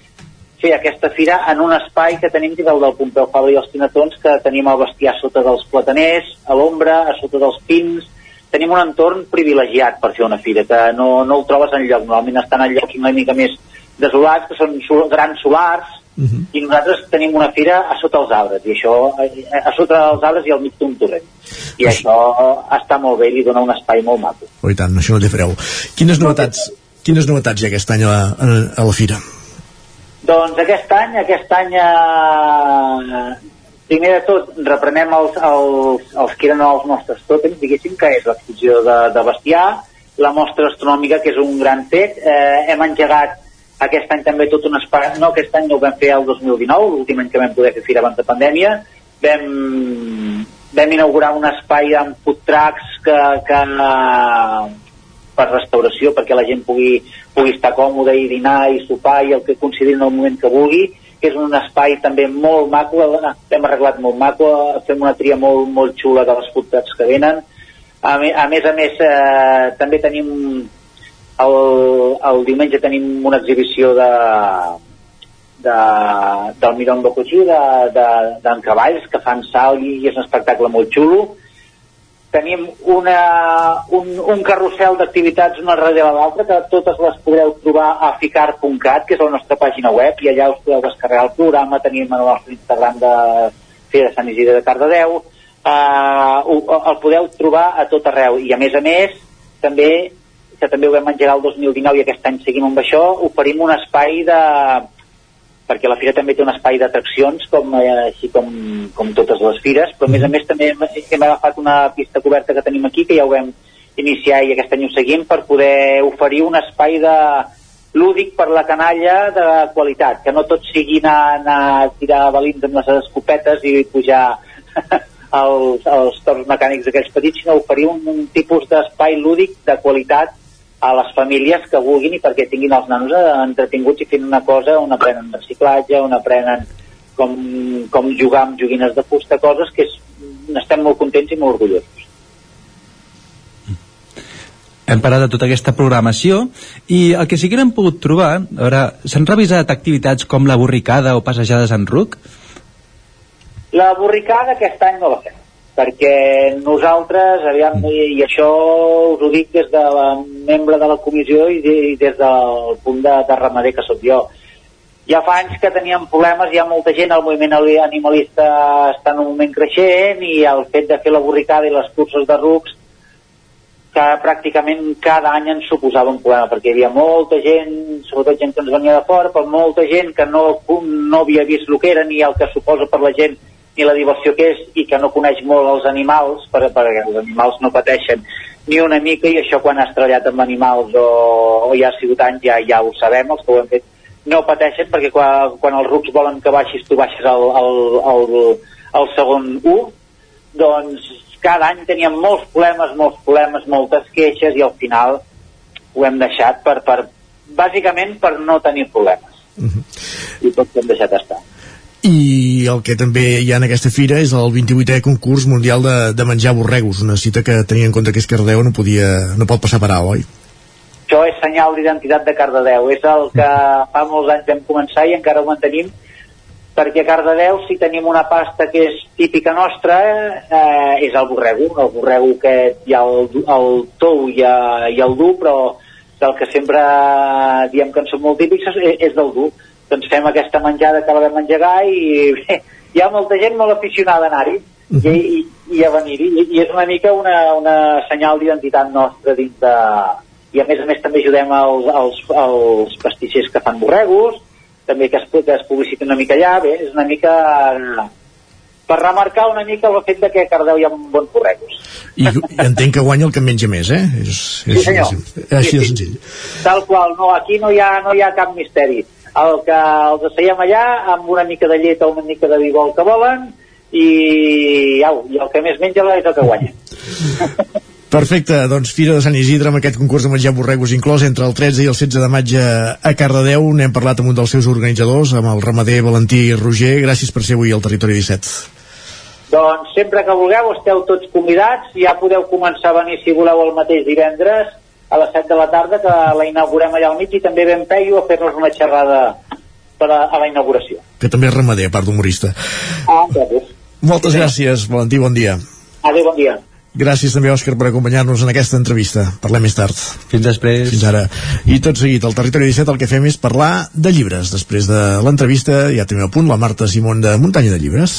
fer aquesta fira en un espai que tenim el del Pompeu Fabra i els Pinatons que tenim el bestiar sota dels plataners a l'ombra, a sota dels pins tenim un entorn privilegiat per fer una fira que no, no el trobes en lloc normalment estan en llocs una mica més desolats que són sol, grans solars Uh -huh. i nosaltres tenim una fira a sota els arbres i això, a, a sota els arbres i al mig d'un torrent i això està molt bé i li dona un espai molt maco Oh, i tant, això no té freu. Quines novetats, quines novetats hi ha aquest any a a, a la fira? Doncs aquest any, aquest any eh, primer de tot reprenem els, els, els que eren els nostres tòtems, diguéssim, que és l'exposició de, de bestiar, la mostra astronòmica, que és un gran fet. Eh, hem engegat aquest any també tot un espai, no aquest any no ho vam fer el 2019, l'últim any que vam poder fer fira abans de pandèmia, vam, vam inaugurar un espai amb food trucks que, que per restauració, perquè la gent pugui, pugui estar còmode i dinar i sopar i el que considerin en el moment que vulgui, que és un espai també molt maco, l'hem arreglat molt maco, fem una tria molt, molt xula de les trucks que venen. A, me, a més a més, eh, també tenim el, el diumenge tenim una exhibició de, de, del Miron Coixí, d'en de, de, cavalls que fan salt i, i és un espectacle molt xulo. Tenim una, un, un carrusel d'activitats una darrere l'altra que totes les podreu trobar a ficar.cat, que és la nostra pàgina web, i allà us podeu descarregar el programa, tenim el nostre Instagram de Fira Sant Isidre de Cardedeu, uh, el podeu trobar a tot arreu, i a més a més, també que també ho vam engegar el 2019 i aquest any seguim amb això, oferim un espai de, perquè la fira també té un espai d'atraccions com, eh, així com, com totes les fires però a més a més també hem, hem agafat una pista coberta que tenim aquí que ja ho vam iniciar i aquest any ho seguim per poder oferir un espai de lúdic per la canalla de qualitat, que no tot sigui anar, anar a tirar balins amb les escopetes i pujar *laughs* als, als torns mecànics aquells petits, sinó oferir un, un tipus d'espai lúdic de qualitat a les famílies que vulguin i perquè tinguin els nanos entretinguts i fent una cosa on aprenen reciclatge, on aprenen com, com jugar amb joguines de fusta, coses que és, estem molt contents i molt orgullosos. hem parlat de tota aquesta programació i el que sí que n'hem pogut trobar a veure, s'han revisat activitats com la borricada o passejades en ruc? La borricada aquest any no la fem perquè nosaltres, aviam, i, i això us ho dic des de la membre de la comissió i, i des del punt de, de ramader que sóc jo. Ja fa anys que teníem problemes, hi ha molta gent, el moviment animalista està en un moment creixent i el fet de fer la borricada i les curses de rucs que pràcticament cada any ens suposava un problema, perquè hi havia molta gent, sobretot gent que ens venia de fora, però molta gent que no, no havia vist el que era ni el que suposa per la gent ni la diversió que és i que no coneix molt els animals per, perquè els animals no pateixen ni una mica i això quan has treballat amb animals o, o ja ha sigut anys ja, ja ho sabem, els que ho hem fet no pateixen perquè quan, quan els rucs volen que baixis tu baixes al, al, al, al segon 1 doncs cada any teníem molts problemes, molts problemes, moltes queixes i al final ho hem deixat per, per bàsicament per no tenir problemes uh -huh. i tot hem deixat estar i el que també hi ha en aquesta fira és el 28è concurs mundial de, de menjar borregos, una cita que tenia en compte que és Cardeu no, podia, no pot passar per alt, oi? Això és senyal d'identitat de Cardedeu, és el que fa molts anys vam començar i encara ho mantenim perquè a Cardedeu si tenim una pasta que és típica nostra eh, és el borrego, el borrego que hi ha el, el tou i, a, i el dur, però del que sempre diem que en són molt típics és, és del dur doncs fem aquesta menjada que la vam engegar i bé, hi ha molta gent molt aficionada a anar-hi uh -huh. i, i, i a venir-hi I, i és una mica una, una senyal d'identitat nostra dins de... i a més a més també ajudem els, els, els pastissers que fan borregos també que es, que es publicita una mica allà bé, és una mica per remarcar una mica el fet de que a Cardeu hi ha bons borregos i, i entenc que guanya el que menja més eh? és, és, sí, senyor. és, així sí, de senzill tal qual, no, aquí no hi ha, no hi ha cap misteri el que els asseiem allà amb una mica de llet o una mica de vi que volen i, au, i el que més menja és el que guanya *laughs* Perfecte, doncs Fira de Sant Isidre amb aquest concurs de menjar borregos inclòs entre el 13 i el 16 de maig a Cardedeu. N'hem parlat amb un dels seus organitzadors, amb el ramader Valentí Roger. Gràcies per ser avui al Territori 17. Doncs sempre que vulgueu esteu tots convidats, ja podeu començar a venir si voleu el mateix divendres a les 7 de la tarda, que la inaugurem allà al mig, i també ve en Peyu a fer-nos una xerrada per a, a la inauguració. Que també és ramader, a part d'humorista. Ah, gràcies. Moltes gràcies, Valentí, bon dia. Adéu, bon dia. Gràcies també, Òscar, per acompanyar-nos en aquesta entrevista. Parlem més tard. Fins després. Fins ara. I tot seguit, al Territori 17 el que fem és parlar de llibres. Després de l'entrevista ja tenim a punt la Marta Simón de Muntanya de Llibres.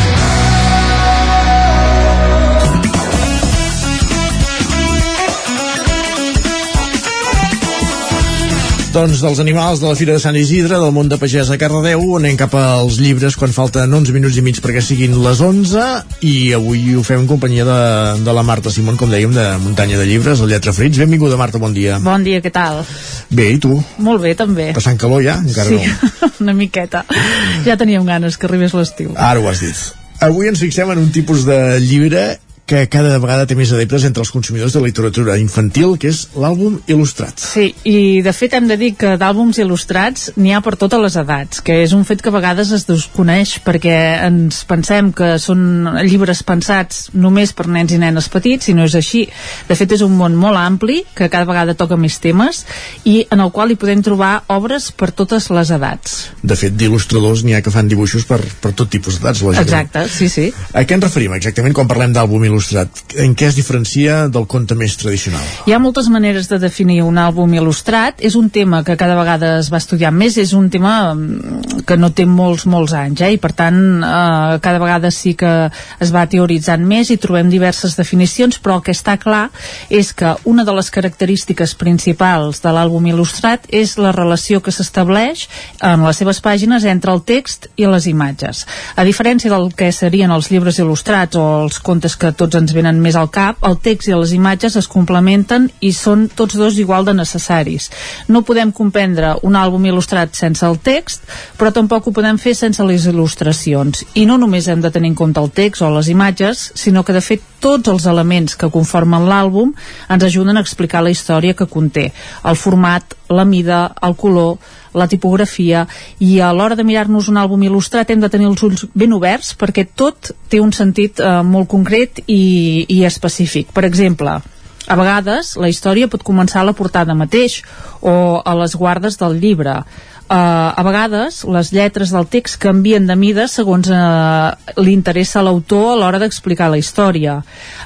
Doncs dels animals de la Fira de Sant Isidre, del món de pagès a Cardedeu, anem cap als llibres quan falten 11 minuts i mig perquè siguin les 11 i avui ho fem en companyia de, de la Marta Simón, com dèiem, de Muntanya de Llibres, el Lletra Frits. Benvinguda, Marta, bon dia. Bon dia, què tal? Bé, i tu? Molt bé, també. Passant calor ja? Encara sí, no. *laughs* una miqueta. Ja teníem ganes que arribés l'estiu. Ara ho has dit. Avui ens fixem en un tipus de llibre que cada vegada té més adeptes entre els consumidors de literatura infantil, que és l'àlbum il·lustrat. Sí, i de fet hem de dir que d'àlbums il·lustrats n'hi ha per totes les edats, que és un fet que a vegades es desconeix perquè ens pensem que són llibres pensats només per nens i nenes petits, i no és així. De fet és un món molt ampli, que cada vegada toca més temes, i en el qual hi podem trobar obres per totes les edats. De fet, d'il·lustradors n'hi ha que fan dibuixos per, per tot tipus d'edats, lògicament. Exacte, sí, sí. A què ens referim exactament quan parlem d'àlbum il·lustrat? En què es diferencia del conte més tradicional? Hi ha moltes maneres de definir un àlbum il·lustrat. És un tema que cada vegada es va estudiar més, és un tema mm, que no té molts, molts anys, eh? i per tant eh, cada vegada sí que es va teoritzant més i trobem diverses definicions, però el que està clar és que una de les característiques principals de l'àlbum il·lustrat és la relació que s'estableix en les seves pàgines entre el text i les imatges. A diferència del que serien els llibres il·lustrats o els contes que tots ens venen més al cap, el text i les imatges es complementen i són tots dos igual de necessaris. No podem comprendre un àlbum il·lustrat sense el text, però tampoc ho podem fer sense les il·lustracions. I no només hem de tenir en compte el text o les imatges, sinó que de fet tots els elements que conformen l'àlbum ens ajuden a explicar la història que conté. El format, la mida, el color, la tipografia i a l'hora de mirar-nos un àlbum il·lustrat hem de tenir els ulls ben oberts perquè tot té un sentit eh, molt concret i, i específic. Per exemple, a vegades la història pot començar a la portada mateix o a les guardes del llibre. Uh, a vegades les lletres del text canvien de mida segons uh, li interessa a l'autor a l'hora d'explicar la història.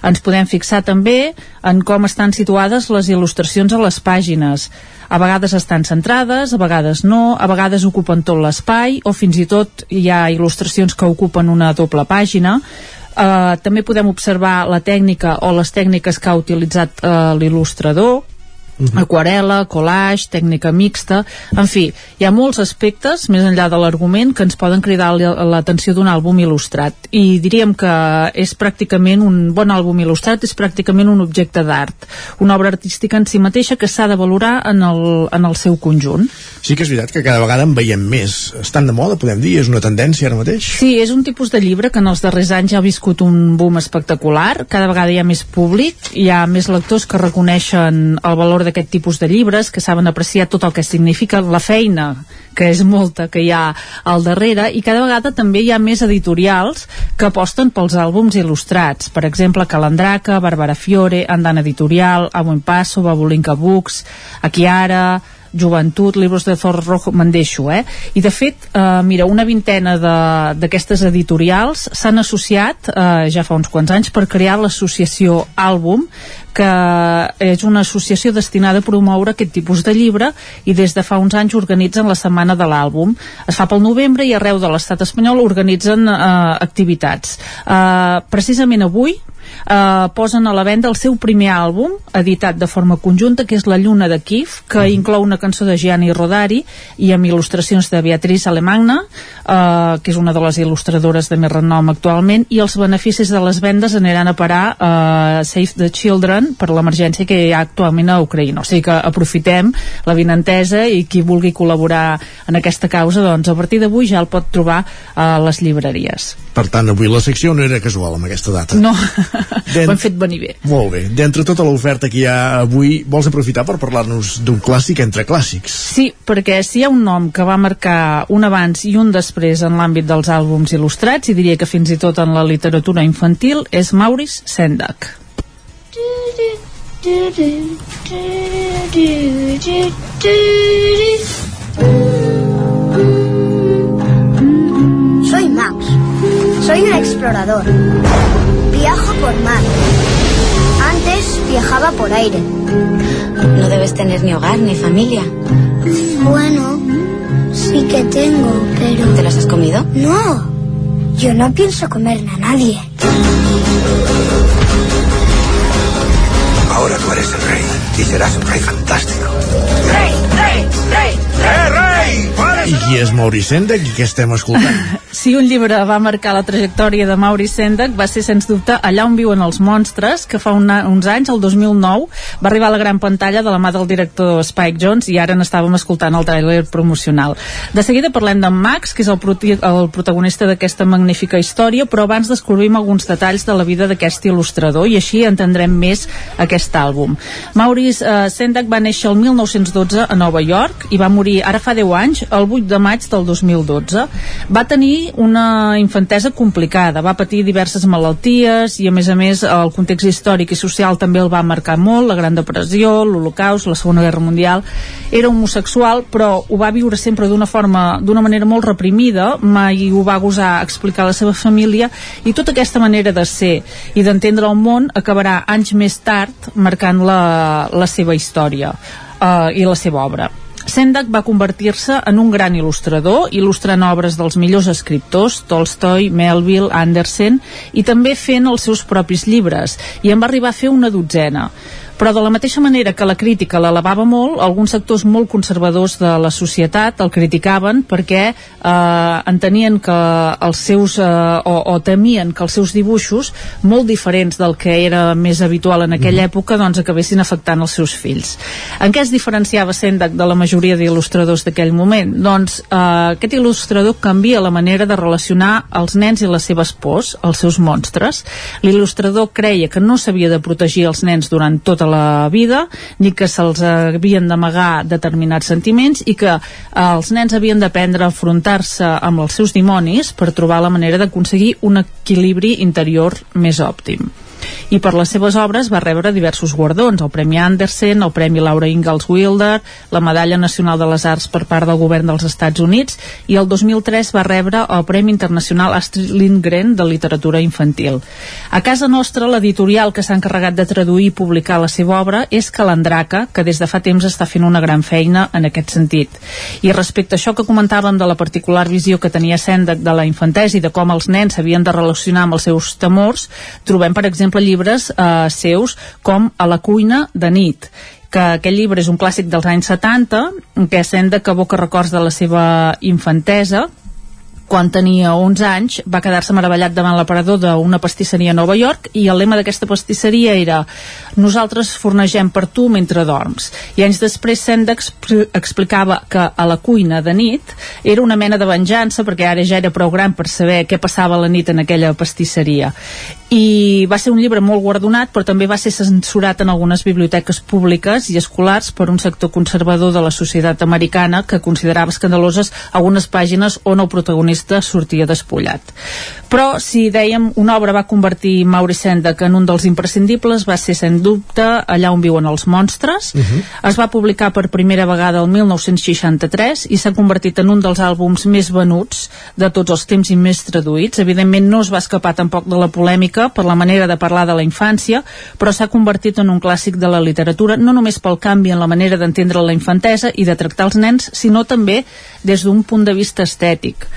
Ens podem fixar també en com estan situades les il·lustracions a les pàgines. A vegades estan centrades, a vegades no, a vegades ocupen tot l'espai o fins i tot hi ha il·lustracions que ocupen una doble pàgina. Uh, també podem observar la tècnica o les tècniques que ha utilitzat uh, l'il·lustrador Uh -huh. aquarela, collage, tècnica mixta en fi, hi ha molts aspectes més enllà de l'argument que ens poden cridar l'atenció d'un àlbum il·lustrat. I diríem que és pràcticament un bon àlbum il·lustrat és pràcticament un objecte d'art. Una obra artística en si mateixa que s'ha de valorar en el, en el seu conjunt. Sí que és veritat que cada vegada en veiem més. Estan de moda, podem dir, és una tendència ara mateix? Sí, és un tipus de llibre que en els darrers anys ha viscut un boom espectacular. Cada vegada hi ha més públic hi ha més lectors que reconeixen el valor d'aquest tipus de llibres, que saben apreciar tot el que significa la feina que és molta que hi ha al darrere i cada vegada també hi ha més editorials que aposten pels àlbums il·lustrats. Per exemple Calandraca, Barbara Fiore Andana Editorial, Amo en Paso Babulinka Books, Akiara Joventut, Libros de Zorro Rojo, me'n deixo, eh? I de fet, eh, mira, una vintena d'aquestes editorials s'han associat eh, ja fa uns quants anys per crear l'associació Àlbum, que és una associació destinada a promoure aquest tipus de llibre i des de fa uns anys organitzen la Setmana de l'Àlbum. Es fa pel novembre i arreu de l'estat espanyol organitzen eh, activitats. Eh, precisament avui, eh, posen a la venda el seu primer àlbum editat de forma conjunta que és La lluna de Kif que mm. inclou una cançó de Gianni Rodari i amb il·lustracions de Beatriz Alemagna eh, que és una de les il·lustradores de més renom actualment i els beneficis de les vendes aniran a parar a eh, Save the Children per l'emergència que hi ha actualment a Ucraïna. O sigui que aprofitem la vinentesa i qui vulgui col·laborar en aquesta causa doncs a partir d'avui ja el pot trobar a les llibreries. Per tant, avui la secció no era casual amb aquesta data. No, *laughs* ho hem fet venir bé. Molt bé. D'entre tota l'oferta que hi ha avui, vols aprofitar per parlar-nos d'un clàssic entre clàssics? Sí, perquè si hi ha un nom que va marcar un abans i un després en l'àmbit dels àlbums il·lustrats, i diria que fins i tot en la literatura infantil, és Maurice Sendak. Soy Max. Soy un explorador. Viajo por mar. Antes viajaba por aire. No debes tener ni hogar ni familia. Bueno, sí que tengo, pero... ¿Te los has comido? No, yo no pienso comerme a nadie. Ahora tú eres el rey y serás un rey fantástico. ¡Rey, rey, rey! I qui és Maurice Sendak i què estem escoltant? *laughs* Si un llibre va marcar la trajectòria de Maurice Sendak va ser, sens dubte, Allà on viuen els monstres, que fa una, uns anys, el 2009, va arribar a la gran pantalla de la mà del director Spike Jones i ara n'estàvem escoltant el tràiler promocional. De seguida parlem d'en Max, que és el, el protagonista d'aquesta magnífica història, però abans descobrim alguns detalls de la vida d'aquest il·lustrador i així entendrem més aquest àlbum. Maurice eh, Sendak va néixer el 1912 a Nova York i va morir ara fa 10 anys, el 8 de maig del 2012. Va tenir una infantesa complicada, va patir diverses malalties i a més a més el context històric i social també el va marcar molt, la Gran Depressió, l'Holocaust, la Segona Guerra Mundial. Era homosexual, però ho va viure sempre d'una forma, d'una manera molt reprimida, mai ho va gosar explicar a la seva família i tota aquesta manera de ser i d'entendre el món acabarà anys més tard marcant la, la seva història eh, i la seva obra. Sendak va convertir-se en un gran il·lustrador, il·lustrant obres dels millors escriptors, Tolstoi, Melville, Andersen, i també fent els seus propis llibres, i en va arribar a fer una dotzena. Però de la mateixa manera que la crítica l'elevava molt, alguns sectors molt conservadors de la societat el criticaven perquè eh, entenien que els seus, eh, o, o temien que els seus dibuixos, molt diferents del que era més habitual en aquella època, doncs acabessin afectant els seus fills. En què es diferenciava Sendak de la majoria d'il·lustradors d'aquell moment? Doncs eh, aquest il·lustrador canvia la manera de relacionar els nens i les seves pors, els seus monstres. L'il·lustrador creia que no s'havia de protegir els nens durant tota la vida, ni que se'ls havien d'amagar determinats sentiments i que eh, els nens havien d'aprendre a enfrontar-se amb els seus dimonis per trobar la manera d'aconseguir un equilibri interior més òptim i per les seves obres va rebre diversos guardons, el Premi Andersen, el Premi Laura Ingalls Wilder, la Medalla Nacional de les Arts per part del govern dels Estats Units i el 2003 va rebre el Premi Internacional Astrid Lindgren de Literatura Infantil. A casa nostra, l'editorial que s'ha encarregat de traduir i publicar la seva obra és Calandraca, que des de fa temps està fent una gran feina en aquest sentit. I respecte a això que comentàvem de la particular visió que tenia Sendak de la infantesa i de com els nens s'havien de relacionar amb els seus temors, trobem, per exemple, llibres eh, seus com A la cuina de nit, que aquest llibre és un clàssic dels anys 70, que sent que evoca records de la seva infantesa, quan tenia 11 anys va quedar-se meravellat davant l'aparador d'una pastisseria a Nova York i el lema d'aquesta pastisseria era nosaltres fornegem per tu mentre dorms i anys després Senda expl explicava que a la cuina de nit era una mena de venjança perquè ara ja era prou gran per saber què passava la nit en aquella pastisseria. I va ser un llibre molt guardonat però també va ser censurat en algunes biblioteques públiques i escolars per un sector conservador de la societat americana que considerava escandaloses algunes pàgines on el protagonista sortia despullat. Però si dèiem una obra va convertir Maurice Sendak en un dels imprescindibles va ser sens dubte allà on viuen els monstres. Uh -huh. es va publicar per primera vegada el 1963 i s'ha convertit en un dels àlbums més venuts de tots els temps i més traduïts. Evidentment no es va escapar tampoc de la polèmica per la manera de parlar de la infància però s'ha convertit en un clàssic de la literatura no només pel canvi en la manera d'entendre la infantesa i de tractar els nens sinó també des d'un punt de vista estètic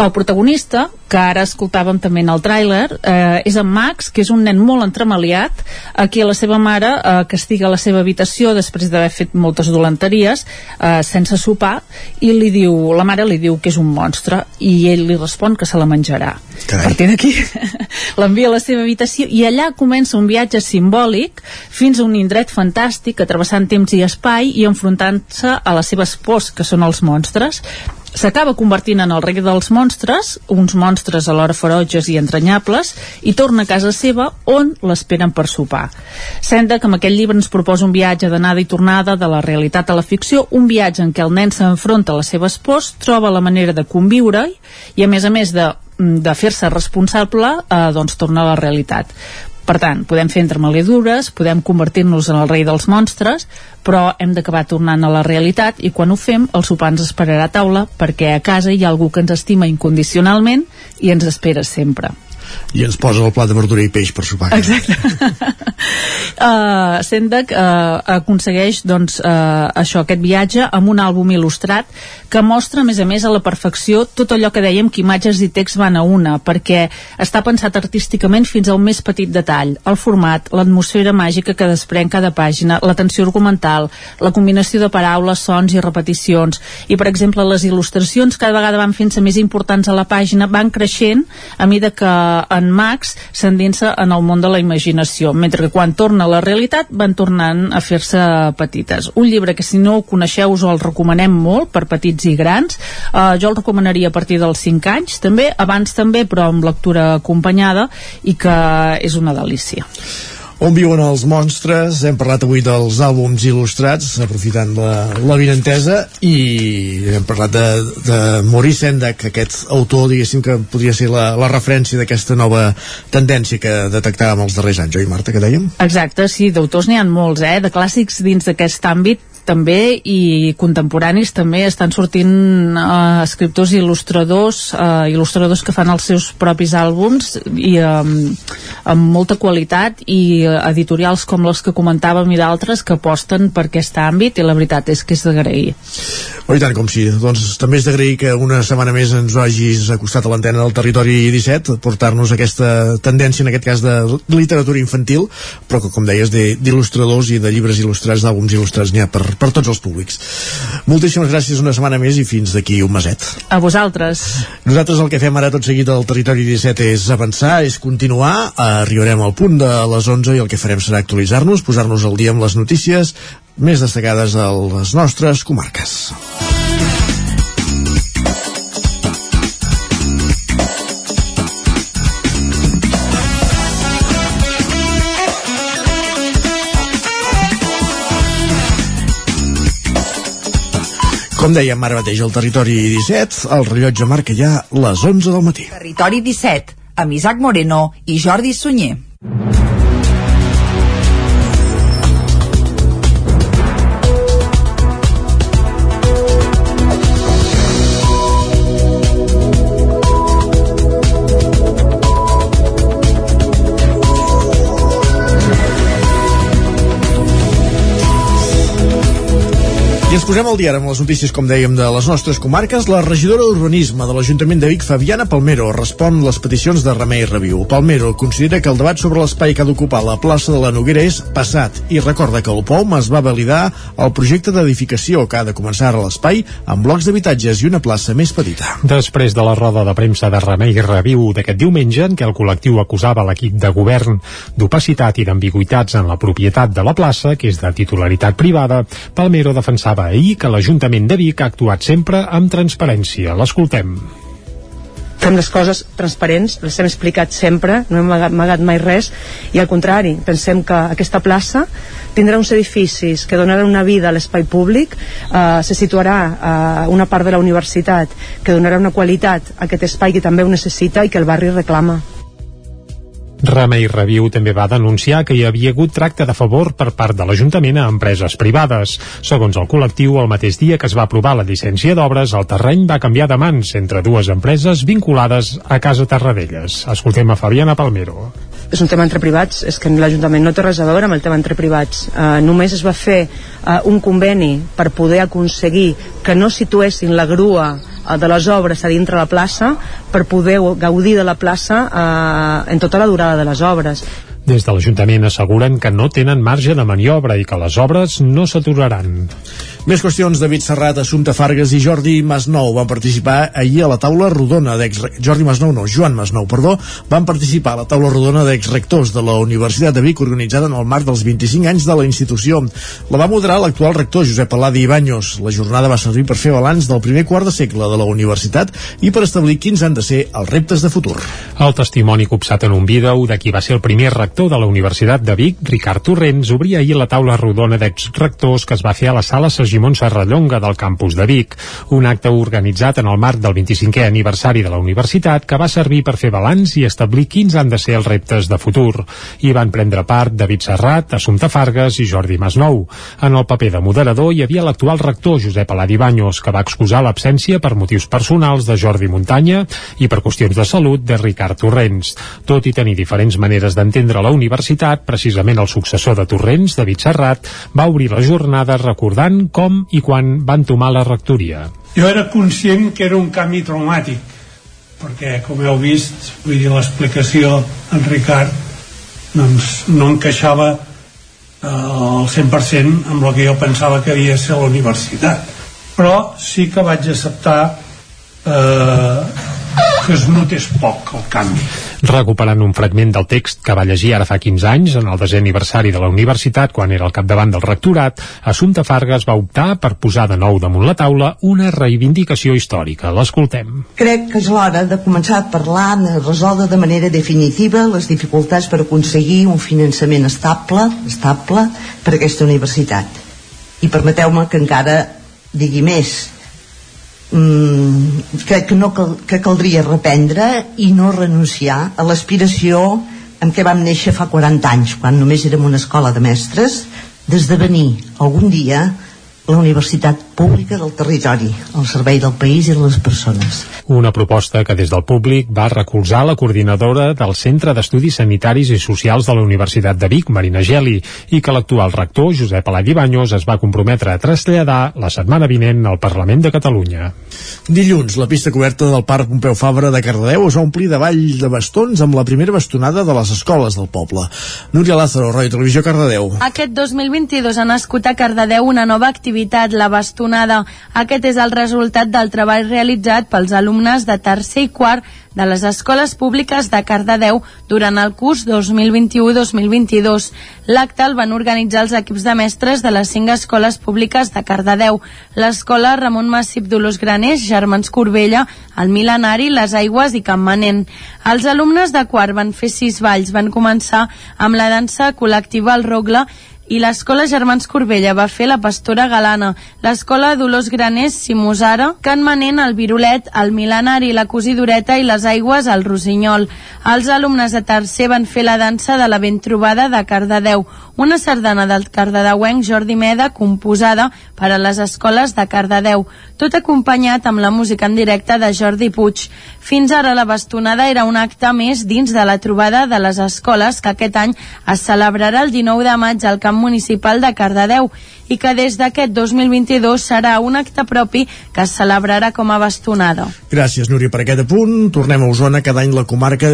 el protagonista, que ara escoltàvem també en el tràiler, eh, és en Max, que és un nen molt entremaliat, a qui la seva mare eh, castiga a la seva habitació després d'haver fet moltes dolenteries, eh, sense sopar, i li diu, la mare li diu que és un monstre, i ell li respon que se la menjarà. Carai. A partir d'aquí *laughs* l'envia a la seva habitació i allà comença un viatge simbòlic fins a un indret fantàstic, atrevessant temps i espai i enfrontant-se a les seves pors, que són els monstres s'acaba convertint en el rei dels monstres, uns monstres alhora ferotges i entranyables, i torna a casa seva on l'esperen per sopar. Senda que amb aquest llibre ens proposa un viatge d'anada i tornada de la realitat a la ficció, un viatge en què el nen s'enfronta a les seves pors, troba la manera de conviure i a més a més de de fer-se responsable eh, doncs torna a la realitat per tant, podem fer entremaliadures, podem convertir-nos en el rei dels monstres, però hem d'acabar tornant a la realitat i quan ho fem, el sopar ens esperarà a taula perquè a casa hi ha algú que ens estima incondicionalment i ens espera sempre i ens posa el plat de verdura i peix per sopar. Exacte. uh, Sendak uh, aconsegueix doncs, uh, això, aquest viatge amb un àlbum il·lustrat que mostra, a més a més, a la perfecció tot allò que dèiem que imatges i text van a una, perquè està pensat artísticament fins al més petit detall, el format, l'atmosfera màgica que desprèn cada pàgina, la tensió argumental, la combinació de paraules, sons i repeticions, i per exemple les il·lustracions cada vegada van fent-se més importants a la pàgina, van creixent a mida que en Max s'endinsa en el món de la imaginació, mentre que quan torna a la realitat van tornant a fer-se petites. Un llibre que si no ho coneixeu us el recomanem molt per petits i grans. Uh, jo el recomanaria a partir dels 5 anys també, abans també però amb lectura acompanyada i que és una delícia. On viuen els monstres? Hem parlat avui dels àlbums il·lustrats, aprofitant la, la vinentesa, i hem parlat de, de Maurice Sendak, aquest autor, diguéssim, que podria ser la, la referència d'aquesta nova tendència que detectàvem els darrers anys, oi, Marta, que dèiem? Exacte, sí, d'autors n'hi ha molts, eh? De clàssics dins d'aquest àmbit també i contemporanis també estan sortint eh, escriptors i il·lustradors eh, il·lustradors que fan els seus propis àlbums i eh, amb molta qualitat i editorials com les que comentàvem i d'altres que aposten per aquest àmbit i la veritat és que és d'agrair Oh, tant, com sí. Doncs també és d'agrair que una setmana més ens hagis acostat a l'antena del territori 17, portar-nos aquesta tendència, en aquest cas de literatura infantil, però que, com deies, d'il·lustradors i de llibres il·lustrats, d'àlbums il·lustrats n'hi ha per, per tots els públics. Moltíssimes gràcies una setmana més i fins d'aquí un meset. A vosaltres. Nosaltres el que fem ara tot seguit al territori 17 és avançar, és continuar, arribarem al punt de les 11 i el que farem serà actualitzar-nos, posar-nos al dia amb les notícies més destacades a les nostres comarques. Com dèiem ara mateix, al territori 17, el rellotge marca ja les 11 del matí. Territori 17, amb Isaac Moreno i Jordi Sunyer. I ens posem al dia amb les notícies, com dèiem, de les nostres comarques. La regidora d'Urbanisme de l'Ajuntament de Vic, Fabiana Palmero, respon les peticions de Remei Reviu. Palmero considera que el debat sobre l'espai que ha d'ocupar la plaça de la Noguera és passat i recorda que el POM es va validar el projecte d'edificació que ha de començar a l'espai amb blocs d'habitatges i una plaça més petita. Després de la roda de premsa de Remei Reviu d'aquest diumenge, en què el col·lectiu acusava l'equip de govern d'opacitat i d'ambigüitats en la propietat de la plaça, que és de titularitat privada, Palmero defensava ahir que l'Ajuntament de Vic ha actuat sempre amb transparència. L'escoltem fem les coses transparents, les hem explicat sempre, no hem amagat mai res, i al contrari, pensem que aquesta plaça tindrà uns edificis que donaran una vida a l'espai públic, eh, se situarà eh, una part de la universitat que donarà una qualitat a aquest espai que també ho necessita i que el barri reclama. Remei Reviu també va denunciar que hi havia hagut tracte de favor per part de l'Ajuntament a empreses privades. Segons el col·lectiu, el mateix dia que es va aprovar la llicència d'obres, el terreny va canviar de mans entre dues empreses vinculades a Casa Tarradellas. Escoltem a Fabiana Palmero és un tema entre privats, és que l'Ajuntament no té res a veure amb el tema entre privats. Uh, només es va fer uh, un conveni per poder aconseguir que no situessin la grua de les obres a dintre la plaça per poder gaudir de la plaça uh, en tota la durada de les obres. Des de l'Ajuntament asseguren que no tenen marge de maniobra i que les obres no s'aturaran. Més qüestions, David Serrat, Assumpta Fargas i Jordi Masnou van participar ahir a la taula rodona d'ex... Jordi Masnou no, Joan Masnou, perdó, van participar a la taula rodona d'exrectors de la Universitat de Vic organitzada en el marc dels 25 anys de la institució. La va moderar l'actual rector Josep Aladi Ibanyos. La jornada va servir per fer balanç del primer quart de segle de la universitat i per establir quins han de ser els reptes de futur. El testimoni copsat en un vídeo de qui va ser el primer rector de la Universitat de Vic, Ricard Torrents, obria ahir la taula rodona d'exrectors que es va fer a la sala Sergimon Serrallonga del campus de Vic, un acte organitzat en el marc del 25è aniversari de la universitat que va servir per fer balanç i establir quins han de ser els reptes de futur. Hi van prendre part David Serrat, Assumpta Fargas i Jordi Masnou. En el paper de moderador hi havia l'actual rector Josep Aladi Banyos, que va excusar l'absència per motius personals de Jordi Muntanya i per qüestions de salut de Ricard Torrents. Tot i tenir diferents maneres d'entendre la universitat, precisament el successor de Torrents, David Serrat, va obrir la jornada recordant com i quan van tomar la rectoria. Jo era conscient que era un canvi traumàtic, perquè, com heu vist, vull dir, l'explicació en Ricard doncs, no encaixava eh, al 100% amb el que jo pensava que havia de ser la universitat. Però sí que vaig acceptar eh, que es notés poc el canvi. Recuperant un fragment del text que va llegir ara fa 15 anys, en el desè aniversari de la universitat, quan era al capdavant del rectorat, Assumpta Fargas va optar per posar de nou damunt la taula una reivindicació històrica. L'escoltem. Crec que és l'hora de començar a parlar de resoldre de manera definitiva les dificultats per aconseguir un finançament estable, estable per a aquesta universitat. I permeteu-me que encara digui més mm, crec que, no cal, que caldria reprendre i no renunciar a l'aspiració amb què vam néixer fa 40 anys, quan només érem una escola de mestres, d'esdevenir algun dia la universitat pública del territori, al servei del país i de les persones. Una proposta que des del públic va recolzar la coordinadora del Centre d'Estudis Sanitaris i Socials de la Universitat de Vic, Marina Geli, i que l'actual rector, Josep Aladi Banyos, es va comprometre a traslladar la setmana vinent al Parlament de Catalunya. Dilluns, la pista coberta del Parc Pompeu Fabra de Cardedeu es va omplir de ball de bastons amb la primera bastonada de les escoles del poble. Núria Lázaro, Ràdio Televisió, Cardedeu. Aquest 2022 ha nascut a Cardedeu una nova activitat, la bastonada. Aquest és el resultat del treball realitzat pels alumnes de tercer i quart de les escoles públiques de Cardedeu durant el curs 2021-2022. L'acte el van organitzar els equips de mestres de les cinc escoles públiques de Cardedeu, l'escola Ramon Massip Dolors Graners, Germans Corbella, el Milenari, les Aigües i Campmanent. Els alumnes de quart van fer sis balls, van començar amb la dansa col·lectiva al Rogle i l'escola Germans Corbella va fer la Pastora Galana, l'escola Dolors Graners Simosara, Can Manent el Virolet, el Milenari, la Cosidoreta i les Aigües al Rosinyol. Els alumnes de tercer van fer la dansa de la ben trobada de Cardedeu, una sardana del cardedeuenc Jordi Meda composada per a les escoles de Cardedeu, tot acompanyat amb la música en directe de Jordi Puig. Fins ara la bastonada era un acte més dins de la trobada de les escoles que aquest any es celebrarà el 19 de maig al camp municipal de Cardedeu i que des d'aquest 2022 serà un acte propi que es celebrarà com a bastonada. Gràcies, Núria, per aquest apunt. Tornem a Osona. Cada any la comarca,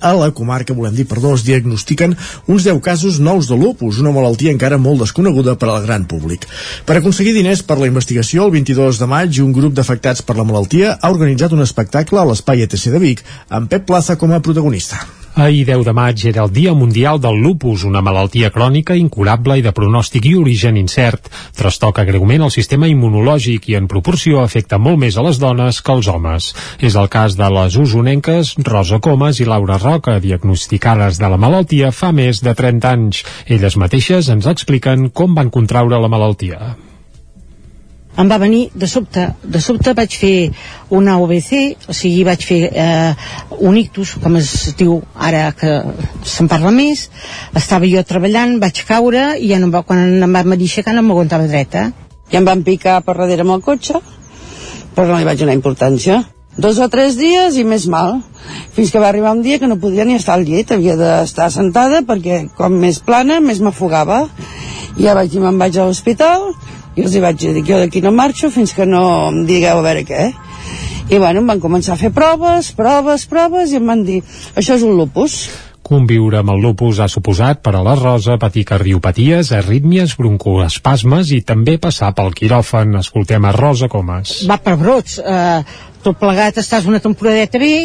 a la comarca, volem dir, perdó, es diagnostiquen uns 10 casos nous de lupus, una malaltia encara molt desconeguda per al gran públic. Per aconseguir diners per la investigació, el 22 de maig, un grup d'afectats per la malaltia ha organitzat un espectacle a l'espai ETC de Vic, amb Pep Plaza com a protagonista. Ahir 10 de maig era el Dia Mundial del Lupus, una malaltia crònica, incurable i de pronòstic i origen incert. Trastoca greument el sistema immunològic i en proporció afecta molt més a les dones que als homes. És el cas de les usonenques Rosa Comas i Laura Roca, diagnosticades de la malaltia fa més de 30 anys. Elles mateixes ens expliquen com van contraure la malaltia em va venir de sobte. De sobte vaig fer una OBC, o sigui, vaig fer eh, un ictus, com es diu ara que se'n parla més. Estava jo treballant, vaig caure i ja no va, quan em va aixecar no m'aguantava dreta. I em van picar per darrere amb el cotxe, però no li vaig donar importància. Dos o tres dies i més mal, fins que va arribar un dia que no podia ni estar al llit, havia d'estar sentada perquè com més plana, més m'afogava. Ja vaig dir, me'n vaig a l'hospital, i els hi vaig dir, jo d'aquí no marxo fins que no em digueu a veure què. I bueno, em van començar a fer proves, proves, proves, i em van dir, això és un lupus. Conviure amb el lupus ha suposat per a la Rosa patir cardiopaties, arrítmies, broncoespasmes i també passar pel quiròfan. Escoltem a Rosa Comas. va per brots eh, tot plegat estàs una temporadeta bé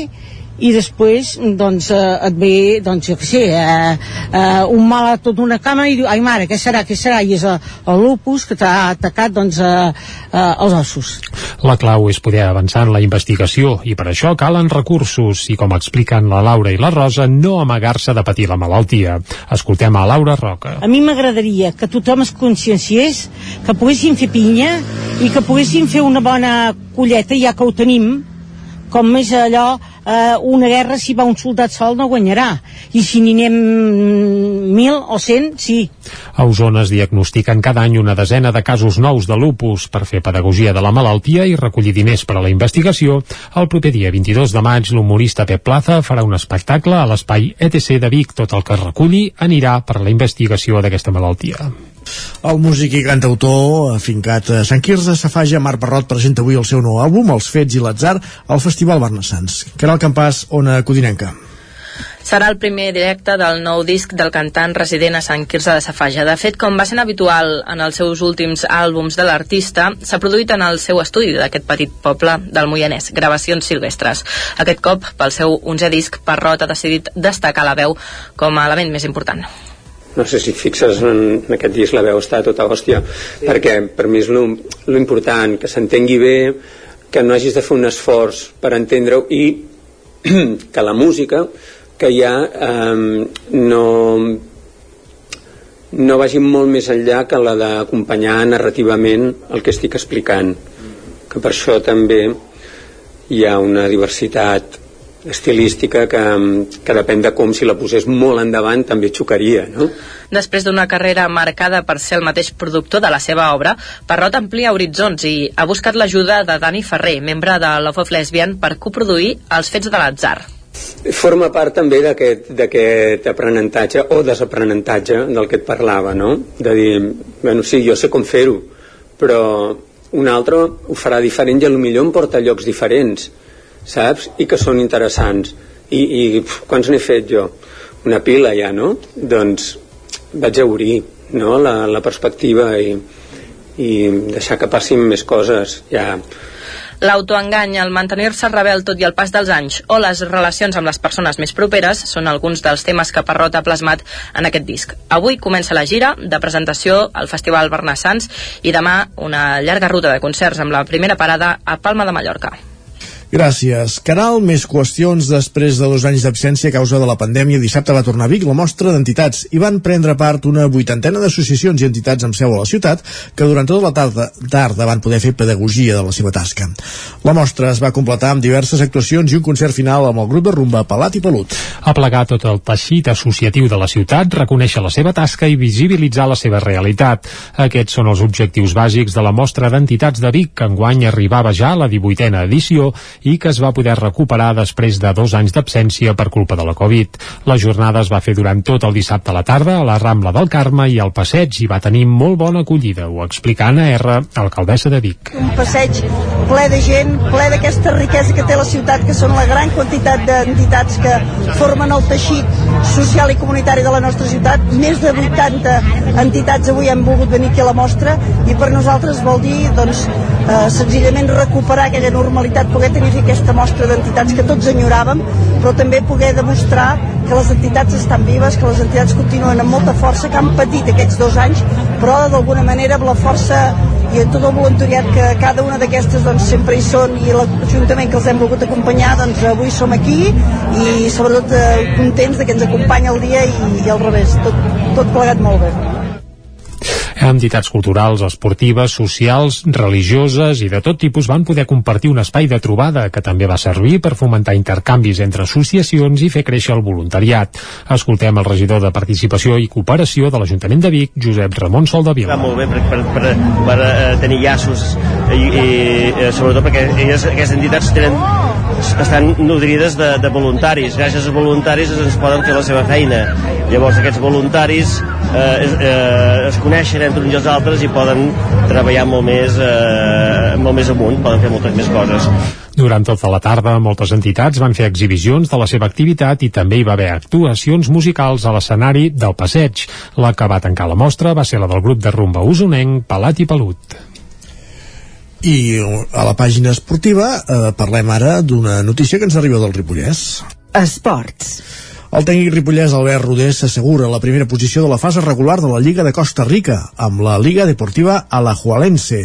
i després doncs eh, et ve doncs jo què sé eh, eh, un mal a tota una cama i diu ai mare què serà, què serà i és el, el lupus que t'ha atacat doncs eh, eh, els ossos La clau és poder avançar en la investigació i per això calen recursos i com expliquen la Laura i la Rosa no amagar-se de patir la malaltia. Escoltem a Laura Roca. a mi m'agradaria que tothom es conscienciés que poguessin fer pinya i que poguessin fer una bona colleta ja que ho tenim com més allò, eh, una guerra si va un soldat sol no guanyarà i si n'hi anem mil o cent, sí A Osona es diagnostiquen cada any una desena de casos nous de lupus per fer pedagogia de la malaltia i recollir diners per a la investigació. El proper dia 22 de maig, l'humorista Pep Plaza farà un espectacle a l'espai ETC de Vic. Tot el que es reculli anirà per a la investigació d'aquesta malaltia. El músic i cantautor afincat a Sant Quirze Safaja, Marc Barrot, presenta avui el seu nou àlbum, Els Fets i l'Atzar, al Festival Barnassans. Caral Campàs, Ona Codinenca. Serà el primer directe del nou disc del cantant resident a Sant Quirze de Safaja. De fet, com va ser habitual en els seus últims àlbums de l'artista, s'ha produït en el seu estudi d'aquest petit poble del Moianès, Gravacions Silvestres. Aquest cop, pel seu 11è disc, Parrot ha decidit destacar la veu com a element més important no sé si fixes en, en aquest disc la veu està tota hòstia sí. perquè per mi és lo, lo important que s'entengui bé que no hagis de fer un esforç per entendre-ho i *clears throat* que la música que hi ha eh, no no vagi molt més enllà que la d'acompanyar narrativament el que estic explicant que per això també hi ha una diversitat estilística que, que depèn de com si la posés molt endavant també xocaria no? Després d'una carrera marcada per ser el mateix productor de la seva obra, Parrot amplia horitzons i ha buscat l'ajuda de Dani Ferrer, membre de Love of Lesbian, per coproduir Els fets de l'atzar. forma part també d'aquest aprenentatge o desaprenentatge del que et parlava no? de dir, bueno, sí, jo sé com fer-ho però un altre ho farà diferent i potser em porta a llocs diferents saps? I que són interessants. I, i pf, quants n'he fet jo? Una pila ja, no? Doncs vaig a obrir no? la, la perspectiva i, i deixar que passin més coses. Ja, L'autoengany, el mantenir-se rebel tot i el pas dels anys o les relacions amb les persones més properes són alguns dels temes que Parrot ha plasmat en aquest disc. Avui comença la gira de presentació al Festival Bernassans i demà una llarga ruta de concerts amb la primera parada a Palma de Mallorca. Gràcies. Caral, més qüestions després de dos anys d'absència a causa de la pandèmia. Dissabte va tornar a Vic la mostra d'entitats i van prendre part una vuitantena d'associacions i entitats amb seu a la ciutat que durant tota la tarda, tarda van poder fer pedagogia de la seva tasca. La mostra es va completar amb diverses actuacions i un concert final amb el grup de rumba Pelat i Pelut. Aplegar tot el teixit associatiu de la ciutat, reconèixer la seva tasca i visibilitzar la seva realitat. Aquests són els objectius bàsics de la mostra d'entitats de Vic, que enguany arribava ja a la 18a edició i que es va poder recuperar després de dos anys d'absència per culpa de la Covid. La jornada es va fer durant tot el dissabte a la tarda a la Rambla del Carme i al passeig i va tenir molt bona acollida, ho explica Anna R, alcaldessa de Vic. un passeig ple de gent, ple d'aquesta riquesa que té la ciutat, que són la gran quantitat d'entitats que formen el teixit social i comunitari de la nostra ciutat. Més de 80 entitats avui han volgut venir aquí a la mostra i per nosaltres vol dir doncs, eh, senzillament recuperar aquella normalitat, poder tenir aquesta mostra d'entitats que tots enyoràvem, però també poder demostrar que les entitats estan vives, que les entitats continuen amb molta força, que han patit aquests dos anys, però d'alguna manera amb la força i tot el voluntariat que cada una d'aquestes doncs, sempre hi són i l'Ajuntament que els hem volgut acompanyar doncs avui som aquí i sobretot eh, contents de que ens acompanya el dia i, i al revés, tot, tot plegat molt bé. Entitats culturals, esportives, socials, religioses i de tot tipus van poder compartir un espai de trobada que també va servir per fomentar intercanvis entre associacions i fer créixer el voluntariat. Escoltem el regidor de Participació i Cooperació de l'Ajuntament de Vic, Josep Ramon Soldavila. Va molt bé per, per, per, per uh, tenir llaços i, i uh, sobretot perquè elles, aquestes entitats tenen, estan nodrides de, de voluntaris. Gràcies als voluntaris ens poden fer la seva feina. Llavors aquests voluntaris eh, eh, es coneixen entre uns i els altres i poden treballar molt més, eh, molt més amunt, poden fer moltes més coses. Durant tota la tarda, moltes entitats van fer exhibicions de la seva activitat i també hi va haver actuacions musicals a l'escenari del Passeig. La que va tancar la mostra va ser la del grup de rumba usonenc Palat i Pelut. I a la pàgina esportiva eh, parlem ara d'una notícia que ens arriba del Ripollès. Esports. El tècnic ripollès Albert Rodés s'assegura la primera posició de la fase regular de la Lliga de Costa Rica, amb la Liga Deportiva Alajualense.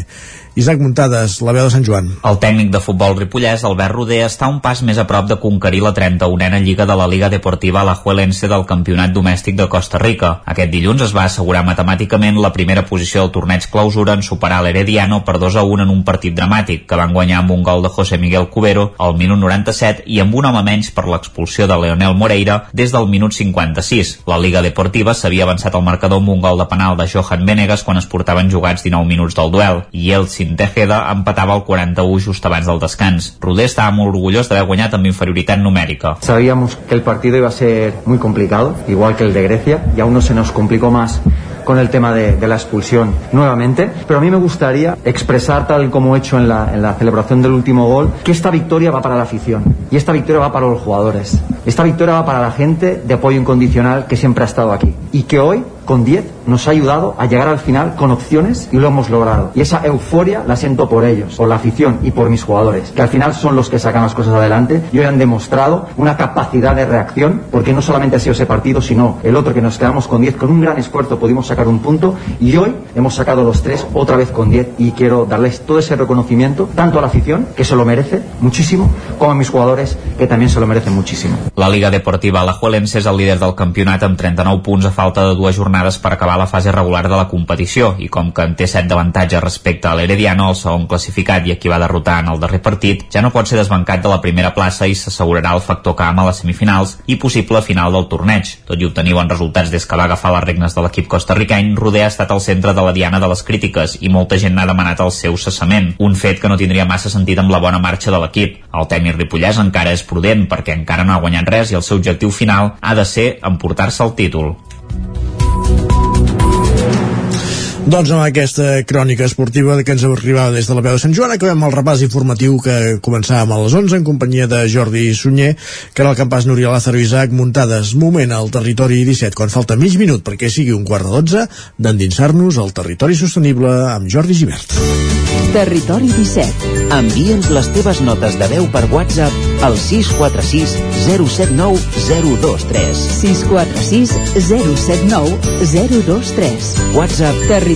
Isaac Muntades, la veu de Sant Joan. El tècnic de futbol ripollès, Albert Roder, està un pas més a prop de conquerir la 31a Lliga de la Liga Deportiva Alajuelense del Campionat Domèstic de Costa Rica. Aquest dilluns es va assegurar matemàticament la primera posició del torneig clausura en superar l'Herediano per 2 a 1 en un partit dramàtic, que van guanyar amb un gol de José Miguel Cubero al minut 97 i amb un home menys per l'expulsió de Leonel Moreira des del minut 56. La Liga Deportiva s'havia avançat al marcador amb un gol de penal de Johan Venegas quan es portaven jugats 19 minuts del duel, i el Racing Tejeda empatava el 41 just abans del descans. Roder estava molt orgullós d'haver guanyat amb inferioritat numèrica. Sabíamos que el partido iba a ser muy complicado, igual que el de Grecia, y aún no se nos complicó más con el tema de, de, la expulsión nuevamente. Pero a mí me gustaría expresar, tal como he hecho en la, en la celebración del último gol, que esta victoria va para la afición y esta victoria va para los jugadores. Esta victoria va para la gente de apoyo incondicional que siempre ha estado aquí y que hoy con 10 nos ha ayudado a llegar al final con opciones y lo hemos logrado. Y esa euforia la siento por ellos, por la afición y por mis jugadores, que al final son los que sacan las cosas adelante. Y hoy han demostrado una capacidad de reacción, porque no solamente ha sido ese partido, sino el otro que nos quedamos con 10, con un gran esfuerzo pudimos sacar un punto y hoy hemos sacado los tres otra vez con 10 y quiero darles todo ese reconocimiento, tanto a la afición, que se lo merece muchísimo, como a mis jugadores, que también se lo merecen muchísimo. La Liga Deportiva Alajuelense és el líder del campionat amb 39 punts a falta de dues jornades per acabar la fase regular de la competició. I com que en té 7 d'avantatge respecte a l'Herediano, el segon classificat i a qui va derrotar en el darrer partit, ja no pot ser desbancat de la primera plaça i s'assegurarà el factor camp a les semifinals i possible final del torneig. Tot i obtenir bons resultats des que va agafar les regnes de l'equip costarricany, Roder ha estat al centre de la diana de les crítiques i molta gent n'ha demanat el seu cessament, un fet que no tindria massa sentit amb la bona marxa de l'equip. El tècnic ripollès encara és prudent perquè encara no ha guanyat res i el seu objectiu final ha de ser emportar-se el títol. Doncs amb aquesta crònica esportiva que ens arribava des de la veu de Sant Joan acabem el repàs informatiu que començàvem a les 11 en companyia de Jordi Sunyer que era el campàs Núria Lázaro Isaac muntades. Moment al territori 17 quan falta mig minut perquè sigui un quart de 12 d'endinsar-nos al territori sostenible amb Jordi Givert. Territori 17 Envia'ns les teves notes de veu per WhatsApp al 646 079 023 646 079 023 WhatsApp. Territori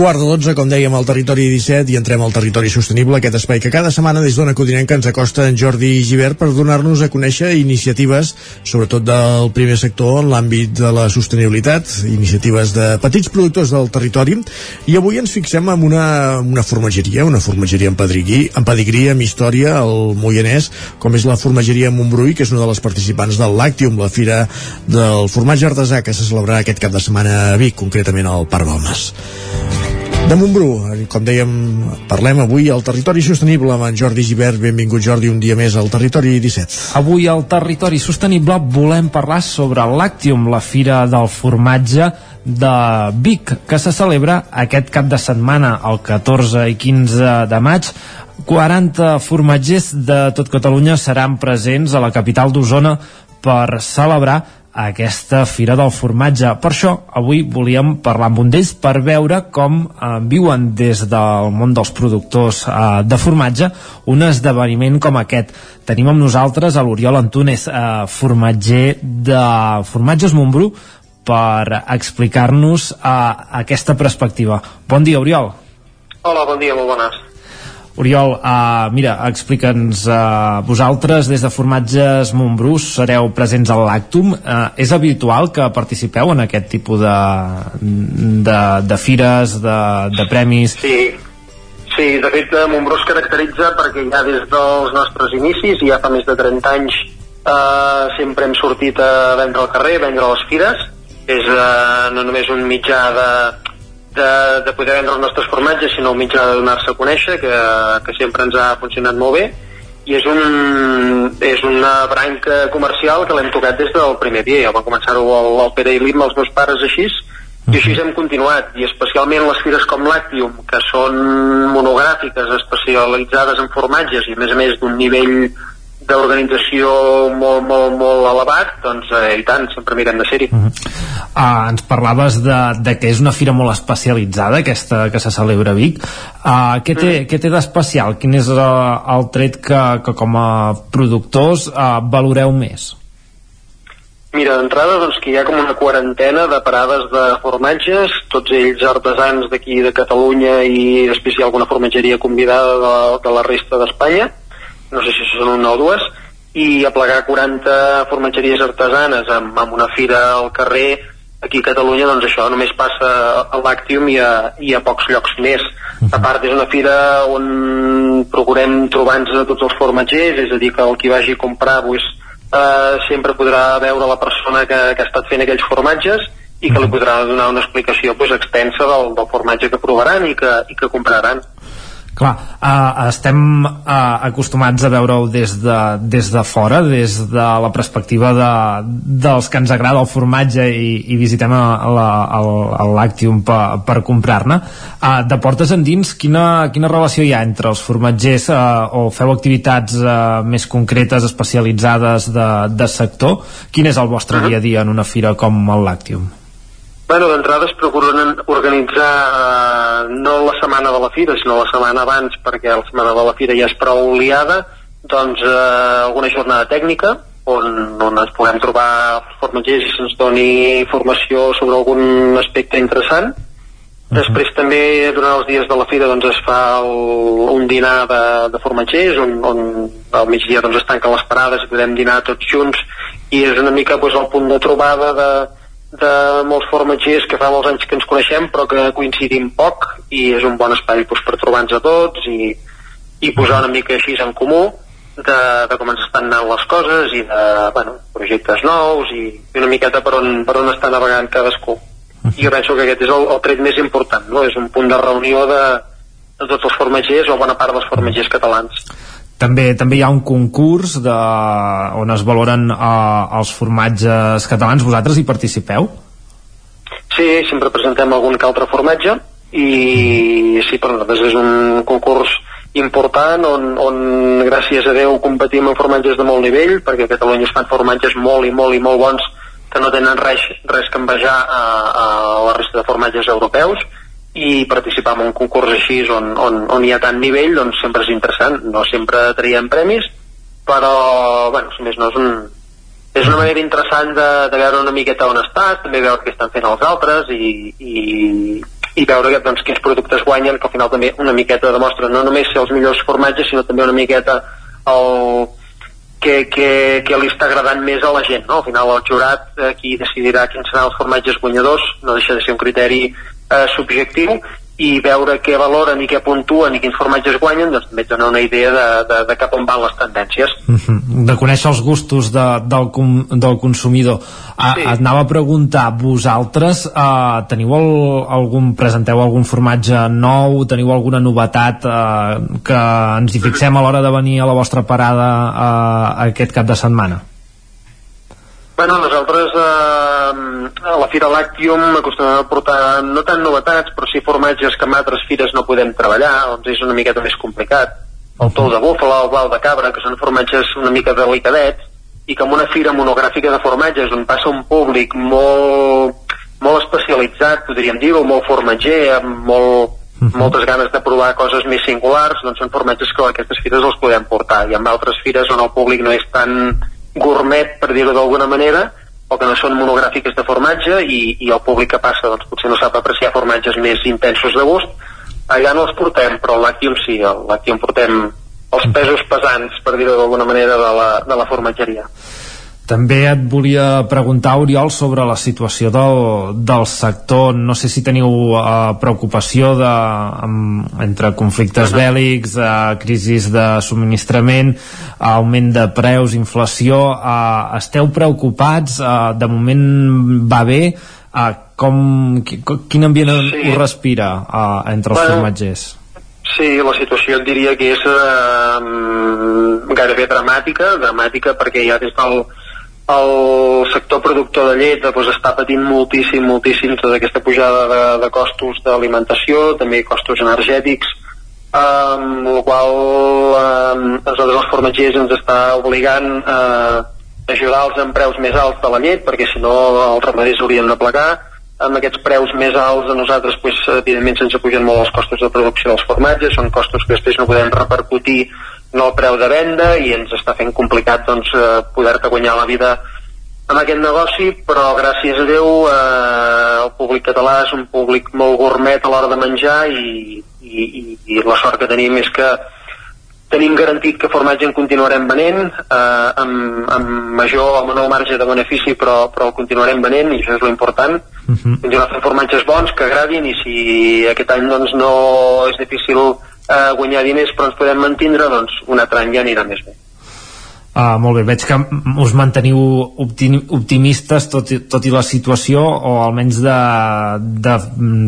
quart de 12, com dèiem, al territori 17 i entrem al territori sostenible, aquest espai que cada setmana des d'Ona Codinenca ens acosta en Jordi Givert per donar-nos a conèixer iniciatives, sobretot del primer sector en l'àmbit de la sostenibilitat, iniciatives de petits productors del territori, i avui ens fixem en una, una formageria, una formageria en pedigrí, en pedigrí, amb història, al Moianès, com és la formageria Montbrui, que és una de les participants del Lactium, la fira del formatge artesà que se celebrarà aquest cap de setmana a Vic, concretament al Parc Balmes de Montbrú. Com dèiem, parlem avui al Territori Sostenible amb en Jordi Givert. Benvingut, Jordi, un dia més al Territori 17. Avui al Territori Sostenible volem parlar sobre l'Actium, la fira del formatge de Vic, que se celebra aquest cap de setmana, el 14 i 15 de maig. 40 formatgers de tot Catalunya seran presents a la capital d'Osona per celebrar aquesta Fira del Formatge. Per això, avui volíem parlar amb un d'ells per veure com eh, viuen des del món dels productors eh, de formatge un esdeveniment com aquest. Tenim amb nosaltres a l'Oriol Antúnez, eh, formatger de Formatges Montbrú, per explicar-nos eh, aquesta perspectiva. Bon dia, Oriol. Hola, bon dia, molt bones. Oriol, uh, mira, explica'ns, uh, vosaltres des de Formatges Montbrús sereu presents al Lactum. Uh, és habitual que participeu en aquest tipus de, de, de fires, de, de premis? Sí, sí, de fet, Montbrú es caracteritza perquè ja des dels nostres inicis, ja fa més de 30 anys, eh, sempre hem sortit a vendre al carrer, a vendre a les fires. És eh, no només un mitjà de, de, de poder vendre els nostres formatges, sinó un mitjà de donar-se a conèixer, que, que sempre ens ha funcionat molt bé. I és, un, és una branca comercial que l'hem tocat des del primer dia. Ja va començar-ho al, al Pere i l'Im, els meus pares així, i així hem continuat, i especialment les fires com l'Actium, que són monogràfiques, especialitzades en formatges, i a més a més d'un nivell d'organització molt, molt, molt elevat, doncs eh, i tant, sempre mirem de ser-hi. Uh -huh. uh, ens parlaves de, de que és una fira molt especialitzada, aquesta que se celebra a Vic. Uh, què té, uh -huh. què té d'especial? Quin és uh, el tret que, que com a productors uh, valoreu més? Mira, d'entrada doncs, que hi ha com una quarantena de parades de formatges, tots ells artesans d'aquí de Catalunya i després hi ha alguna formatgeria convidada de, de la resta d'Espanya, no sé si són una o dues, i a plegar 40 formatgeries artesanes amb, amb una fira al carrer aquí a Catalunya, doncs això només passa a l'Actium i, a, i a pocs llocs més. A part, és una fira on procurem trobar-nos a tots els formatgers, és a dir, que el qui vagi a comprar pues, eh, sempre podrà veure la persona que, que ha estat fent aquells formatges i que li podrà donar una explicació pues, extensa del, del formatge que provaran i que, i que compraran. Clar, uh, estem uh, acostumats a veure-ho des, de, des de fora, des de la perspectiva de, dels que ens agrada el formatge i, i visitem a, a la, al, a l'Actium per, per comprar-ne. Uh, de portes endins, quina, quina relació hi ha entre els formatgers uh, o feu activitats uh, més concretes, especialitzades de, de sector? Quin és el vostre dia a dia en una fira com el Lactium? Bueno, d'entrada es procuren organitzar eh, no la setmana de la fira, sinó la setmana abans, perquè la setmana de la fira ja és prou liada, doncs eh, alguna jornada tècnica on, on ens puguem trobar formatgers i se'ns doni informació sobre algun aspecte interessant. Després també durant els dies de la fira doncs, es fa el, un dinar de, de formatgers on, on al migdia doncs, es tanquen les parades i podem dinar tots junts i és una mica doncs, el punt de trobada de, de molts formatgers que fa molts anys que ens coneixem però que coincidim poc i és un bon espai doncs, per trobar-nos a tots i, i posar una mica així en comú de, de com ens estan anant les coses i de bueno, projectes nous i, i una miqueta per on, per on està navegant cadascú i jo penso que aquest és el, el tret més important no? és un punt de reunió de, de tots els formatgers o bona part dels formatgers catalans També, també hi ha un concurs de, on es valoren uh, els formatges catalans. Vosaltres hi participeu? Sí, sempre presentem algun que altre formatge i sí, per nosaltres és un concurs important on, on gràcies a Déu competim en formatges de molt nivell perquè a Catalunya es fan formatges molt i molt i molt bons que no tenen res, res que envejar a, a la resta de formatges europeus i participar en un concurs així on, on, on hi ha tant nivell doncs sempre és interessant, no sempre traiem premis però bueno, si més no és un, és una manera interessant de, de veure una miqueta on estàs, també veure què estan fent els altres i, i, i veure que, doncs, quins productes guanyen, que al final també una miqueta demostra no només ser els millors formatges, sinó també una miqueta el, que, que, que li està agradant més a la gent. No? Al final el jurat eh, qui decidirà quins seran els formatges guanyadors no deixa de ser un criteri eh, subjectiu i veure què valoren i què puntuen i quins formatges guanyen doncs també et dona una idea de, de, de cap on van les tendències. Mhm. De conèixer els gustos de, del, com, del consumidor. A, Sí. Et anava a preguntar, vosaltres uh, teniu el, algun, presenteu algun formatge nou, teniu alguna novetat uh, que ens hi fixem a l'hora de venir a la vostra parada uh, aquest cap de setmana? Bueno, nosaltres eh, a la Fira Lactium acostumem a portar no tant novetats, però sí formatges que en altres fires no podem treballar, doncs és una miqueta més complicat. El tou de búfala, el blau de cabra, que són formatges una mica delicadets, i que en una fira monogràfica de formatges on passa un públic molt, molt especialitzat, podríem dir-ho, molt formatger, amb molt, moltes ganes de provar coses més singulars, doncs són formatges que a aquestes fires els podem portar. I en altres fires on el públic no és tan gourmet, per dir-ho d'alguna manera, o que no són monogràfiques de formatge i, i el públic que passa doncs, potser no sap apreciar formatges més intensos de gust, allà no els portem, però al Lactium sí, al Lactium portem els pesos pesants, per dir-ho d'alguna manera, de la, de la formatgeria. També et volia preguntar, Oriol, sobre la situació del, del sector. No sé si teniu uh, preocupació de, um, entre conflictes bèl·lics, uh, crisis de subministrament, augment de preus, inflació. Uh, esteu preocupats? Uh, de moment va bé? Uh, com, quin ambient sí. ho respira uh, entre els bueno, formatgers? Sí, la situació et diria que és eh, gairebé dramàtica, dramàtica perquè ja des del el sector productor de llet doncs, està patint moltíssim, moltíssim tota aquesta pujada de, de costos d'alimentació, també costos energètics, amb el qual eh, nosaltres els formatgers ens està obligant a ajudar-los amb preus més alts de la llet, perquè si no els ramaders haurien de plegar, amb aquests preus més alts a nosaltres pues, evidentment se'ns pugen molt els costos de producció dels formatges, són costos que després no podem repercutir no el preu de venda i ens està fent complicat doncs, eh, poder-te guanyar la vida amb aquest negoci, però gràcies a Déu eh, el públic català és un públic molt gourmet a l'hora de menjar i, i, i, i la sort que tenim és que tenim garantit que formatge en continuarem venent eh, amb, amb major o menor marge de benefici però, però el continuarem venent i això és l'important uh -huh. continuar fent formatges bons que agradin i si aquest any doncs, no és difícil eh, guanyar diners però ens podem mantindre, doncs un altre any ja anirà més bé. Uh, molt bé, veig que us manteniu optimistes tot i, tot i la situació o almenys de, de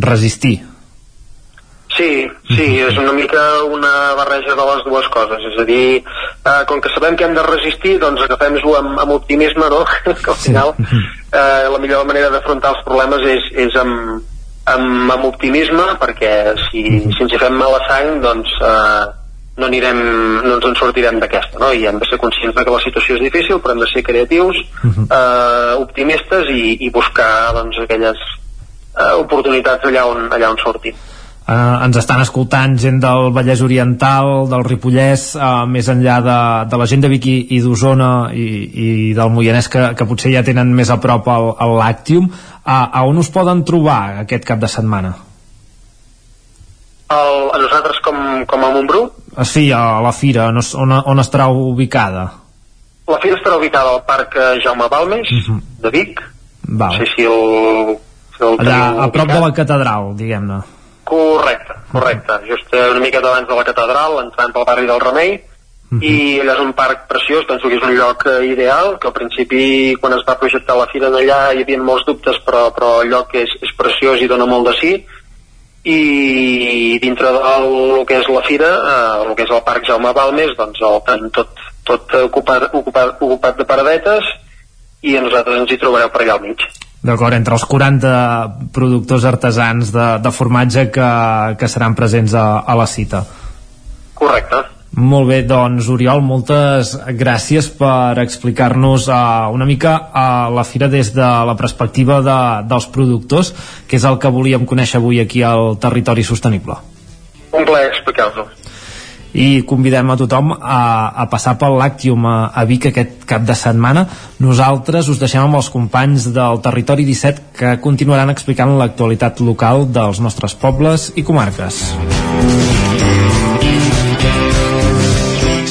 resistir Sí, sí, *laughs* és una mica una barreja de les dues coses, és a dir, eh, com que sabem que hem de resistir, doncs agafem-ho amb, amb optimisme, no? *laughs* que al final *laughs* eh, la millor manera d'afrontar els problemes és, és amb, amb, amb optimisme perquè si, si ens hi fem mala sang doncs eh, no, anirem, no ens en sortirem d'aquesta no? i hem de ser conscients de que la situació és difícil però hem de ser creatius eh, optimistes i, i buscar doncs, aquelles eh, oportunitats allà on, allà on sortim eh, ens estan escoltant gent del Vallès Oriental, del Ripollès, eh, més enllà de, de la gent de Vic i, i d'Osona i, i del Moianès que, que potser ja tenen més a prop el, el Làctium, eh, a on us poden trobar aquest cap de setmana? El, a nosaltres com, com a Montbrú? Eh, sí, a la fira, on, on, on estarà ubicada? La fira estarà ubicada al Parc Jaume Balmes, uh mhm. -huh. de Vic. Val. No sé si el, si el Allà, a prop de la catedral, diguem-ne. Correcte, correcte. Just una mica abans de la catedral, entrant pel barri del Remei, uh -huh. i allà és un parc preciós, penso que és un lloc eh, ideal, que al principi quan es va projectar la fira d'allà hi havia molts dubtes, però, però el lloc és, és preciós i dona molt de sí, i dintre del que és la fira, eh, el que és el Parc Jaume Balmes, doncs el tenim tot, tot ocupat, ocupat, ocupat de paradetes i nosaltres ens hi trobareu per allà al mig. D'acord, entre els 40 productors artesans de, de formatge que, que seran presents a, a la cita. Correcte. Molt bé, doncs Oriol, moltes gràcies per explicar-nos uh, una mica uh, la fira des de la perspectiva de, dels productors, que és el que volíem conèixer avui aquí al Territori Sostenible. Un plaer explicar-ho i convidem a tothom a, a passar pel Làctium a, a Vic aquest cap de setmana. Nosaltres us deixem amb els companys del Territori 17 que continuaran explicant l'actualitat local dels nostres pobles i comarques.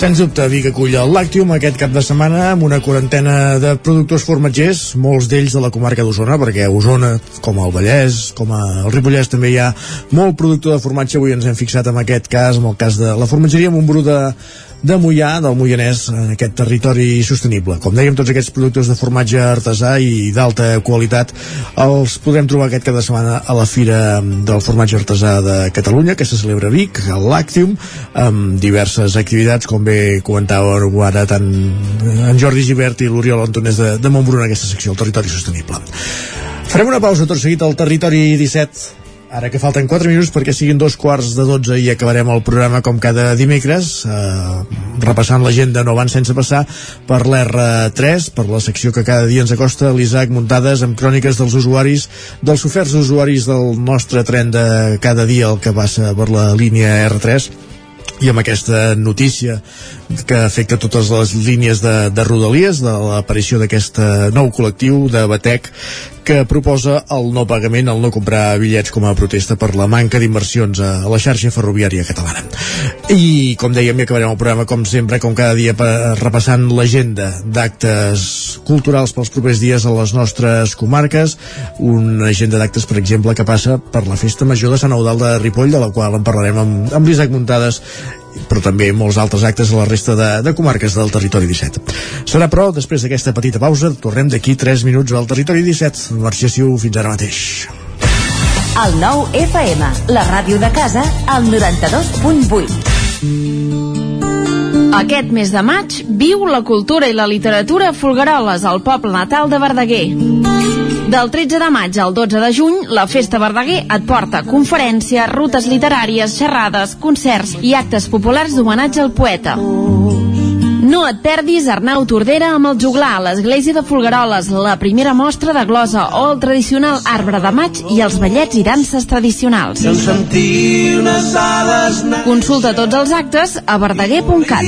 Sens dubte, Vic acull el Làctium aquest cap de setmana amb una quarantena de productors formatgers, molts d'ells de la comarca d'Osona, perquè a Osona, com el Vallès, com el Ripollès, també hi ha molt productor de formatge. Avui ens hem fixat en aquest cas, en el cas de la formatgeria Montbrú de, de Mollà, del Moianès, en aquest territori sostenible. Com dèiem, tots aquests productes de formatge artesà i d'alta qualitat els podrem trobar aquest cada setmana a la Fira del Formatge Artesà de Catalunya, que se celebra a Vic, al Làctium, amb diverses activitats, com bé comentava ara tant en Jordi Givert i l'Oriol Antonès de, de Montbrú en aquesta secció, el territori sostenible. Farem una pausa tot seguit al territori 17 Ara que falten 4 minuts perquè siguin dos quarts de 12 i acabarem el programa com cada dimecres, eh, repassant l'agenda no van sense passar per l'R3, per la secció que cada dia ens acosta l'Isaac Muntades amb cròniques dels usuaris, dels oferts usuaris del nostre tren de cada dia el que passa per la línia R3 i amb aquesta notícia que afecta totes les línies de, de Rodalies, de l'aparició d'aquest nou col·lectiu de Batec que proposa el no pagament, el no comprar bitllets com a protesta per la manca d'inversions a la xarxa ferroviària catalana. I, com dèiem, i acabarem el programa, com sempre, com cada dia, repassant l'agenda d'actes culturals pels propers dies a les nostres comarques. Una agenda d'actes, per exemple, que passa per la Festa Major de Sant Eudal de Ripoll, de la qual en parlarem amb, amb l'Isaac Muntades però també molts altres actes a la resta de, de comarques del territori 17. Serà, però, després d'aquesta petita pausa, tornem d'aquí 3 minuts al territori 17. Marxació fins ara mateix. El nou FM, la ràdio de casa, al 92.8. Aquest mes de maig viu la cultura i la literatura folgueroles al poble natal de Verdaguer. Del 13 de maig al 12 de juny, la Festa Verdaguer et porta conferències, rutes literàries, xerrades, concerts i actes populars d'homenatge al poeta. No et perdis Arnau Tordera amb el juglar a l'església de Folgueroles, la primera mostra de glosa o el tradicional arbre de maig i els ballets i danses tradicionals. Consulta tots els actes a verdaguer.cat.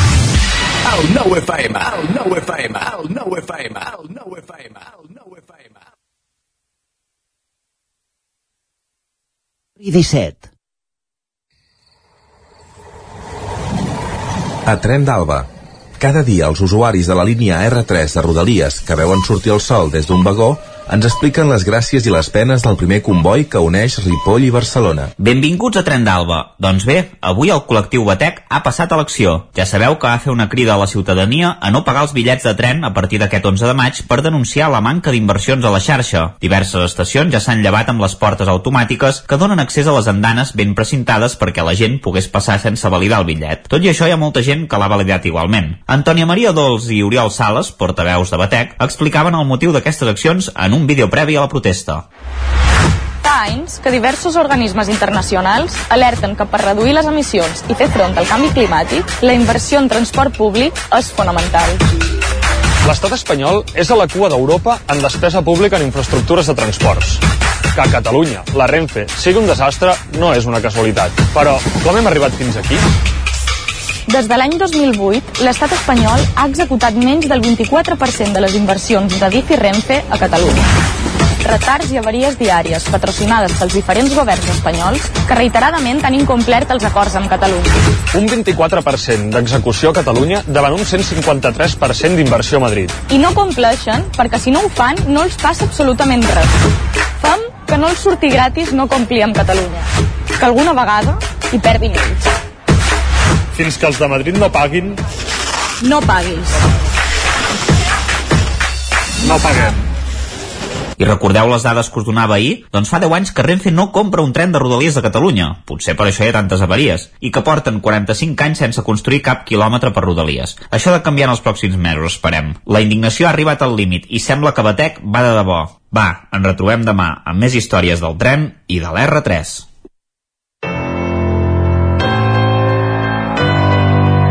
El nou FM, el nou FM, el nou FM, el nou FM, el nou FM. I 17. A Tren d'Alba. Cada dia els usuaris de la línia R3 de Rodalies que veuen sortir el sol des d'un vagó ens expliquen les gràcies i les penes del primer comboi que uneix Ripoll i Barcelona. Benvinguts a Tren d'Alba. Doncs bé, avui el col·lectiu Batec ha passat a l'acció. Ja sabeu que va fer una crida a la ciutadania a no pagar els bitllets de tren a partir d'aquest 11 de maig per denunciar la manca d'inversions a la xarxa. Diverses estacions ja s'han llevat amb les portes automàtiques que donen accés a les andanes ben precintades perquè la gent pogués passar sense validar el bitllet. Tot i això hi ha molta gent que l'ha validat igualment. Antònia Maria Dols i Oriol Sales, portaveus de Batec, explicaven el motiu d'aquestes accions en un vídeo previ a la protesta. Anys que diversos organismes internacionals alerten que per reduir les emissions i fer front al canvi climàtic, la inversió en transport públic és fonamental. L'estat espanyol és a la cua d'Europa en despesa pública en infraestructures de transports. Que a Catalunya la Renfe sigui un desastre no és una casualitat. Però com hem arribat fins aquí? Des de l'any 2008, l'estat espanyol ha executat menys del 24% de les inversions de DIF i Renfe a Catalunya. retards i avaries diàries patrocinades pels diferents governs espanyols que reiteradament han incomplert els acords amb Catalunya. Un 24% d'execució a Catalunya davant un 153% d'inversió a Madrid. I no compleixen perquè si no ho fan no els passa absolutament res. Fem que no els surti gratis no complir amb Catalunya. Que alguna vegada hi perdin ells. Fins que els de Madrid no paguin, No paguis. no paguem. I recordeu les dades que us donava ahir? Doncs fa 10 anys que Renfe no compra un tren de Rodalies de Catalunya. Potser per això hi ha tantes avaries. I que porten 45 anys sense construir cap quilòmetre per Rodalies. Això ha de canviar en els pròxims mesos, esperem. La indignació ha arribat al límit i sembla que Batec va de debò. Va, ens retrobem demà amb més històries del tren i de l'R3.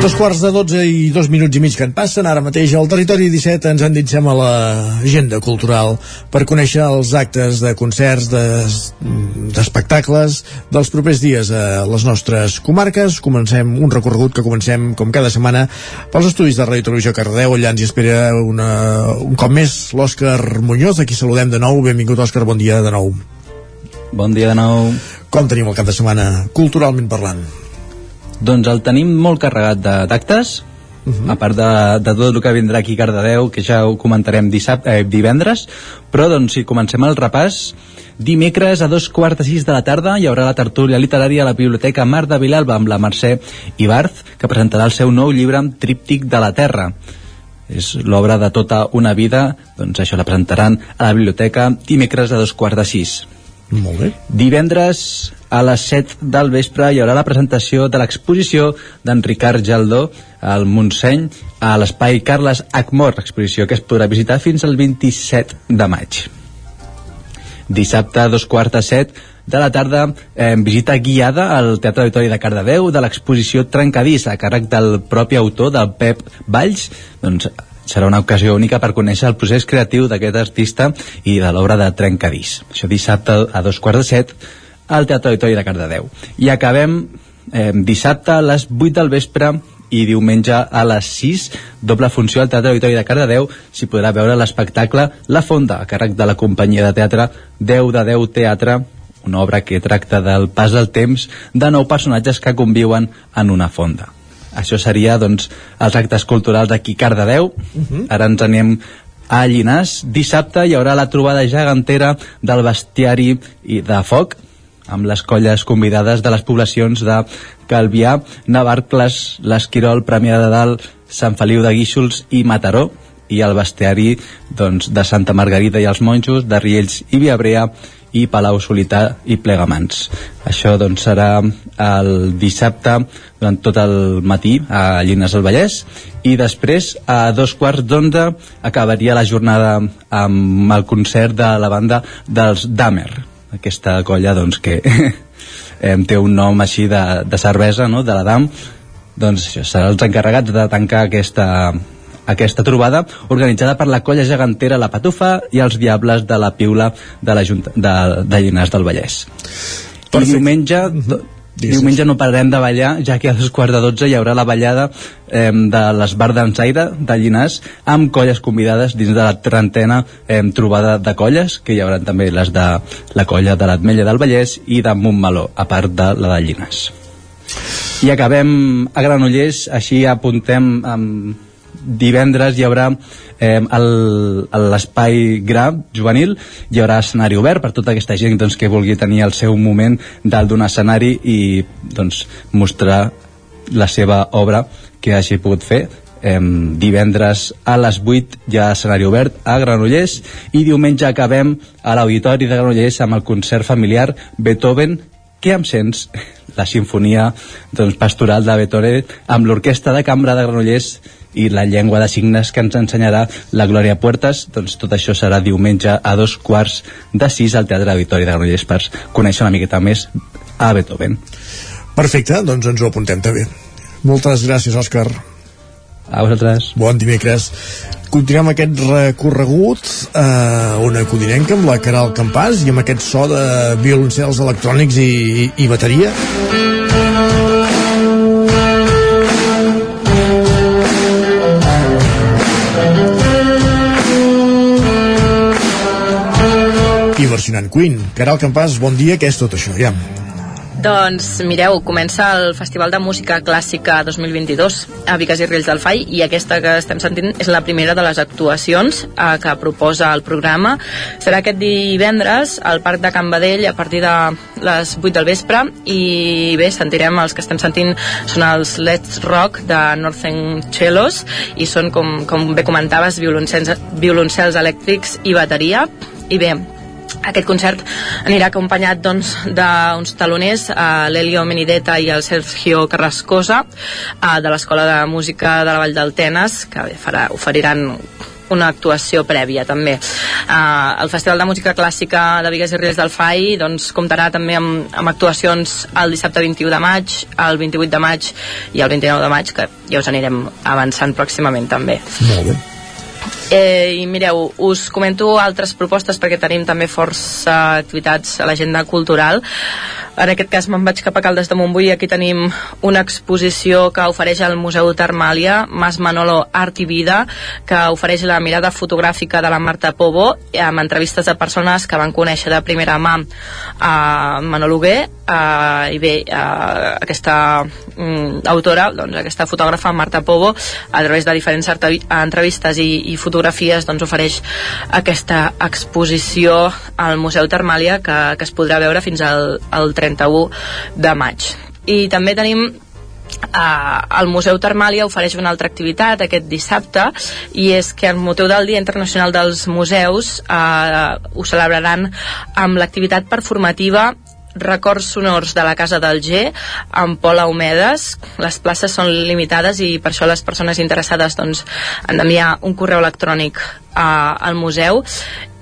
Dos quarts de 12 i dos minuts i mig que en passen, ara mateix al territori 17 ens endinsem a l'agenda cultural per conèixer els actes de concerts, de- d'espectacles dels propers dies a les nostres comarques. Comencem un recorregut que comencem, com cada setmana, pels estudis de Ràdio i Televisió Cardeu. Allà ens hi espera una, un cop més l'Òscar Muñoz, a qui saludem de nou. Benvingut, Òscar, bon dia de nou. Bon dia de nou. Com tenim el cap de setmana, culturalment parlant? Doncs el tenim molt carregat de- d'actes, uh -huh. a part de, de tot el que vindrà aquí a Cardedeu, que ja ho comentarem dissabte, eh, divendres, però doncs si comencem el repàs, dimecres a dos quarts de sis de la tarda hi haurà la tertúlia literària a la Biblioteca Mar de Vilalba amb la Mercè Ibarz, que presentarà el seu nou llibre Tríptic de la Terra. És l'obra de tota una vida, doncs això la presentaran a la biblioteca dimecres a dos quarts de sis. Molt bé. Divendres a les 7 del vespre hi haurà la presentació de l'exposició d'en Ricard Jaldó al Montseny a l'espai Carles Acmor, exposició que es podrà visitar fins al 27 de maig. Dissabte a dos quarts de set de la tarda eh, visita guiada al Teatre Auditori de Cardedeu de l'exposició Trencadís a càrrec del propi autor, del Pep Valls doncs serà una ocasió única per conèixer el procés creatiu d'aquest artista i de l'obra de Trencadís. Això dissabte a dos quarts de set al Teatre Auditori de Cardedeu. I acabem eh, dissabte a les 8 del vespre i diumenge a les 6, doble funció al Teatre Auditori de Cardedeu, s'hi podrà veure l'espectacle La Fonda, a càrrec de la companyia de teatre 10 de 10 Teatre, una obra que tracta del pas del temps de nou personatges que conviuen en una fonda. Això seria, doncs, els actes culturals d'aquí Cardedeu. Uh -huh. Ara ens anem a Llinars. Dissabte hi haurà la trobada gegantera del bestiari i de foc, amb les colles convidades de les poblacions de Calvià, Navarcles, l'Esquirol, Premià de Dalt, Sant Feliu de Guíxols i Mataró, i el bestiari doncs, de Santa Margarida i els Monjos, de Riells i Viabrea, i Palau Solità i Plegamans. Això doncs, serà el dissabte durant tot el matí a Llinars del Vallès i després a dos quarts d'onze acabaria la jornada amb el concert de la banda dels Damer aquesta colla doncs, que *laughs* em, té un nom així de, de cervesa no? de la DAM doncs seran els encarregats de tancar aquesta, aquesta trobada organitzada per la colla gegantera La Patufa i els Diables de la Piula de, la Junta, de, de Llinars del Vallès. I diumenge, do, diumenge no pararem de ballar, ja que a dos quarts de dotze hi haurà la ballada eh, de l'Esbar d'Ensaire de Llinars amb colles convidades dins de la trentena eh, trobada de colles, que hi haurà també les de la colla de l'Atmella del Vallès i de Montmeló, a part de la de Llinars. I acabem a Granollers, així apuntem amb divendres hi haurà eh, l'espai Gra juvenil hi haurà escenari obert per tota aquesta gent doncs, que vulgui tenir el seu moment dalt d'un escenari i doncs, mostrar la seva obra que hagi pogut fer eh, divendres a les 8 hi ha escenari obert a Granollers i diumenge acabem a l'Auditori de Granollers amb el concert familiar Beethoven que em sents? La sinfonia doncs, pastoral de Beethoven amb l'orquestra de cambra de Granollers i la llengua de signes que ens ensenyarà la Glòria Puertas, doncs tot això serà diumenge a dos quarts de sis al Teatre Auditori de Granollers per conèixer una miqueta més a Beethoven. Perfecte, doncs ens ho apuntem també. Moltes gràcies, Òscar. A vosaltres. Bon dimecres. Continuem aquest recorregut eh, una codinenca amb la Caral Campàs i amb aquest so de violoncels electrònics i, i, i bateria. Versionant Queen. Caral Campàs, bon dia, què és tot això? Ja. Doncs mireu, comença el Festival de Música Clàssica 2022 a Vigas i Riells del Fai i aquesta que estem sentint és la primera de les actuacions eh, que proposa el programa. Serà aquest divendres al Parc de Can Badell a partir de les 8 del vespre i bé, sentirem els que estem sentint són els Let's Rock de Northern Cellos i són, com, com bé comentaves, violoncels, violoncels elèctrics i bateria i bé, aquest concert anirà acompanyat doncs, d'uns taloners, eh, l'Elio Menideta i el Sergio Carrascosa, eh, de l'Escola de Música de la Vall del Tenes, que farà, oferiran una actuació prèvia també. Uh, el Festival de Música Clàssica de Vigues i Riells del FAI doncs, comptarà també amb, amb actuacions el dissabte 21 de maig, el 28 de maig i el 29 de maig, que ja us anirem avançant pròximament també. Molt bé. Eh, I mireu, us comento altres propostes perquè tenim també força activitats a l'agenda cultural. En aquest cas me'n vaig cap a Caldes de Montbui. Aquí tenim una exposició que ofereix el Museu Termàlia, Mas Manolo Art i Vida, que ofereix la mirada fotogràfica de la Marta Pobo amb entrevistes de persones que van conèixer de primera mà a Manolo Hugué eh, i bé, eh, aquesta mm, autora, doncs aquesta fotògrafa Marta Pobo, a través de diferents entrevistes i, i fotografies doncs ofereix aquesta exposició al Museu Termàlia que, que es podrà veure fins al, al 31 de maig. I també tenim Uh, el Museu Termàlia ofereix una altra activitat aquest dissabte i és que el motiu del Dia Internacional dels Museus uh, ho celebraran amb l'activitat performativa records sonors de la Casa del G amb Pola Humedes les places són limitades i per això les persones interessades doncs, han d'enviar un correu electrònic a, al museu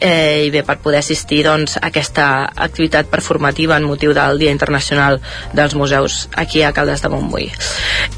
eh, i bé, per poder assistir doncs, a aquesta activitat performativa en motiu del Dia Internacional dels Museus aquí a Caldes de Montbui.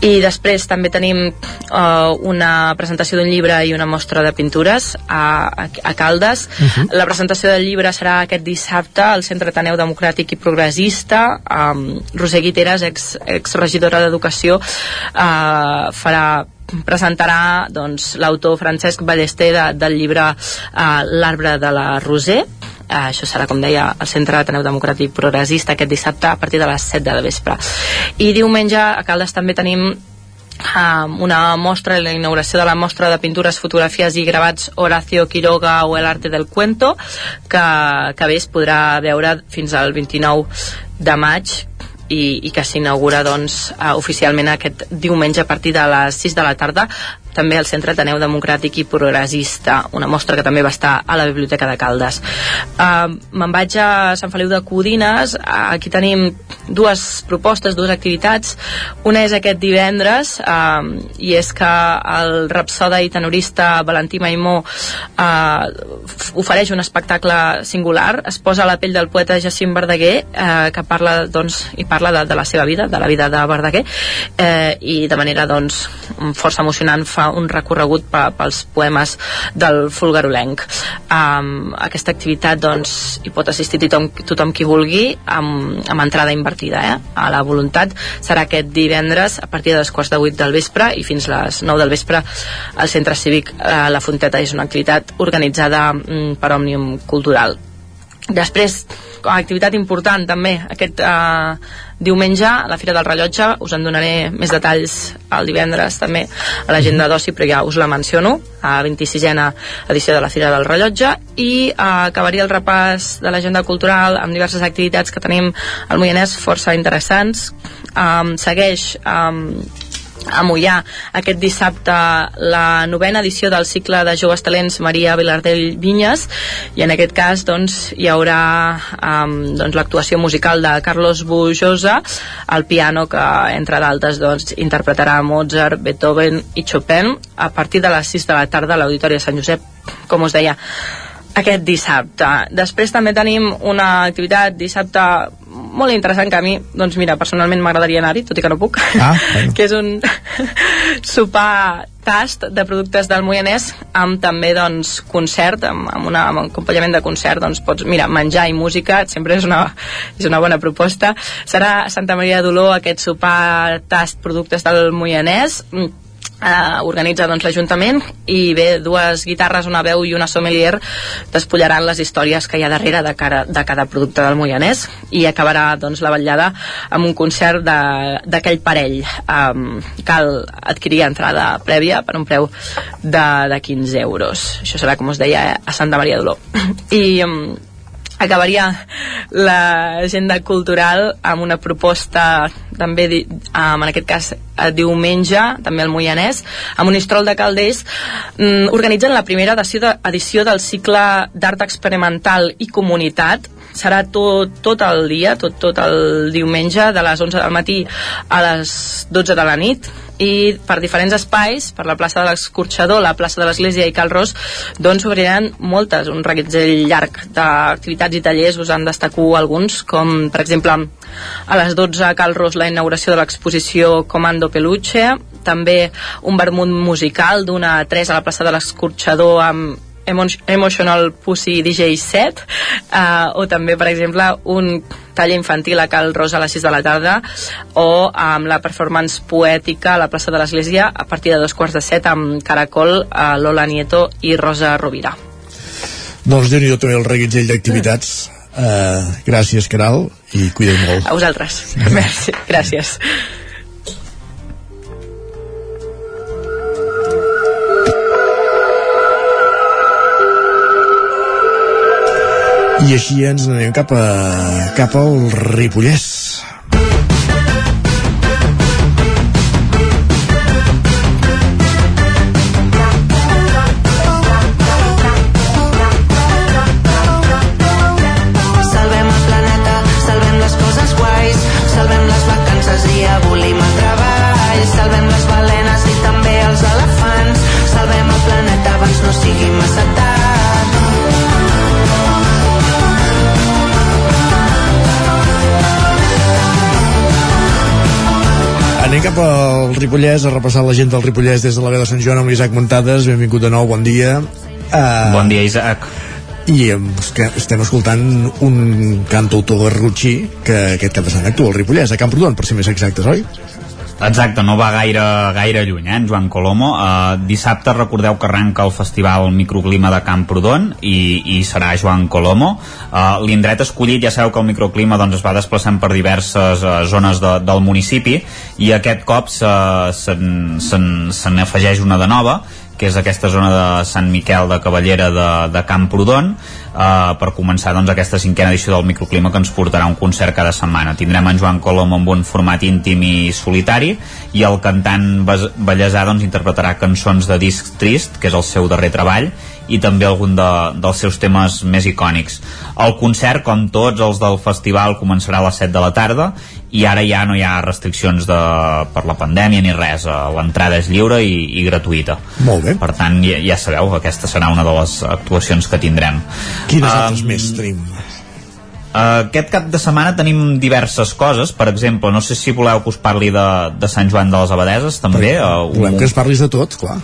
I després també tenim eh, una presentació d'un llibre i una mostra de pintures a, a, a Caldes. Uh -huh. La presentació del llibre serà aquest dissabte al Centre Ateneu Democràtic i Progressista. Um, Roser Guiteres, ex, ex regidora d'Educació, eh, farà presentarà doncs, l'autor Francesc Ballester de, del llibre uh, L'arbre de la Roser uh, això serà, com deia, al Centre Ateneu Democràtic Progressista aquest dissabte a partir de les 7 de la vespre. I diumenge a Caldes també tenim um, una mostra, la inauguració de la mostra de pintures, fotografies i gravats Horacio Quiroga o El arte del cuento que, que bé es podrà veure fins al 29 de maig i, i que s'inaugura doncs, uh, oficialment aquest diumenge a partir de les 6 de la tarda també al Centre Ateneu Democràtic i Progressista, una mostra que també va estar a la Biblioteca de Caldes. Uh, Me'n vaig a Sant Feliu de Codines, uh, aquí tenim dues propostes, dues activitats. Una és aquest divendres, uh, i és que el rapsoda i tenorista Valentí Maimó uh, ofereix un espectacle singular, es posa a la pell del poeta Jacint Verdaguer, uh, que parla, doncs, i parla de, de la seva vida, de la vida de Verdaguer, uh, i de manera doncs, força emocionant fa fa un recorregut pels poemes del Fulgarolenc. Um, aquesta activitat doncs, hi pot assistir tothom, tothom qui vulgui amb, amb entrada invertida eh? a la voluntat. Serà aquest divendres a partir de les quarts de vuit del vespre i fins les 9 del vespre al Centre Cívic eh, La Fonteta és una activitat organitzada mm, per Òmnium Cultural. Després, activitat important també, aquest eh, diumenge a la Fira del Rellotge, us en donaré més detalls el divendres també a l'agenda d'oci, però ja us la menciono, a 26a edició de la Fira del Rellotge, i eh, acabaria el repàs de l'agenda cultural amb diverses activitats que tenim al Moianès força interessants. Um, segueix um, a Mollà aquest dissabte la novena edició del cicle de joves talents Maria Vilardell Vinyes i en aquest cas doncs, hi haurà um, doncs, l'actuació musical de Carlos Bujosa al piano que entre d'altres doncs, interpretarà Mozart, Beethoven i Chopin a partir de les 6 de la tarda a l'Auditori de Sant Josep com us deia aquest dissabte. Després també tenim una activitat dissabte molt interessant que a mi, doncs mira, personalment m'agradaria anar-hi, tot i que no puc, ah, *laughs* bueno. que és un *laughs* sopar tast de productes del Moianès amb també doncs concert amb, amb, una, amb un acompanyament de concert doncs pots, mira, menjar i música sempre és una, és una bona proposta. Serà Santa Maria d'Oló aquest sopar tast productes del Moianès eh, organitza doncs, l'Ajuntament i bé, dues guitarres, una veu i una sommelier despullaran les històries que hi ha darrere de, cara, de cada producte del Moianès i acabarà doncs, la vetllada amb un concert d'aquell parell. Um, cal adquirir entrada prèvia per un preu de, de 15 euros. Això serà com us deia a Santa Maria d'Oló. *clears throat* I um, acabaria l'agenda cultural amb una proposta també en aquest cas diumenge, també al Moianès amb un istrol de Calders mm, organitzen la primera edició, de, edició del cicle d'art experimental i comunitat serà tot, tot el dia, tot, tot el diumenge de les 11 del matí a les 12 de la nit. I per diferents espais, per la plaça de l'Escorxador, la plaça de l'Església i Cal Ros, doncs obriran moltes, un reguitzell llarg d'activitats i tallers, us en destaco alguns, com per exemple a les 12 a Cal Ros la inauguració de l'exposició Comando Peluche, també un vermut musical d'una a 3 a la plaça de l'Escorxador amb Emotional Pussy DJ set uh, o també per exemple un taller infantil a Cal Rosa a les 6 de la tarda o amb la performance poètica a la plaça de l'Església a partir de dos quarts de set amb Caracol, uh, Lola Nieto i Rosa Rovira. Doncs déu nhi també el reguitzell d'activitats. Uh, gràcies Caral i cuida't molt. A vosaltres, Merci. gràcies I així ens anem cap, a, cap al Ripollès. Anem cap al Ripollès a repassar la gent del Ripollès des de la veu de Sant Joan amb l'Isaac Montades. Benvingut de nou, bon dia. Uh, bon dia, Isaac. I que estem escoltant un cantautor garrotxí que aquest cap de setmana actua al Ripollès, a Camprodon, per ser més exactes, oi? Exacte, no va gaire, gaire lluny, eh, en Joan Colomo. Uh, dissabte recordeu que arranca el festival Microclima de Camprodon i, i serà Joan Colomo. Uh, L'indret escollit, ja sabeu que el microclima doncs, es va desplaçant per diverses uh, zones de, del municipi i aquest cop se, se, se, se n'afegeix una de nova que és aquesta zona de Sant Miquel de Cavallera de, de Camprodon eh, per començar doncs, aquesta cinquena edició del microclima que ens portarà un concert cada setmana. Tindrem en Joan Colom amb un format íntim i solitari i el cantant Ballesà doncs, interpretarà cançons de disc trist, que és el seu darrer treball, i també algun de, dels seus temes més icònics. El concert, com tots els del festival, començarà a les 7 de la tarda i ara ja no hi ha restriccions de, per la pandèmia ni res, l'entrada és lliure i, i gratuïta. Molt bé. Per tant, ja, ja sabeu, aquesta serà una de les actuacions que tindrem. Quines um, altres més tenim? Uh, aquest cap de setmana tenim diverses coses per exemple, no sé si voleu que us parli de, de Sant Joan de les Abadeses també uh, volem un... que es parlis de tot, clar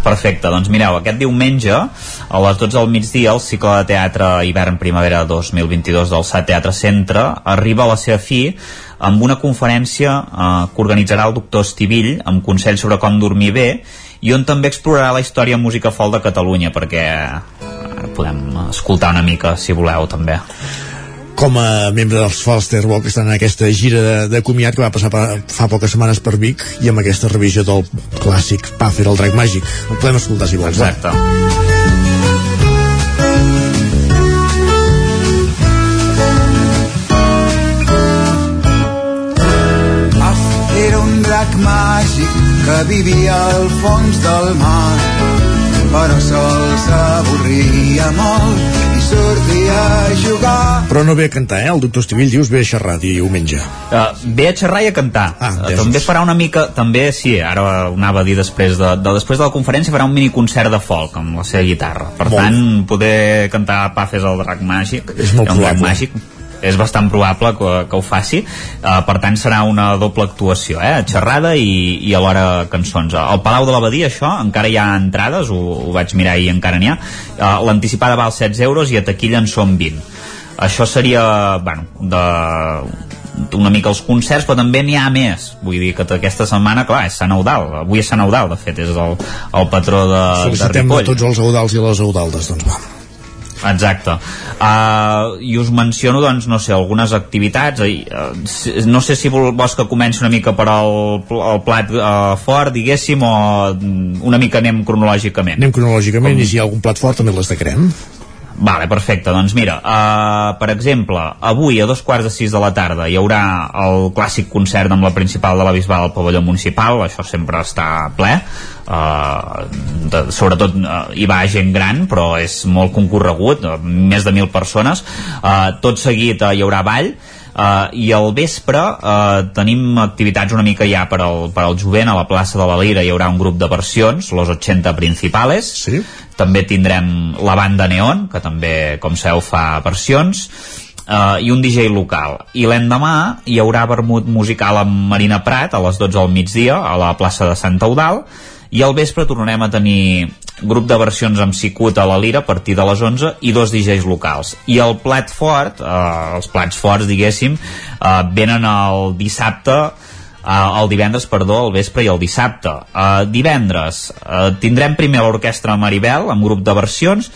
Perfecte, doncs mireu, aquest diumenge a les 12 del migdia el cicle de teatre hivern-primavera 2022 del SAT Teatre Centre arriba a la seva fi amb una conferència eh, que organitzarà el doctor Estivill amb consells sobre com dormir bé i on també explorarà la història música folk de Catalunya perquè eh, podem escoltar una mica si voleu també com a membre dels Falster Walk que estan en aquesta gira de, de comiat que va passar pa, fa poques setmanes per Vic i amb aquesta revisió del clàssic Puffer, el drac màgic. Ho podem escoltar si vols. Exacte. era un drac màgic que vivia al fons del mar però sol s'avorria molt sortia a jugar. Però no ve a cantar, eh? El doctor Estivill dius ve a xerrar diumenge. Uh, ve a xerrar i a cantar. Ah, uh, també farà una mica, també, sí, ara ho anava a dir després de, de, després de la conferència farà un mini concert de folk amb la seva guitarra. Per molt. tant, poder cantar Pafes al drac màgic. És molt probable. Drac màgic és bastant probable que, que ho faci uh, per tant serà una doble actuació eh? xerrada i, i alhora cançons al Palau de l'Abadia això encara hi ha entrades ho, ho vaig mirar i encara n'hi ha uh, l'anticipada val 16 euros i a taquilla en són 20 això seria bueno, de una mica els concerts, però també n'hi ha més. Vull dir que aquesta setmana, clar, és Sant Eudal. Avui és Sant Eudal, de fet, és el, el patró de, de Ripoll. tots els Eudals i les Eudaldes, doncs va. Exacte. Uh, I us menciono, doncs, no sé, algunes activitats. Uh, no sé si vols que comenci una mica per al, el plat uh, fort, diguéssim, o una mica anem cronològicament. Anem cronològicament Com... i si hi ha algun plat fort també les destacarem. Vale, perfecte. Doncs mira, uh, per exemple, avui a dos quarts de sis de la tarda hi haurà el clàssic concert amb la principal de la Bisbal al pavelló municipal, això sempre està ple. Uh, de, sobretot uh, hi va gent gran, però és molt concorregut, uh, més de mil persones. Uh, tot seguit uh, hi haurà ball, Uh, i al vespre uh, tenim activitats una mica ja per al, per al jovent. A la plaça de la Lira hi haurà un grup de versions, los 80 principales. Sí. també tindrem la banda Neon que també com sabeu fa versions. Uh, i un DJ local. I l'endemà hi haurà vermut musical amb Marina Prat a les 12 del migdia a la plaça de Santa Eudal i al vespre tornarem a tenir grup de versions amb Sicut a la Lira a partir de les 11 i dos DJs locals i el plat fort, eh, els plats forts diguéssim, eh, venen el dissabte eh, el divendres, perdó, el vespre i el dissabte. Eh, divendres eh, tindrem primer l'orquestra Maribel amb grup de versions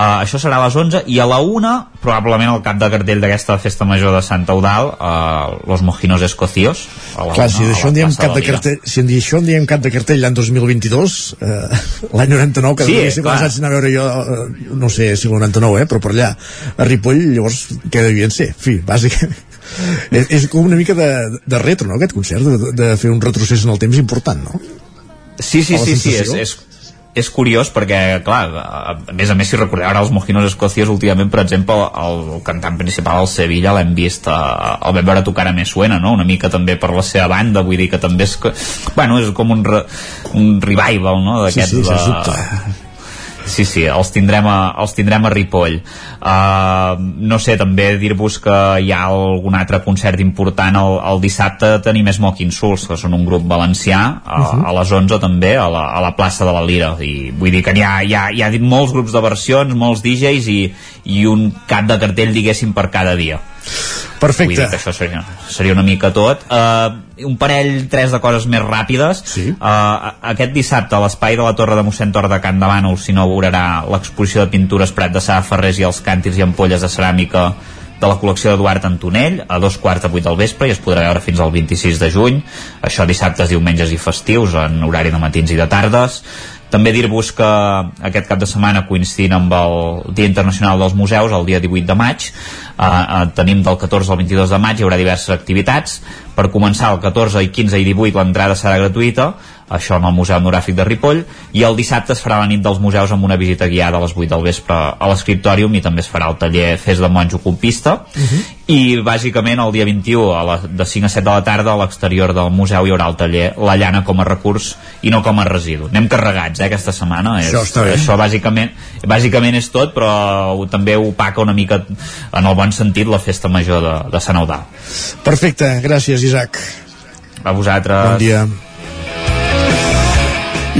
Uh, això serà a les 11 i a la 1 probablement al cap de cartell d'aquesta festa major de Sant Eudal uh, Los Mojinos Escocios Clar, si d'això en diem cap de cartell si en d'això en diem cap de cartell l'any 2022 uh, *laughs* l'any 99 que sí, quan vaig anar a veure jo uh, no sé si el 99 eh, però per allà a Ripoll llavors què devien ser? En fi, bàsicament *laughs* és, és com una mica de, de retro, no, aquest concert de, de fer un retrocés en el temps important, no? Sí, sí, sí, sí, és, és, és curiós perquè, clar, a més a més si recordeu ara els Mojinos Escocios últimament, per exemple el, el cantant principal al Sevilla l'hem vist eh, el vam veure tocar a més suena no? una mica també per la seva banda vull dir que també és, bueno, és com un, re, un revival no? d'aquest sí, sí, de, Sí, sí, els tindrem a, els tindrem a Ripoll. Uh, no sé, també dir-vos que hi ha algun altre concert important el, el dissabte tenim Smoking Souls, que són un grup valencià, a, uh -huh. a les 11 també, a la, a la plaça de la Lira. I vull dir que hi ha, hi ha, hi ha molts grups de versions, molts DJs i, i un cap de cartell, diguéssim, per cada dia. Perfecte. Vull dir que això seria, seria una mica tot. Uh, un parell, tres de coses més ràpides. Sí. Uh, aquest dissabte a l'espai de la Torre de mossèn Tor de Can de Bànol s'inaugurarà l'exposició de pintures Prat de Sà Ferrés i els càntirs i ampolles de ceràmica de la col·lecció d'Eduard Antonell a dos quarts de vuit del vespre i es podrà veure fins al 26 de juny això dissabtes, diumenges i festius en horari de matins i de tardes també dir-vos que aquest cap de setmana coincidint amb el Dia Internacional dels Museus, el dia 18 de maig, eh, tenim del 14 al 22 de maig, hi haurà diverses activitats. Per començar, el 14 i 15 i 18 l'entrada serà gratuïta, això en el Museu Etnogràfic de Ripoll, i el dissabte es farà la nit dels museus amb una visita guiada a les 8 del vespre a l'escriptòrium i també es farà el taller Fes de monjo copista uh Mhm. -huh. i bàsicament el dia 21 a la, de 5 a 7 de la tarda a l'exterior del museu hi haurà el taller La llana com a recurs i no com a residu. Anem carregats eh, aquesta setmana. Això és. Això bàsicament, bàsicament és tot, però també opaca una mica en el bon sentit la festa major de, de Sant Eudal. Perfecte, gràcies Isaac. A vosaltres. Bon dia.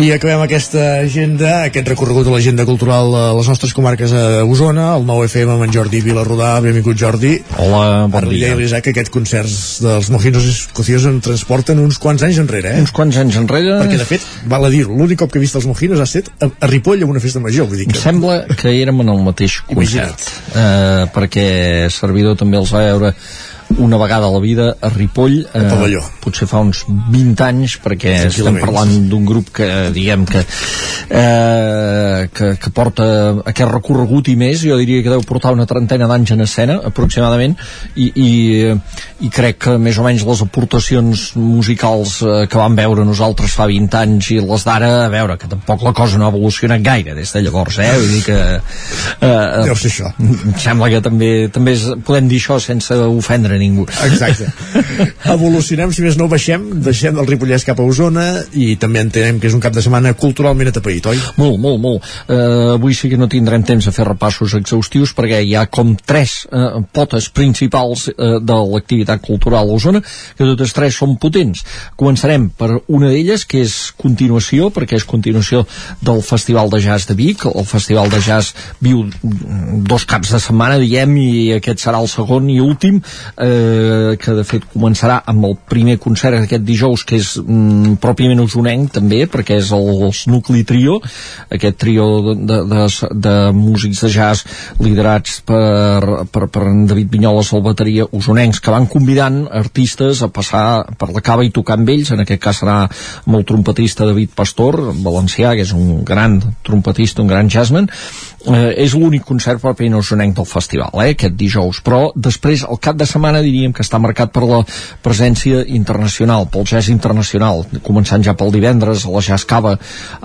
I acabem aquesta agenda, aquest recorregut de l'agenda cultural a les nostres comarques a Osona, el 9 FM amb en Jordi Vilarrodà. Benvingut, Jordi. Hola, bon Ara dia. Ara l'Isaac que aquests concerts dels Mojinos Escocios en transporten uns quants anys enrere, eh? Uns quants anys enrere... Perquè, de fet, val a dir-ho, l'únic cop que he vist els Mojinos ha estat a, a Ripoll amb una festa major. Vull dir Em que... sembla que érem en el mateix concert, eh, perquè Servidor també els va veure una vegada a la vida a Ripoll eh, pavelló. potser fa uns 20 anys perquè estem parlant d'un grup que diguem que, eh, que, que porta aquest recorregut i més, jo diria que deu portar una trentena d'anys en escena aproximadament i, i, i crec que més o menys les aportacions musicals eh, que vam veure nosaltres fa 20 anys i les d'ara, a veure, que tampoc la cosa no ha evolucionat gaire des de llavors eh? vull dir que eh, Deu ser això. em sembla que també, també és, podem dir això sense ofendre ningú. Exacte. *laughs* Evolucionem, si més no baixem, deixem del Ripollès cap a Osona i també entenem que és un cap de setmana culturalment atapeït, oi? Molt, molt, molt. Uh, avui sí que no tindrem temps de fer repassos exhaustius perquè hi ha com tres uh, potes principals uh, de l'activitat cultural a Osona, que totes tres són potents. Començarem per una d'elles, que és continuació, perquè és continuació del Festival de Jazz de Vic. El Festival de Jazz viu dos caps de setmana, diem, i aquest serà el segon i últim, eh, que de fet començarà amb el primer concert aquest dijous, que és mm, pròpiament usonenc també, perquè és el, els Nucli Trio, aquest trio de, de, de, de músics de jazz liderats per, per, per en David Vinyoles al bateria usonencs, que van convidant artistes a passar per la cava i tocar amb ells, en aquest cas serà amb el trompetista David Pastor, valencià, que és un gran trompetista, un gran jazzman, eh, és l'únic concert propi usonenc del festival, eh, aquest dijous, però després el cap de setmana diríem que està marcat per la presència internacional, pel jazz internacional, començant ja pel divendres a la Jazz Cava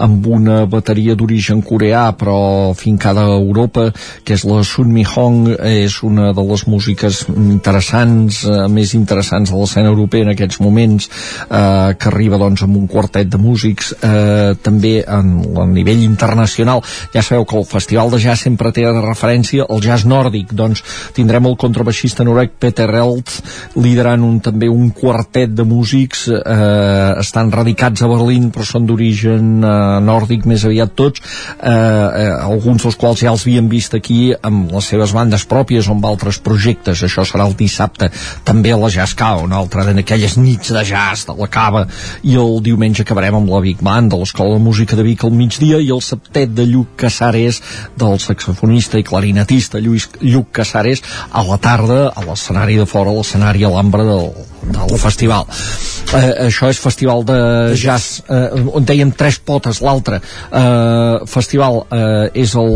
amb una bateria d'origen coreà però fincada a Europa, que és la Sun Mi Hong, és una de les músiques interessants, eh, més interessants de l'escena europea en aquests moments, eh, que arriba doncs amb un quartet de músics, eh, també en, a nivell internacional. Ja sabeu que el Festival de Jazz sempre té de referència el jazz nòrdic, doncs tindrem el contrabaixista norec Peter Elt liderant un, també un quartet de músics eh, estan radicats a Berlín però són d'origen eh, nòrdic més aviat tots eh, eh, alguns dels quals ja els havíem vist aquí amb les seves bandes pròpies o amb altres projectes. Això serà el dissabte també a la Jazz Cava una altra d'aquelles nits de jazz de la cava i el diumenge acabarem amb la Big Band de l'Escola de Música de Vic al migdia i el septet de Lluc Casares del saxofonista i clarinetista Lluís Lluc Casares a la tarda a l'escenari de fora, a l'escenari Alhambra del, del festival. Eh, això és festival de jazz, eh, on dèiem tres potes, l'altre eh, festival eh, és el,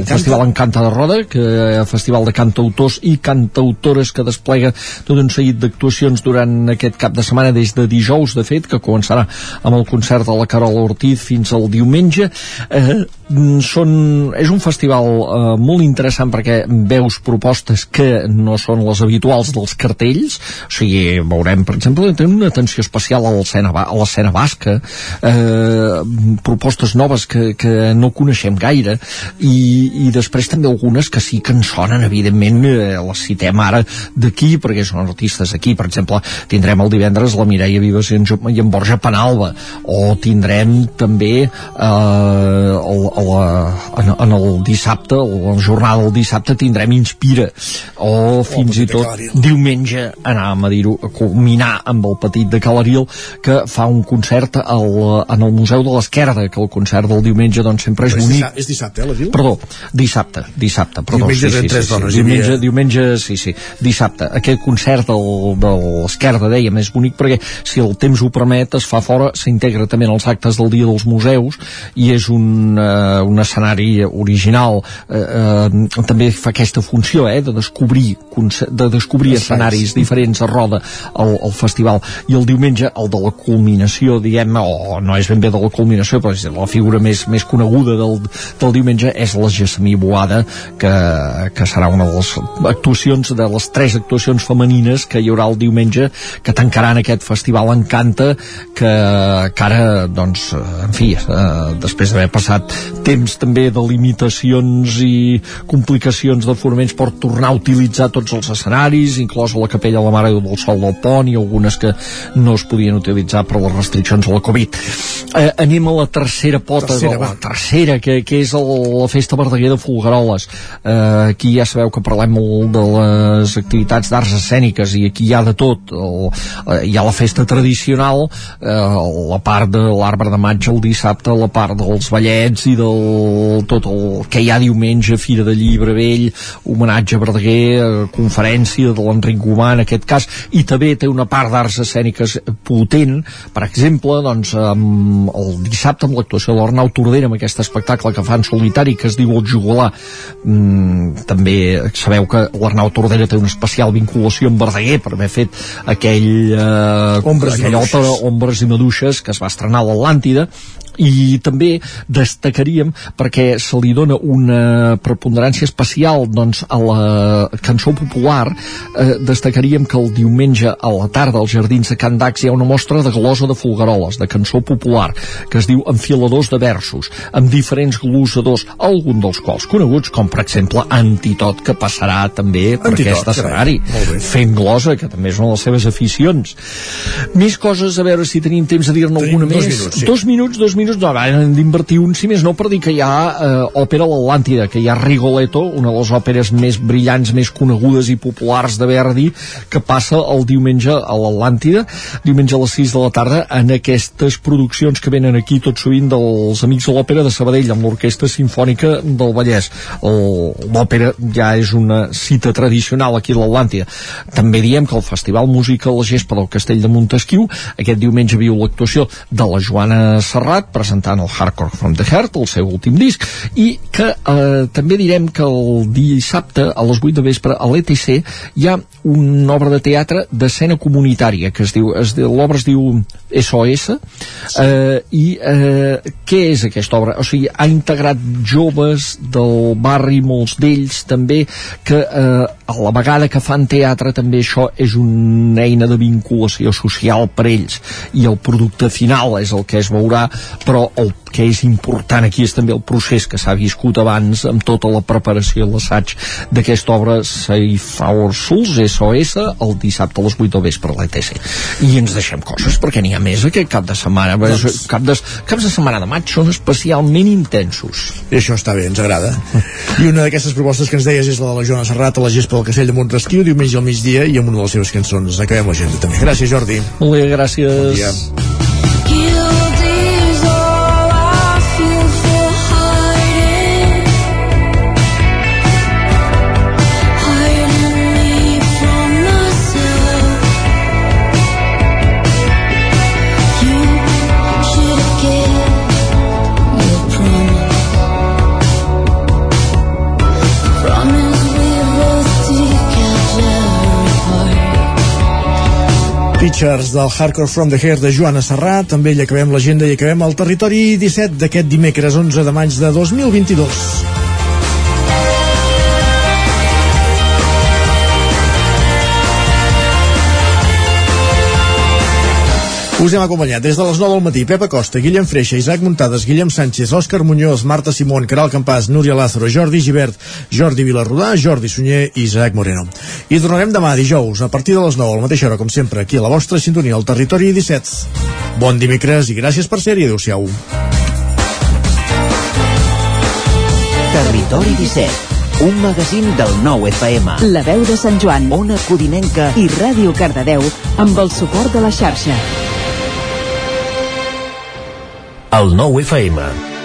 el festival Encanta de Roda, que eh, festival de cantautors i cantautores que desplega tot un seguit d'actuacions durant aquest cap de setmana des de dijous, de fet, que començarà amb el concert de la Carola Ortiz fins al diumenge. Eh, són, és un festival eh, molt interessant perquè veus propostes que no són les habituals dels cartells, o sigui, veurem, per exemple, tenen una atenció especial a l'escena basca, eh, propostes noves que, que no coneixem gaire, i, i després també algunes que sí que en sonen, evidentment, eh, les citem ara d'aquí, perquè són artistes d'aquí, per exemple, tindrem el divendres la Mireia Vives i en, i en Borja Penalba, o tindrem també eh, el, la, en, en el dissabte, la jornada del dissabte tindrem Inspira, o fins i tot diumenge anàvem a dir-ho, a culminar amb el petit de Calaril que fa un concert al, en el Museu de l'Esquerda, que el concert del diumenge doncs sempre és Però bonic. és dissabte, eh, la? Perdó, dissabte, dissabte, perdó. Diumenge sí, sí, tres sí, dones, sí. hi havia- Diumenge, diumenge, sí, sí, dissabte. Aquest concert del, de l'Esquerda, dèiem, és bonic perquè si el temps ho permet es fa fora, s'integra també en els actes del Dia dels Museus i és un, uh, un escenari original. Uh, uh, també fa aquesta funció, eh, de descobrir, de descobrir Espais. escenaris diferents a roda al, al festival. I el diumenge, el de la culminació, diguem, o no és ben bé de la culminació, però és la figura més, més coneguda del, del diumenge és la Gessamí Boada, que, que serà una de les actuacions, de les tres actuacions femenines que hi haurà el diumenge, que tancaran aquest festival Encanta, que, que ara, doncs, eh, en fi, eh, després d'haver passat temps també de limitacions i complicacions de fonaments per tornar a utilitzar tots els escenaris, inclosa la capella de la Mare del Sol del Pont i algunes que no es podien utilitzar per les restriccions de la Covid. Eh, anem a la tercera pota, Tercera, de, va. la tercera, que, que és el, la Festa Verdaguer de Folgueroles. Eh, aquí ja sabeu que parlem molt de les activitats d'arts escèniques i aquí hi ha de tot. El, eh, hi ha la festa tradicional, eh, la part de l'arbre de maig el dissabte, la part dels ballets i del tot el que hi ha diumenge, Fira de Llibre Vell, homenatge a Verdaguer, eh, conferència de l'Enric Gomà en aquest cas, i també té una part d'arts escèniques potent, per exemple, doncs, amb el dissabte amb l'actuació de l'Arnau Tordera amb aquest espectacle que fa en solitari que es diu El Jugolà mm, també sabeu que l'Arnau Tordera té una especial vinculació amb Verdaguer per haver fet aquell eh, Ombres i aquella òpera Ombres i Maduixes que es va estrenar a l'Atlàntida i també destacaríem perquè se li dona una preponderància especial doncs, a la cançó popular eh, destacaríem que el diumenge a la tarda als Jardins de Can Dax hi ha una mostra de glosa de folgueroles, de cançó popular que es diu Enfiladors de versos amb diferents glosadors, algun dels quals coneguts com per exemple Antitot que passarà també per Antitot, aquest escenari fent glosa, que també és una de les seves aficions. Més coses, a veure si tenim temps de dir-ne alguna dos més. minuts, sí. dos minuts, dos minuts, no, ara hem d'invertir un, si més no, per dir que hi ha eh, òpera a l'Atlàntida, que hi ha Rigoletto, una de les òperes més brillants, més conegudes i populars de Verdi, que passa el diumenge a l'Atlàntida, diumenge a les 6 de la tarda, en aquestes produccions que venen aquí tot sovint dels Amics de l'Òpera de Sabadell, amb l'Orquestra Simfònica del Vallès. L'òpera ja és una cita tradicional aquí a l'Atlàntida. També diem que el Festival Música a la Gespa del Castell de Montesquieu aquest diumenge viu l'actuació de la Joana Serrat presentant el Hardcore from the Heart, el seu últim disc, i que eh, també direm que el dissabte a les 8 de vespre a l'ETC hi ha una obra de teatre d'escena comunitària que es diu, es diu l'obra es diu SOS eh, i eh, què és aquesta obra? O sigui, ha integrat joves del barri, molts d'ells també, que eh, a la vegada que fan teatre també això és una eina de vinculació social per ells i el producte final és el que es veurà però el que és important aquí és també el procés que s'ha viscut abans amb tota la preparació i l'assaig d'aquesta obra Safe Our Souls SOS el dissabte a les 8 del vespre a l'ETC i ens deixem coses perquè n'hi ha més aquest cap de setmana doncs... cap de, caps de setmana de maig són especialment intensos I això està bé, ens agrada. I una d'aquestes propostes que ens deies és la de la Joana Serrat a la gespa del Castell de Montresquieu, diumenge al migdia, i amb una de les seves cançons. Acabem l'agenda també. Gràcies, Jordi. Molt bé, gràcies. Bon dia. Pictures del Hardcore from the Heart de Joana Serrat, també hi acabem l'agenda i acabem el territori 17 d'aquest dimecres 11 de maig de 2022. Us hem acompanyat des de les 9 del matí Pepa Costa, Guillem Freixa, Isaac Muntades, Guillem Sánchez, Òscar Muñoz, Marta Simón, Caral Campàs, Núria Lázaro, Jordi Givert, Jordi Vilarrodà, Jordi Sunyer i Isaac Moreno. I tornarem demà dijous a partir de les 9 a la mateixa hora, com sempre, aquí a la vostra sintonia, al Territori 17. Bon dimecres i gràcies per ser-hi. Adéu-siau. Territori 17, un magazín del nou FM. La veu de Sant Joan, Ona Codinenca i Ràdio Cardedeu amb el suport de la xarxa. El nou FM.